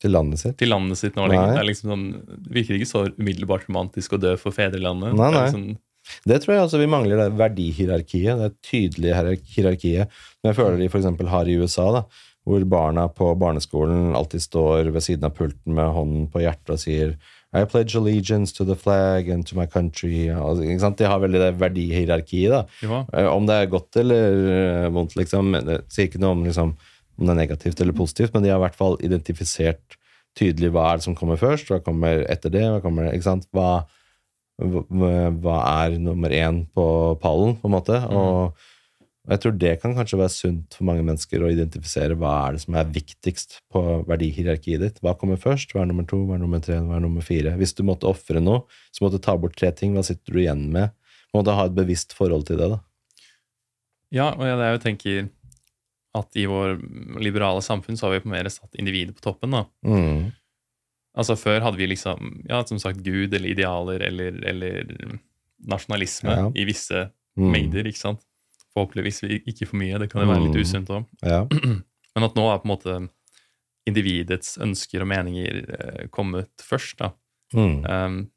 Til landet sitt. til landet sitt nå lenger. Det, er liksom sånn, det virker ikke så umiddelbart romantisk å dø for fedrelandet. Nei, Det er nei. liksom- Det tror jeg altså vi mangler, det verdihierarkiet. Det tydelige hierarkiet som jeg føler de f.eks. har i USA, da, hvor barna på barneskolen alltid står ved siden av pulten med hånden på hjertet og sier I pledge allegiance to the flag and to my country. Og, sant? De har veldig det verdihierarkiet. da. ja. Eh, Om det er godt eller eh, vondt, liksom. Det sier ikke noe om, liksom, om det er negativt eller positivt, men de har i hvert fall identifisert tydelig hva er det som kommer først, hva kommer etter det, hva kommer ikke sant? Hva, hva er nummer én på pallen, på en måte. Og jeg tror det kan kanskje være sunt for mange mennesker å identifisere hva er det som er viktigst på verdihierarkiet ditt. Hva kommer først? Hva er nummer to? Hva er nummer tre? Hva er nummer fire? Hvis du måtte ofre noe, så måtte du ta bort tre ting. Hva sitter du igjen med? Du måtte ha et bevisst forhold til det. da. ja, og jeg, er tenker at i vår liberale samfunn så har vi på mer satt individet på toppen. da. Mm. Altså Før hadde vi liksom, ja, som sagt, Gud eller idealer eller, eller nasjonalisme Ja. i visse Mm. mengder. ikke sant? Forhåpentligvis ikke for mye, det kan jo være litt Mm. usunt òg. Ja. Men at nå er på en måte individets ønsker og meninger eh, kommet først. da. Mm. Um,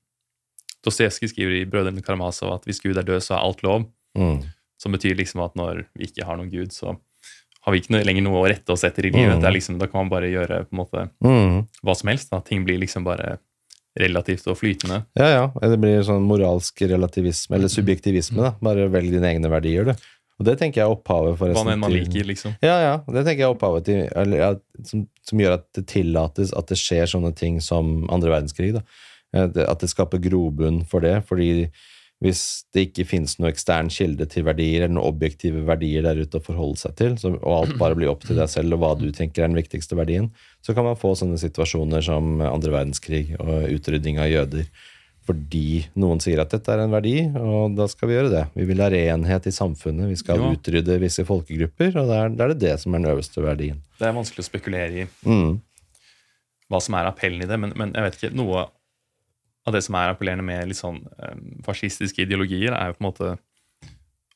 Dostojevskij skriver i 'Brødrene Karamazov' at hvis Gud er død, så er alt lov. Mm. Som betyr liksom at når vi ikke har noen Gud, så har vi ikke noe, lenger noe å rette oss etter i livet. Mm. Det liksom, da kan man bare gjøre på en måte Mm. hva som helst. da. Ting blir liksom bare relativt og flytende. Ja, ja. Det blir sånn moralsk relativisme, eller subjektivisme. da. Bare velg dine egne verdier, du. Og det tenker jeg er opphavet Hva forresten nå enn man liker, liksom. Ja, ja. Det tenker jeg er opphavet til eller, som, som gjør at det tillates at det skjer sånne ting som andre verdenskrig. Da. Eh, At det skaper grobunn for det. fordi hvis det ikke finnes noe ekstern kilde til verdier, eller noen objektive verdier der ute å forholde seg til, så, og alt bare blir opp til deg selv og hva du tenker er den viktigste verdien, så kan man få sånne situasjoner som andre verdenskrig og utrydding av jøder. Fordi noen sier at dette er en verdi, og da skal vi gjøre det. Vi vil ha renhet i samfunnet, vi skal Ja. utrydde visse folkegrupper, og da er, er det det som er den øverste verdien. Det er vanskelig å spekulere i Mm. hva som er appellen i det, men, men jeg vet ikke, noe av det som er appellerende med litt sånn eh, fascistiske ideologier, er jo på en måte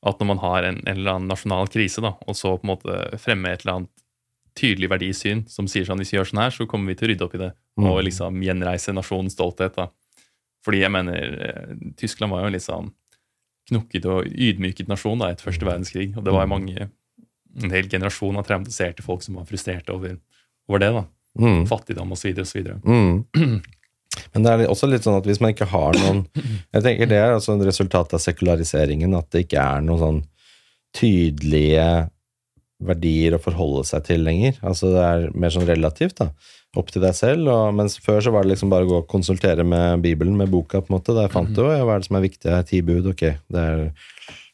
at når man har en, en eller annen nasjonal krise, da, og så på en måte fremme et eller annet tydelig verdisyn som sier sånn hvis vi gjør sånn her, så kommer vi til å rydde opp i det og Mm. liksom gjenreise nasjonens stolthet. da. Fordi jeg mener, eh, Tyskland var jo en litt sånn knukket og ydmyket nasjon da, etter første verdenskrig, og det var mange, en hel generasjon av traumatiserte folk som var frustrerte over, over det. da. Mm. Fattigdom osv. osv. Mm. Men det er også litt sånn at hvis man ikke har noen Jeg tenker det er altså en resultat av sekulariseringen, at det ikke er noen sånn tydelige verdier å forholde seg til lenger. Altså det er mer sånn relativt, da. Opp til deg selv. Og, mens før så var det liksom bare å gå og konsultere med Bibelen, med boka, på en måte. Der fant du ja, hva er det som er viktig her. Ti bud, ok. Det er,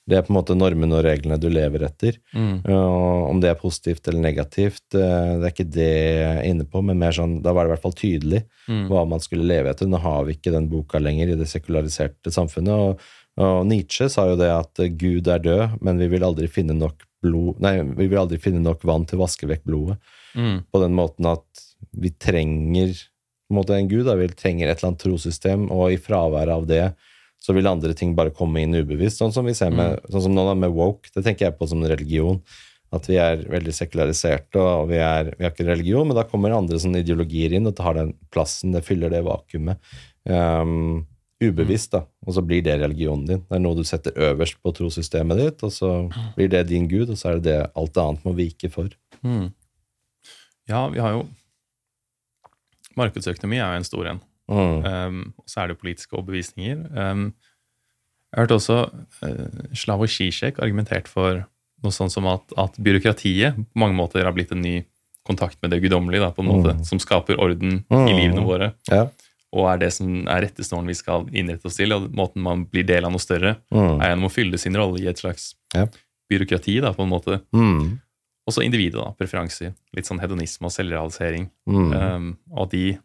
det er på en måte normene og reglene du lever etter. Mm. Og om det er positivt eller negativt, eh, det er ikke det jeg er inne på, men mer sånn, da var det i hvert fall tydelig Mm. hva man skulle leve etter. Nå har vi ikke den boka lenger i det sekulariserte samfunnet. Og, og Nietzsche sa jo det at eh, Gud er død, men vi vil aldri finne nok blod Nei, vi vil aldri finne nok vann til å vaske vekk blodet. Mm. På den måten at vi trenger på en måte en gud, da. vi trenger et eller annet trossystem, og i fraværet av det så vil andre ting bare komme inn ubevisst. Sånn som vi ser med, sånn som nå da med woke. Det tenker jeg på som en religion. At vi er veldig sekulariserte, og vi, er, vi har ikke religion, men da kommer andre sånne ideologier inn og tar den plassen, det fyller det vakuumet. Um, ubevisst, da, og så blir det religionen din. Det er noe du setter øverst på trossystemet ditt, og så blir det din gud, og så er det det alt annet må vike for. Mm. Ja, vi har jo Markedsøkonomi er jo en stor en. Mm. Um, så er det politiske overbevisninger. Um, jeg hørte også uh, Slavoj Zizek argumentert for noe sånn som at, at byråkratiet på mange måter har blitt en ny kontakt med det guddommelige, på en måte, Mm. som skaper orden Mm. i livene våre. Ja. Og er det som er rettesnoren vi skal innrette oss til. Og måten man blir del av noe større, Mm. er gjennom å fylle sin rolle i et slags Ja. byråkrati. da, på en måte. Mm. Og så individet, da, preferanser. Litt sånn hedonisme og selvrealisering. Um, og de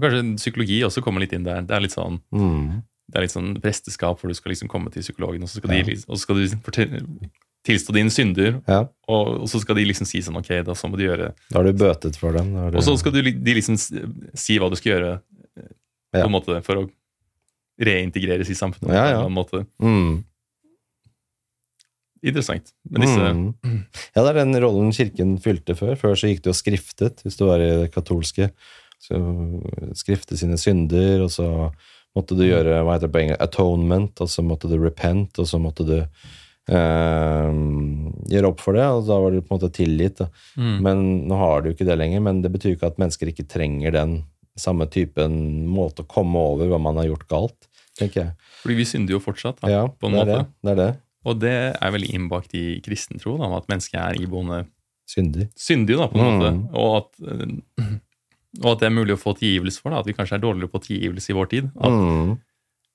Kanskje psykologi også kommer litt inn der. Det er litt sånn Mm. det er litt sånn presteskap hvor du skal liksom komme til psykologen, og så skal, Ja. de, liksom- og så skal du liksom tilstå dine synder, Ja, og, og så skal de liksom si sånn Ok, da så må du gjøre da har du bøtet for dem. du- Og så skal du, de liksom si hva du skal gjøre eh, på Ja. en måte for å reintegreres i samfunnet. På en måte. mm. Interessant. Men disse Mm. Ja, det er den rollen kirken fylte før. Før så gikk det jo skriftet, hvis du var i det katolske. Så skrifte sine synder, og så måtte du gjøre hva heter det på engelsk, atonement, og så måtte du repent, og så måtte du eh, gjøre opp for det, og da var du på en måte tilgitt. Mm. Men nå har du jo ikke det lenger, men det betyr ikke at mennesker ikke trenger den samme typen måte å komme over hva man har gjort galt, tenker jeg. Fordi vi synder jo fortsatt, da, Ja, på en det måte. det. det er det. Og det er veldig innbakt i kristen tro, at mennesket er iboende Syndig. syndig, da, på en Mm. måte. Og at, eh, og at det er mulig å få tilgivelse for. da, At vi kanskje er dårligere på tilgivelse i vår tid. At Mm.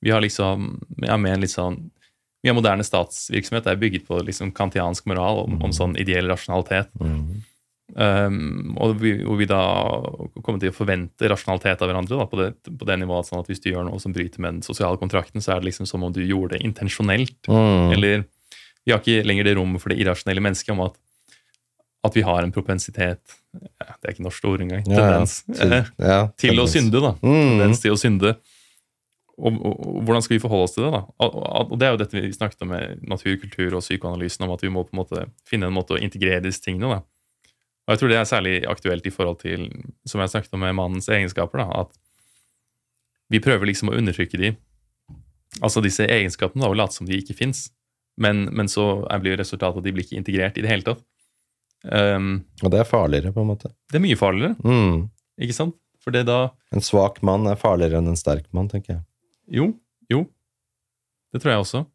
vi har liksom, ja, med en litt sånn Mye av moderne statsvirksomhet er bygget på liksom kantiansk moral om, om sånn ideell rasjonalitet. Mm. Um, og vi, hvor vi da kommer til å forvente rasjonalitet av hverandre da, på, det, på det nivået. Sånn at hvis du gjør noe som bryter med den sosiale kontrakten, så er det liksom som om du gjorde det intensjonelt. Mm. Eller vi har ikke lenger det rommet for det irrasjonelle mennesket om at, at vi har en propensitet ja, Det er ikke norsk ord engang. Ja, ja. Til, eh, ja, til å synde, da. Mm. Tendens til å synde. Og, og, og hvordan skal vi forholde oss til det? da? Og, Det er jo dette vi snakket om med natur, kultur og psykoanalysen, om at vi må på en måte finne en måte å integrere disse tingene. da. Og jeg tror det er særlig aktuelt i forhold til, som jeg snakket om med mannens egenskaper, da, at vi prøver liksom å undertrykke de, altså disse egenskapene, da, og late som de ikke fins. Men, men så blir resultatet at de blir ikke integrert i det hele tatt. Um, Og det er farligere, på en måte. det er mye farligere, Mm. ikke sant? For det da En svak mann er farligere enn en sterk mann, tenker jeg. Jo, jo. Det tror jeg også.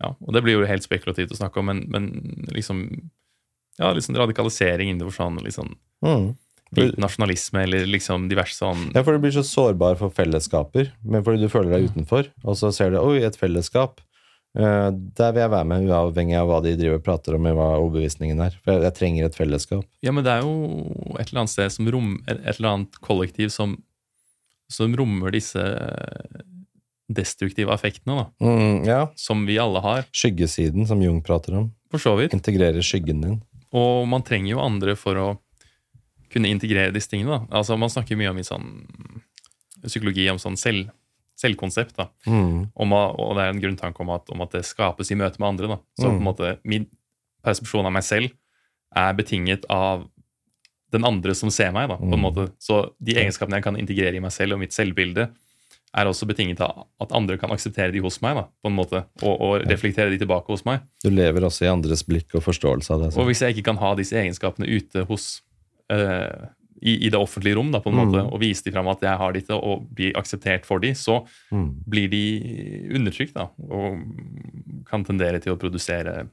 Ja, og det blir jo helt spekulativt å snakke om, men, men liksom Ja, liksom radikalisering innenfor sånn liksom Mm. hvit nasjonalisme eller liksom diverse sånn Ja, for du blir så sårbar for fellesskaper, men fordi du føler deg utenfor, og så ser du oi, et fellesskap. Eh, der vil jeg være med, uavhengig av hva de driver og prater om, i hva overbevisningen er. For jeg, jeg trenger et fellesskap. Ja, men det er jo et eller annet sted som rom, et et eller annet kollektiv som, som rommer disse destruktive affektene, da. Mm, ja. Som vi alle har, Skyggesiden, som Jung prater om. for så vidt. Integrere skyggen din. Og man trenger jo andre for å kunne integrere disse tingene. da. Altså Man snakker mye om i sånn psykologi om sånn selv, selvkonsept. da. Mm. Om, og det er en grunntanke om at, om at det skapes i møte med andre. da. Så på en Mm. måte min persepsjon av meg selv er betinget av den andre som ser meg. da, på en Mm. måte. Så de egenskapene jeg kan integrere i meg selv og mitt selvbilde, er også betinget av at andre kan akseptere de hos meg, da, på en måte, og, og reflektere de tilbake hos meg. Du lever også i andres blikk og forståelse av det. Og hvis jeg ikke kan ha disse egenskapene ute hos eh, i, i det offentlige rom, da, på en Mm. måte, og vise dem fram at jeg har dette, og bli akseptert for dem, så Mm. blir de undertrykt da, og kan tendere til å produsere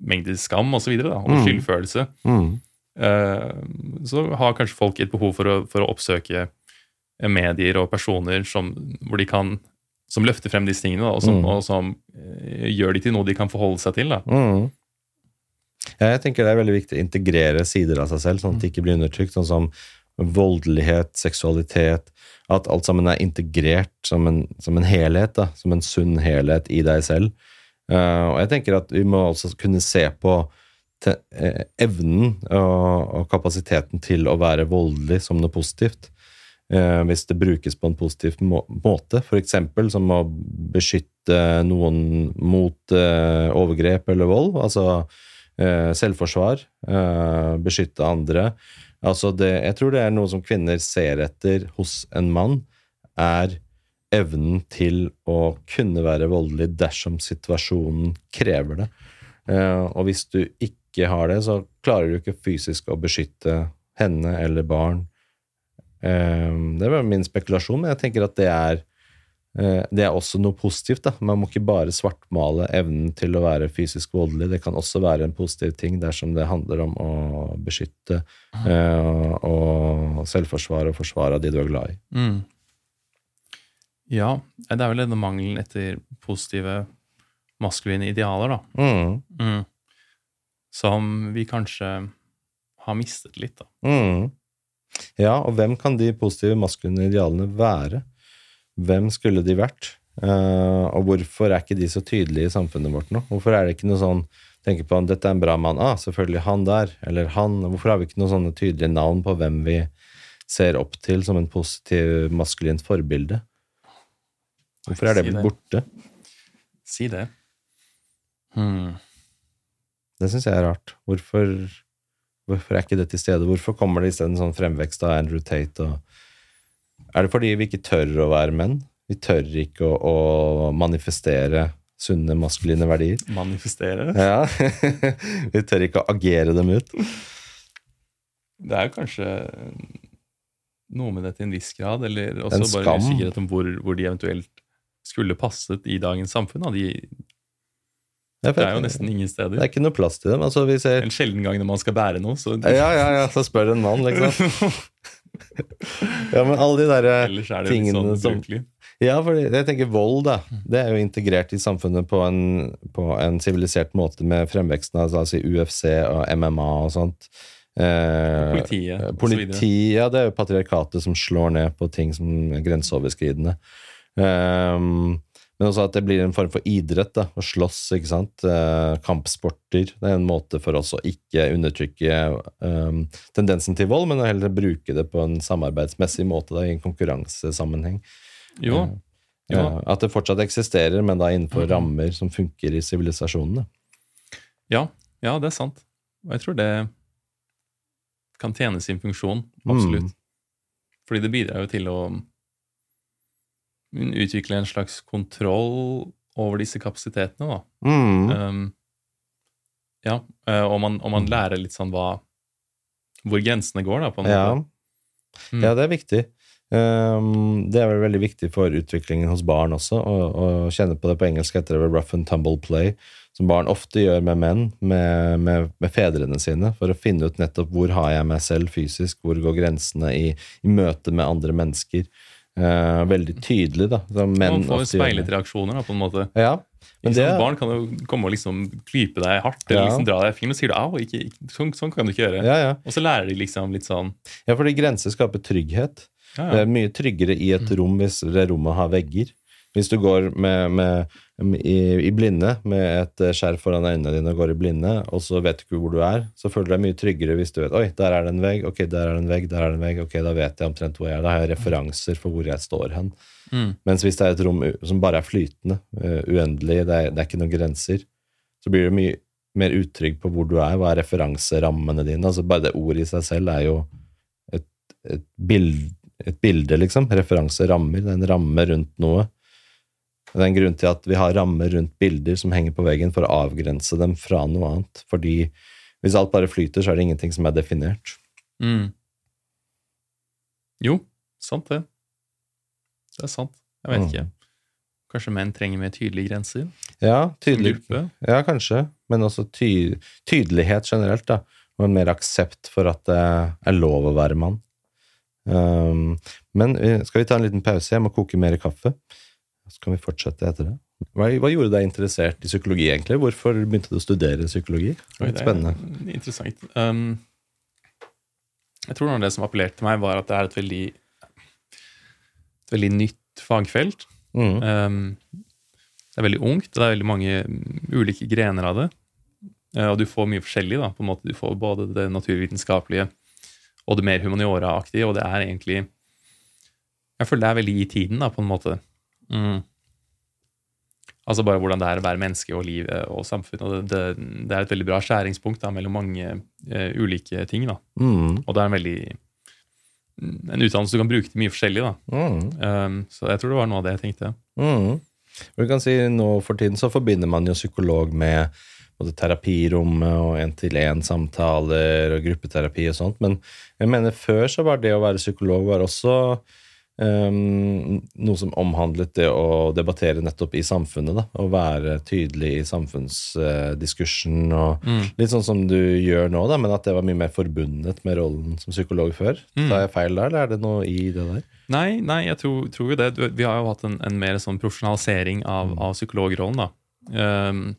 mengder skam og så og Mm. skyldfølelse. Mm. Eh, så har kanskje folk et behov for å, for å oppsøke medier og personer som, hvor de kan, som løfter frem disse tingene, da, og som, Mm. og som eh, gjør de til noe de kan forholde seg til. Da. Mm. Ja, jeg tenker det er veldig viktig å integrere sider av seg selv, sånn at det ikke blir undertrykt. Sånn som voldelighet, seksualitet At alt sammen er integrert som en, som en helhet, da, som en sunn helhet i deg selv. Uh, og jeg tenker at vi må også kunne se på te, eh, evnen og, og kapasiteten til å være voldelig som noe positivt. Uh, hvis det brukes på en positiv må måte, f.eks. som å beskytte noen mot uh, overgrep eller vold. Altså selvforsvar, eh, beskytte andre. Altså det, jeg tror det er noe som kvinner ser etter hos en mann, er evnen til å kunne være voldelig dersom situasjonen krever det. Eh, og hvis du ikke har det, så klarer du ikke fysisk å beskytte henne eller barn. Eh, det var min spekulasjon, men jeg tenker at det er eh, det er også noe positivt. da. Man må ikke bare svartmale evnen til å være fysisk voldelig. Det kan også være en positiv ting dersom det handler om å beskytte eh, og selvforsvare og forsvare de du er glad i. Mm. Ja, det er vel denne mangelen etter positive maskuline idealer, da. Mm. Mm. Som vi kanskje har mistet litt, da. Mm. Ja, og hvem kan de positive maskuline idealene være? Hvem skulle de vært? Eh, og hvorfor er ikke de så tydelige i samfunnet vårt nå? Hvorfor er det ikke noe sånn tenker på at dette er en bra mann, ah, selvfølgelig han der, eller han. Hvorfor har vi ikke noen sånne tydelige navn på hvem vi ser opp til som en positiv maskulint forbilde? Hvorfor er det blitt si borte? Si det. Hmm. Det syns jeg er rart. Hvorfor, hvorfor er ikke det til stede? Hvorfor kommer det isteden sånn fremvekst av Andrew Tate? Og er det fordi vi ikke tør å være menn? Vi tør ikke å, å manifestere sunne maskuline verdier? Manifestere. Ja. vi tør ikke å agere dem ut. Det er kanskje noe med det til en viss grad, eller også En bare usikkerhet om hvor, hvor de eventuelt skulle passet i dagens samfunn. Da. De, det er jo nesten ingen steder. Det er ikke noe plass til dem. Altså, vi ser En sjelden gang når man skal bære noe, så Ja, ja, ja, så spør en mann, liksom. Ja, men alle de derre er litt tingene sånn som-. Ja, for jeg tenker vold, da. Det er jo integrert i samfunnet på en, på en sivilisert måte med fremveksten av altså, UFC og MMA og sånt. Eh, Politiet politi, ja, det er jo patriarkatet som slår ned på ting som er grenseoverskridende. Ehm, men også at det blir en form for idrett, da, å slåss, ikke sant. Eh, kampsporter. Det er en måte for oss å ikke undertrykke um, tendensen til vold, men heller bruke det på en samarbeidsmessig måte, da, i en konkurransesammenheng. Jo, jo. Ja, at det fortsatt eksisterer, men da innenfor Mhm. rammer som funker i sivilisasjonene. ja, ja, det er sant. Og jeg tror det kan tjene sin funksjon, absolutt. Mm. Fordi det bidrar jo til å utvikle en slags kontroll over disse kapasitetene, da. Mm. Um, ja, eh, og man, og man lærer litt sånn hva Hvor grensene går, da, på en Ja. Mm. ja, det er viktig. Um, det er vel veldig viktig for utviklingen hos barn også, å, å kjenne på det på engelsk heter det rough and tumble play, som barn ofte gjør med menn, med, med, med fedrene sine, for å finne ut nettopp hvor har jeg meg selv fysisk, hvor går grensene i, i møte med andre mennesker. Eh, veldig tydelig, da. Man får speilet reaksjoner, da, på en måte. Ja, men det. Barn kan jo komme og liksom klype deg hardt, eller Ja. liksom dra deg i film, og sier du au, ikke, ikke, sånn, sånn kan du ikke gjøre. ja, ja. Og så lærer de liksom litt sånn ja, fordi grenser skaper trygghet. Det er mye tryggere i et rom hvis det rommet har vegger. Hvis du går med, med, i, i blinde med et eh, skjerf foran øynene dine og går i blinde, og så vet du ikke hvor du er, så føler du deg mye tryggere hvis du vet Oi, der er det en vegg. Ok, der er det en vegg. Der er det en vegg. Ok, da vet jeg omtrent hvor jeg er. Da har jeg referanser for hvor jeg står hen. Mm. Mens hvis det er et rom som bare er flytende, eh, uendelig, det er, det er ikke noen grenser, så blir du mye mer utrygg på hvor du er. Hva er referanserammene dine? Altså Bare det ordet i seg selv er jo et, et, bild, et bilde, liksom. Referanserammer. Det er en ramme rundt noe. Det er en grunn til at vi har rammer rundt bilder som henger på veggen, for å avgrense dem fra noe annet. Fordi hvis alt bare flyter, så er det ingenting som er definert. Mm. Jo, sant det. Det er sant. Jeg vet Mm. ikke. Kanskje menn trenger mer tydelige grenser? Ja, tydelig. Ja, kanskje. Men også ty tydelighet generelt, da. Og en mer aksept for at det er lov å være mann. Um, men eh, skal vi ta en liten pause? Jeg må koke mer kaffe. Så kan vi fortsette etter det. Hva, hva gjorde deg interessert i psykologi, egentlig? Hvorfor begynte du å studere psykologi? Det Oi, det er spennende. Interessant. Um, jeg tror noe av det som appellerte til meg, var at det er et veldig, et veldig nytt fagfelt. Mm. Um, det er veldig ungt, og det er veldig mange ulike grener av det. Uh, og du får mye forskjellig. da, på en måte. Du får både det naturvitenskapelige og det mer humaniora-aktige, og det er egentlig Jeg føler det er veldig i tiden, da, på en måte. Mm. Altså bare hvordan det er å være menneske og livet og samfunn. og Det, det, det er et veldig bra skjæringspunkt da, mellom mange uh, ulike ting. da. Mm. Og det er en veldig en utdannelse du kan bruke til mye forskjellig. da. Mm. Um, så jeg tror det var noe av det jeg tenkte. Mm. Du kan si Nå for tiden så forbinder man jo psykolog med både terapirommet og én-til-én-samtaler og gruppeterapi og sånt, men jeg mener før så var det å være psykolog var også um, noe som omhandlet det å debattere nettopp i samfunnet. da, Å være tydelig i samfunnsdiskursen og litt sånn som du gjør nå, da, men at det var mye mer forbundet med rollen som psykolog før. Tar jeg feil der, eller er det noe i det der? Nei, nei jeg tror, tror jo det. Vi har jo hatt en, en mer sånn profesjonalisering av, av psykologrollen. da. Um,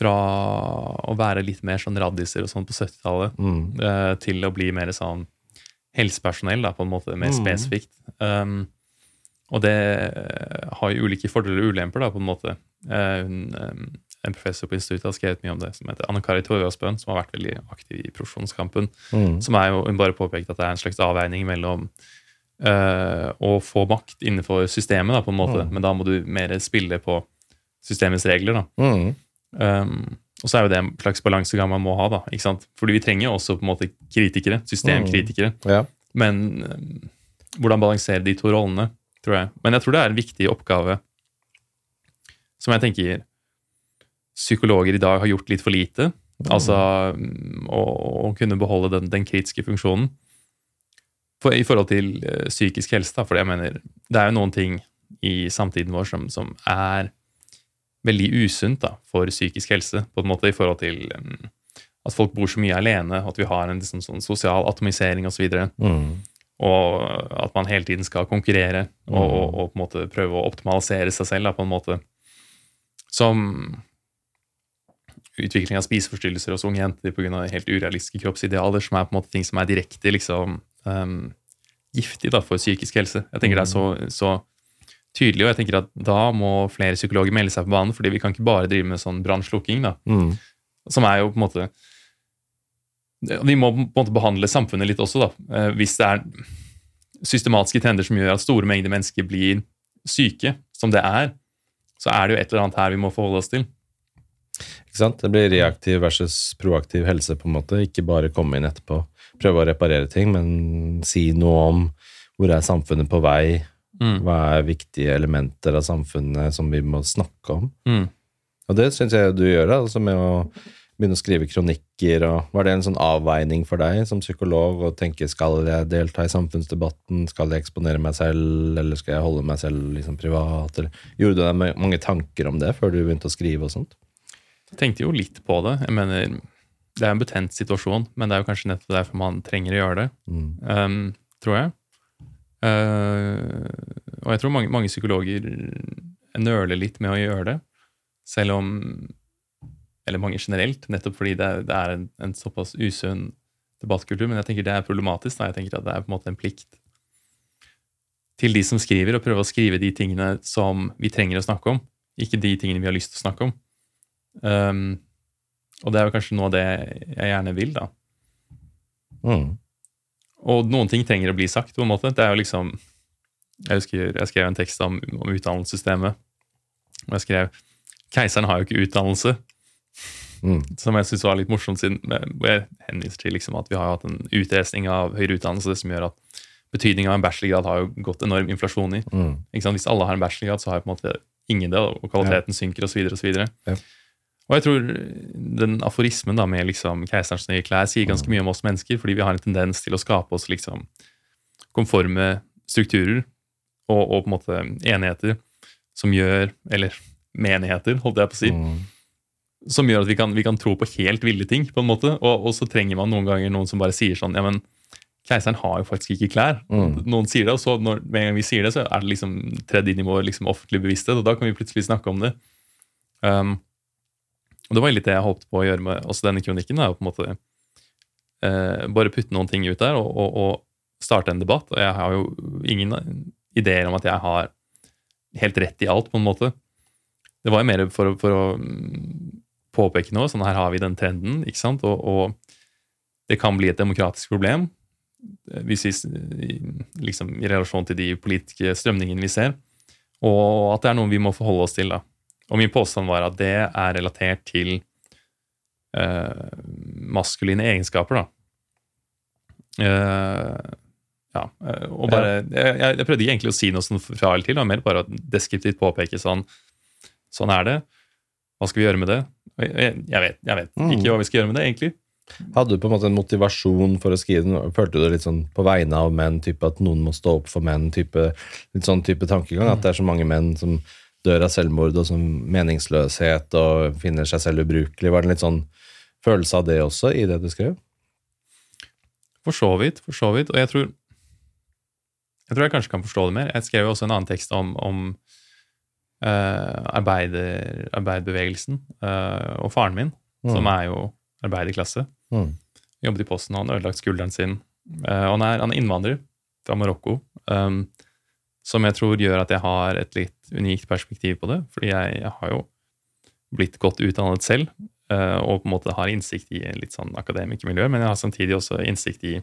fra å være litt mer sånn raddiser og sånn på 70-tallet Mm. eh, til å bli mer sånn helsepersonell, da, på en måte, mer Mm. spesifikt. Um, og det eh, har jo ulike fordeler og ulemper, da, på en måte. Eh, um, en professor på instituttet har skrevet mye om det, som heter Anne Kari Torjasbøen, som har vært veldig aktiv i profesjonskampen. Mm. Som er jo hun bare påpekte at det er en slags avveining mellom uh, å få makt innenfor systemet, da, på en måte, Mm. men da må du mer spille på systemets regler. da. Mm. Um, og så er jo det en slags balansegang man må ha. da, ikke sant? Fordi vi trenger jo også på en måte kritikere, systemkritikere. Ja. Men um, hvordan balansere de to rollene, tror jeg. Men jeg tror det er en viktig oppgave som jeg tenker psykologer i dag har gjort litt for lite. Altså um, å, å kunne beholde den, den kritiske funksjonen. For, I forhold til eh, psykisk helse, da, for jeg mener, det er jo noen ting i samtiden vår som, som er veldig usunt da, for psykisk helse, på en måte i forhold til um, at folk bor så mye alene, at vi har en liksom, sånn sosial atomisering osv. Og, Mm. og at man hele tiden skal konkurrere og, og, og på en måte prøve å optimalisere seg selv da, på en måte som utvikling av spiseforstyrrelser hos unge jenter pga. helt urealistiske kroppsidealer, som er på en måte ting som er direkte liksom, um, giftig da, for psykisk helse. Jeg tenker det er så, så tydelig, og jeg tenker at da må flere psykologer melde seg på banen, fordi vi kan ikke bare drive med sånn brannslukking, da, Mm. som er jo på en måte Vi må på en måte behandle samfunnet litt også, da. Eh, Hvis det er systematiske trender som gjør at store mengder mennesker blir syke, som det er, så er det jo et eller annet her vi må forholde oss til. Ikke sant? Det blir reaktiv versus proaktiv helse, på en måte. Ikke bare komme inn etterpå, prøve å reparere ting, men si noe om hvor er samfunnet på vei, Mm. hva er viktige elementer av samfunnet som vi må snakke om. Mm. Og det syns jeg du gjør, da, altså med å begynne å skrive kronikker. og Var det en sånn avveining for deg som psykolog å tenke skal jeg delta i samfunnsdebatten, skal jeg eksponere meg selv, eller skal jeg holde meg selv liksom privat? Eller, gjorde du deg mange tanker om det før du begynte å skrive og sånt? Jeg tenkte jo litt på det. Jeg mener, Det er en betent situasjon, men det er jo kanskje nettopp derfor man trenger å gjøre det, Mm. um, tror jeg. Uh, og jeg tror mange, mange psykologer nøler litt med å gjøre det, selv om Eller mange generelt, nettopp fordi det er, det er en, en såpass usunn debattkultur. Men jeg tenker det er problematisk. Da. Jeg tenker at det er på en måte en plikt til de som skriver, å prøve å skrive de tingene som vi trenger å snakke om, ikke de tingene vi har lyst til å snakke om. Um, og det er jo kanskje noe av det jeg gjerne vil, da. Mm. Og noen ting trenger å bli sagt, på en måte. Det er jo liksom Jeg husker jeg skrev en tekst om, om utdannelsessystemet. Og jeg skrev 'Keiseren har jo ikke utdannelse', Mm. som jeg syntes var litt morsomt, siden jeg henviser til liksom at vi har hatt en utresning av høyere utdannelse som gjør at betydningen av en bachelorgrad har jo gått enorm inflasjon i. Mm. Hvis alle har en bachelorgrad, så har jo på en måte ingen det, og kvaliteten synker osv. Og, så videre. Ja. Og jeg tror den aforismen da med liksom keiserens nye klær sier ganske mye om oss mennesker, fordi vi har en tendens til å skape oss liksom konforme strukturer og, og på en måte enigheter som gjør Eller menigheter, holdt jeg på å si. Mm. Som gjør at vi kan, vi kan tro på helt ville ting, på en måte. Og, og så trenger man noen ganger noen som bare sier sånn Ja, men keiseren har jo faktisk ikke klær. Mm. Noen sier det, og så når, med en gang vi sier det, så er det liksom tredd inn i vår liksom, offentlige bevissthet, og da kan vi plutselig snakke om det. Um, og det var litt det jeg håpet på å gjøre med også denne kronikken. Da, jo på en måte eh, Bare putte noen ting ut der og, og, og starte en debatt. Og jeg har jo ingen ideer om at jeg har helt rett i alt, på en måte. Det var jo mer for, for å mm, påpeke noe. Sånn her har vi den trenden, ikke sant? Og, og det kan bli et demokratisk problem eh, hvis vi, liksom, i relasjon til de politiske strømningene vi ser. Og at det er noe vi må forholde oss til. da. Og min påstand var at det er relatert til eh, maskuline egenskaper. da. Eh, og bare, jeg, jeg, prøvde ikke egentlig å si noe sånn fra eller til, da, mer bare deskriptivt påpeke sånn Sånn er det. Hva skal vi gjøre med det? Jeg, jeg vet, jeg vet Mm. ikke hva vi skal gjøre med det, egentlig. Hadde du på en måte en motivasjon for å skrive den? Følte du det litt sånn på vegne av menn, type at noen må stå opp for menn, type, litt sånn type tankegang? At det er så mange menn som dør av selvmord og som meningsløshet og finner seg selv ubrukelig? Var det en litt sånn følelse av det også i det du skrev? For så vidt, for så vidt. Og jeg tror jeg tror jeg kanskje kan forstå det mer. Jeg skrev jo også en annen tekst om, om uh, arbeider, arbeiderbevegelsen uh, og faren min, som er jo arbeiderklasse. Mm. Jobbet i Posten, og han har ødelagt skulderen sin. Uh, han er, han er innvandrer fra Marokko, um, som jeg tror gjør at jeg har et litt unikt perspektiv på det. Fordi jeg, jeg har jo blitt godt utdannet selv, eh, og på en måte har innsikt i litt sånn akademikermiljø, men jeg har samtidig også innsikt i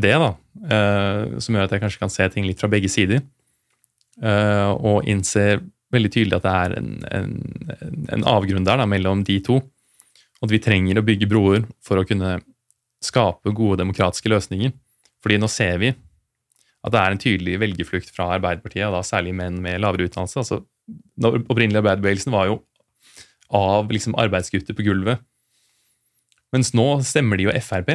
det, da, eh, som gjør at jeg kanskje kan se ting litt fra begge sider. eh, og innser veldig tydelig at det er en, en, en avgrunn der da, mellom de to. At vi trenger å bygge broer for å kunne skape gode demokratiske løsninger. Fordi nå ser vi at det er en tydelig velgerflukt fra Arbeiderpartiet, og da særlig menn med lavere utdannelse. Altså, den opprinnelige arbeiderbevegelsen var jo av liksom, arbeidsgutter på gulvet. Mens nå stemmer de jo Frp.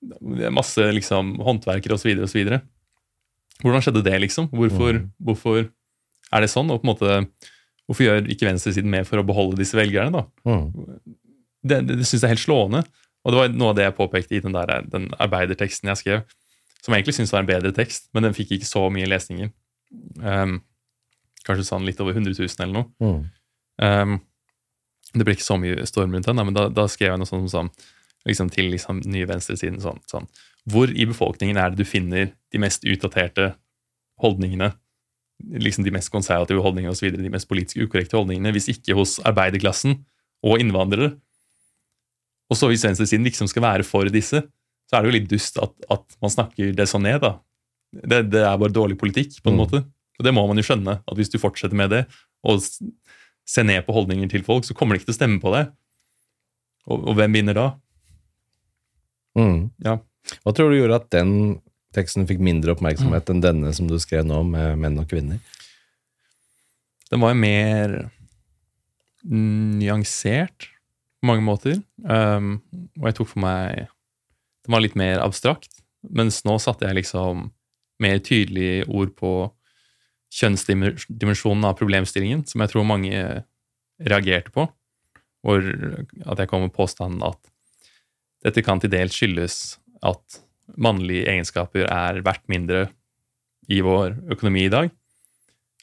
Det er masse liksom, håndverkere osv. osv. Hvordan skjedde det, liksom? Hvorfor, hvorfor er det sånn? Og på en måte, hvorfor gjør ikke venstresiden mer for å beholde disse velgerne? da? Mm. det, det, det synes jeg er helt slående. Og det var noe av det jeg påpekte i den, der, den arbeiderteksten jeg skrev, som jeg egentlig syns var en bedre tekst, men den fikk ikke så mye lesninger. Um, kanskje sånn litt over 100 000 eller noe. Mm. Um, det ble ikke så mye storm rundt den, men da, da skrev jeg noe sånt som liksom, til liksom, nye venstresiden sånn, sånn Hvor i befolkningen er det du finner de mest utdaterte holdningene? liksom De mest konservative holdningene osv., de mest politisk ukorrekte holdningene, hvis ikke hos arbeiderklassen og innvandrere. Og så hvis venstresiden liksom skal være for disse, så er det jo litt dust at, at man snakker det sånn ned. da. Det, det er bare dårlig politikk, på en Mm. måte. Og det må man jo skjønne, at hvis du fortsetter med det, og ser ned på holdninger til folk, så kommer de ikke til å stemme på deg. Og, og hvem vinner da? Mm. Ja. Hva tror du gjorde at den teksten fikk mindre oppmerksomhet enn denne som du skrev nå, med menn og kvinner? Den var jo mer nyansert på mange måter. Um, og jeg tok for meg Den var litt mer abstrakt. Mens nå satte jeg liksom mer tydelige ord på kjønnsdimensjonen av problemstillingen, som jeg tror mange reagerte på. Hvor at jeg kom med påstanden at dette kan til dels skyldes at mannlige egenskaper er verdt mindre i vår økonomi i dag.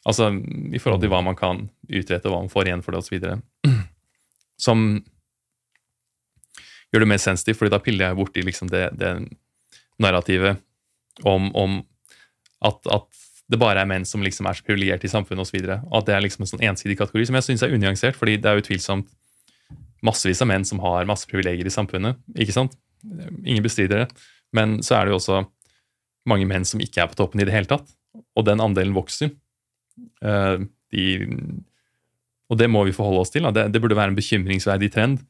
Altså i forhold til hva man kan utrette, og hva man får igjen for det, osv. Som gjør det mer sensitivt, fordi da piller jeg borti liksom det, det narrativet om, om at, at, det bare er menn som liksom er så privilegerte i samfunnet osv. At det er liksom en sånn ensidig kategori som jeg syns er unyansert, fordi det er utvilsomt massevis av menn som har masse privilegier i samfunnet. ikke sant? Ingen bestrider det. Men så er det jo også mange menn som ikke er på toppen i det hele tatt. Og den andelen vokser. Eh, de, og det må vi forholde oss til. Det burde være en bekymringsverdig trend.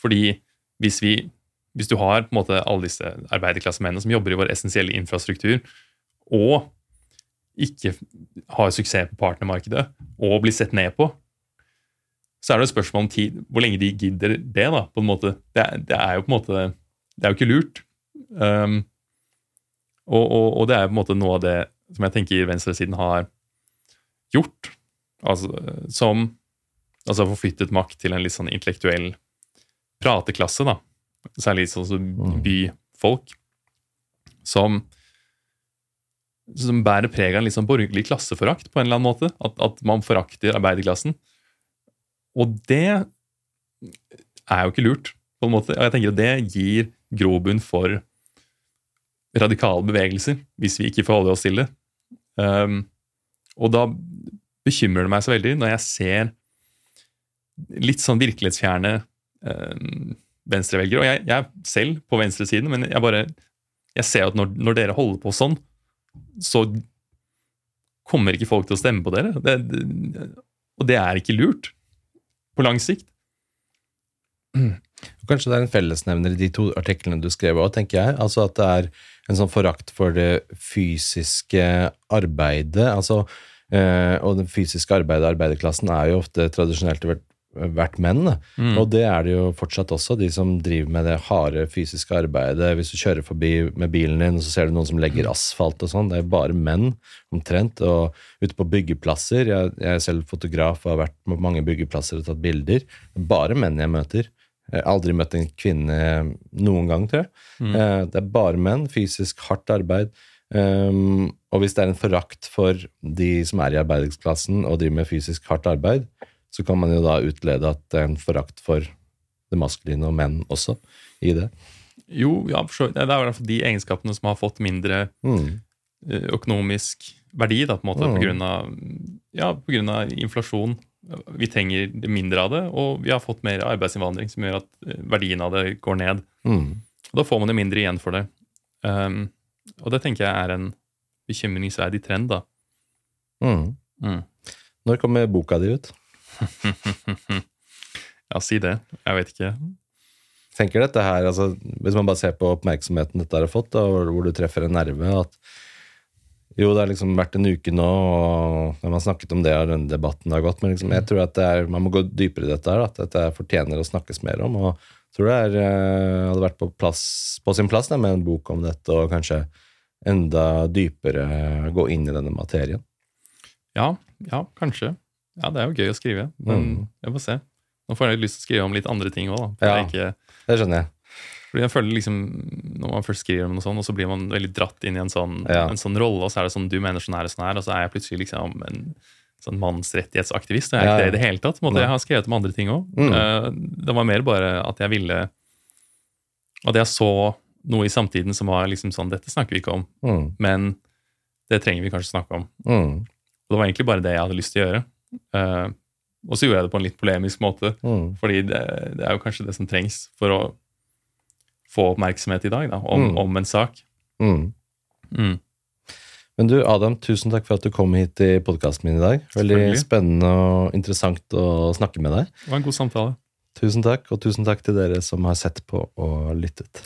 Fordi hvis, vi, hvis du har på en måte alle disse arbeiderklassemennene som jobber i vår essensielle infrastruktur, og ikke har suksess på partnermarkedet, og blir sett ned på, så er det et spørsmål om tid, hvor lenge de gidder det. da, på en måte. Det, er- det er jo på en måte, det er jo ikke lurt. Um, og, og, og det er på en måte noe av det som jeg tenker venstresiden har gjort. Altså, som altså forflyttet makt til en litt sånn intellektuell prateklasse, da. Særlig som Mm. byfolk. Som, som bærer preg av en sånn borgerlig klasseforakt, på en eller annen måte. At, at man forakter arbeiderklassen. Og det er jo ikke lurt, på en måte. Og jeg tenker at det gir grobunn for radikale bevegelser, hvis vi ikke forholder oss til det. Um, og da bekymrer det meg så veldig når jeg ser litt sånn virkelighetsfjerne venstrevelgere. Og jeg, jeg er selv på venstresiden, men jeg bare jeg ser at når, når dere holder på sånn, så kommer ikke folk til å stemme på dere. Det, det, og det er ikke lurt på lang sikt. Kanskje det er en fellesnevner i de to artiklene du skrev òg, tenker jeg. Altså at det er en sånn forakt for det fysiske arbeidet. altså eh, Og det fysiske arbeidet, arbeiderklassen, er jo ofte tradisjonelt vært, vært menn. Mm. Og det er det jo fortsatt også, de som driver med det harde fysiske arbeidet. Hvis du kjører forbi med bilen din, og så ser du noen som legger asfalt og sånn. Det er bare menn, omtrent. Og ute på byggeplasser Jeg, jeg er selv fotograf og har vært på mange byggeplasser og tatt bilder. Det er bare menn jeg møter. Jeg har aldri møtt en kvinne noen gang, tror jeg. Mm. Eh, Det er bare menn. Fysisk hardt arbeid. Um, og hvis det er en forakt for de som er i arbeidsklassen og driver med fysisk hardt arbeid, så kan man jo da utlede at det er en forakt for det maskuline og menn også i det. Jo, ja, for så vidt. det er i hvert fall de egenskapene som har fått mindre Mm. eh, økonomisk verdi, da, på en måte, Mm. på grunn av, ja, på grunn av inflasjon. Vi trenger mindre av det, og vi har fått mer arbeidsinnvandring som gjør at eh, verdien av det går ned. Mm. Og da får man jo mindre igjen for det. Um, og det tenker jeg er en bekymringsverdig trend, da. Mm. Mm. Når kommer boka di ut? ja, si det. Jeg vet ikke. tenker dette her, altså, Hvis man bare ser på oppmerksomheten dette har fått, da, hvor du treffer en nerve at Jo, det har liksom vært en uke nå, og man har snakket om det, og den debatten har gått, men liksom, jeg tror at det er, man må gå dypere i dette, her, at dette fortjener å snakkes mer om. og jeg tror det er, eh, hadde vært på, plass, på sin plass da, med en bok om dette, og kanskje enda dypere gå inn i denne materien. Ja, ja, kanskje. Ja, det er jo gøy å skrive, men Mm. jeg får se. Nå får jeg litt lyst til å skrive om litt andre ting òg, da. Ja. Ikke, Det skjønner jeg. fordi jeg føler liksom, Når man først skriver om noe sånt, og så blir man veldig dratt inn i en sånn, Ja. en sånn rolle, og så er det sånn du mener sånn her og sånn her, og så er jeg plutselig liksom en sånn mannsrettighetsaktivist. Og jeg er Ja, ikke det i det hele tatt. måte. Jeg har skrevet om andre ting òg. Mm. det var mer bare at jeg ville At jeg så noe i samtiden som var liksom sånn Dette snakker vi ikke om, Mm. men det trenger vi kanskje snakke om. Mm. Og det var egentlig bare det jeg hadde lyst til å gjøre. Eh, og så gjorde jeg det på en litt polemisk måte, Mm. fordi det, det er jo kanskje det som trengs for å få oppmerksomhet i dag da, om, Mm. om en sak. Mm. Mm. Men du, Adam, tusen takk for at du kom hit i podkasten min i dag. Veldig spennende og interessant å snakke med deg. Det var en god samtale. Tusen takk, og tusen takk til dere som har sett på og lyttet.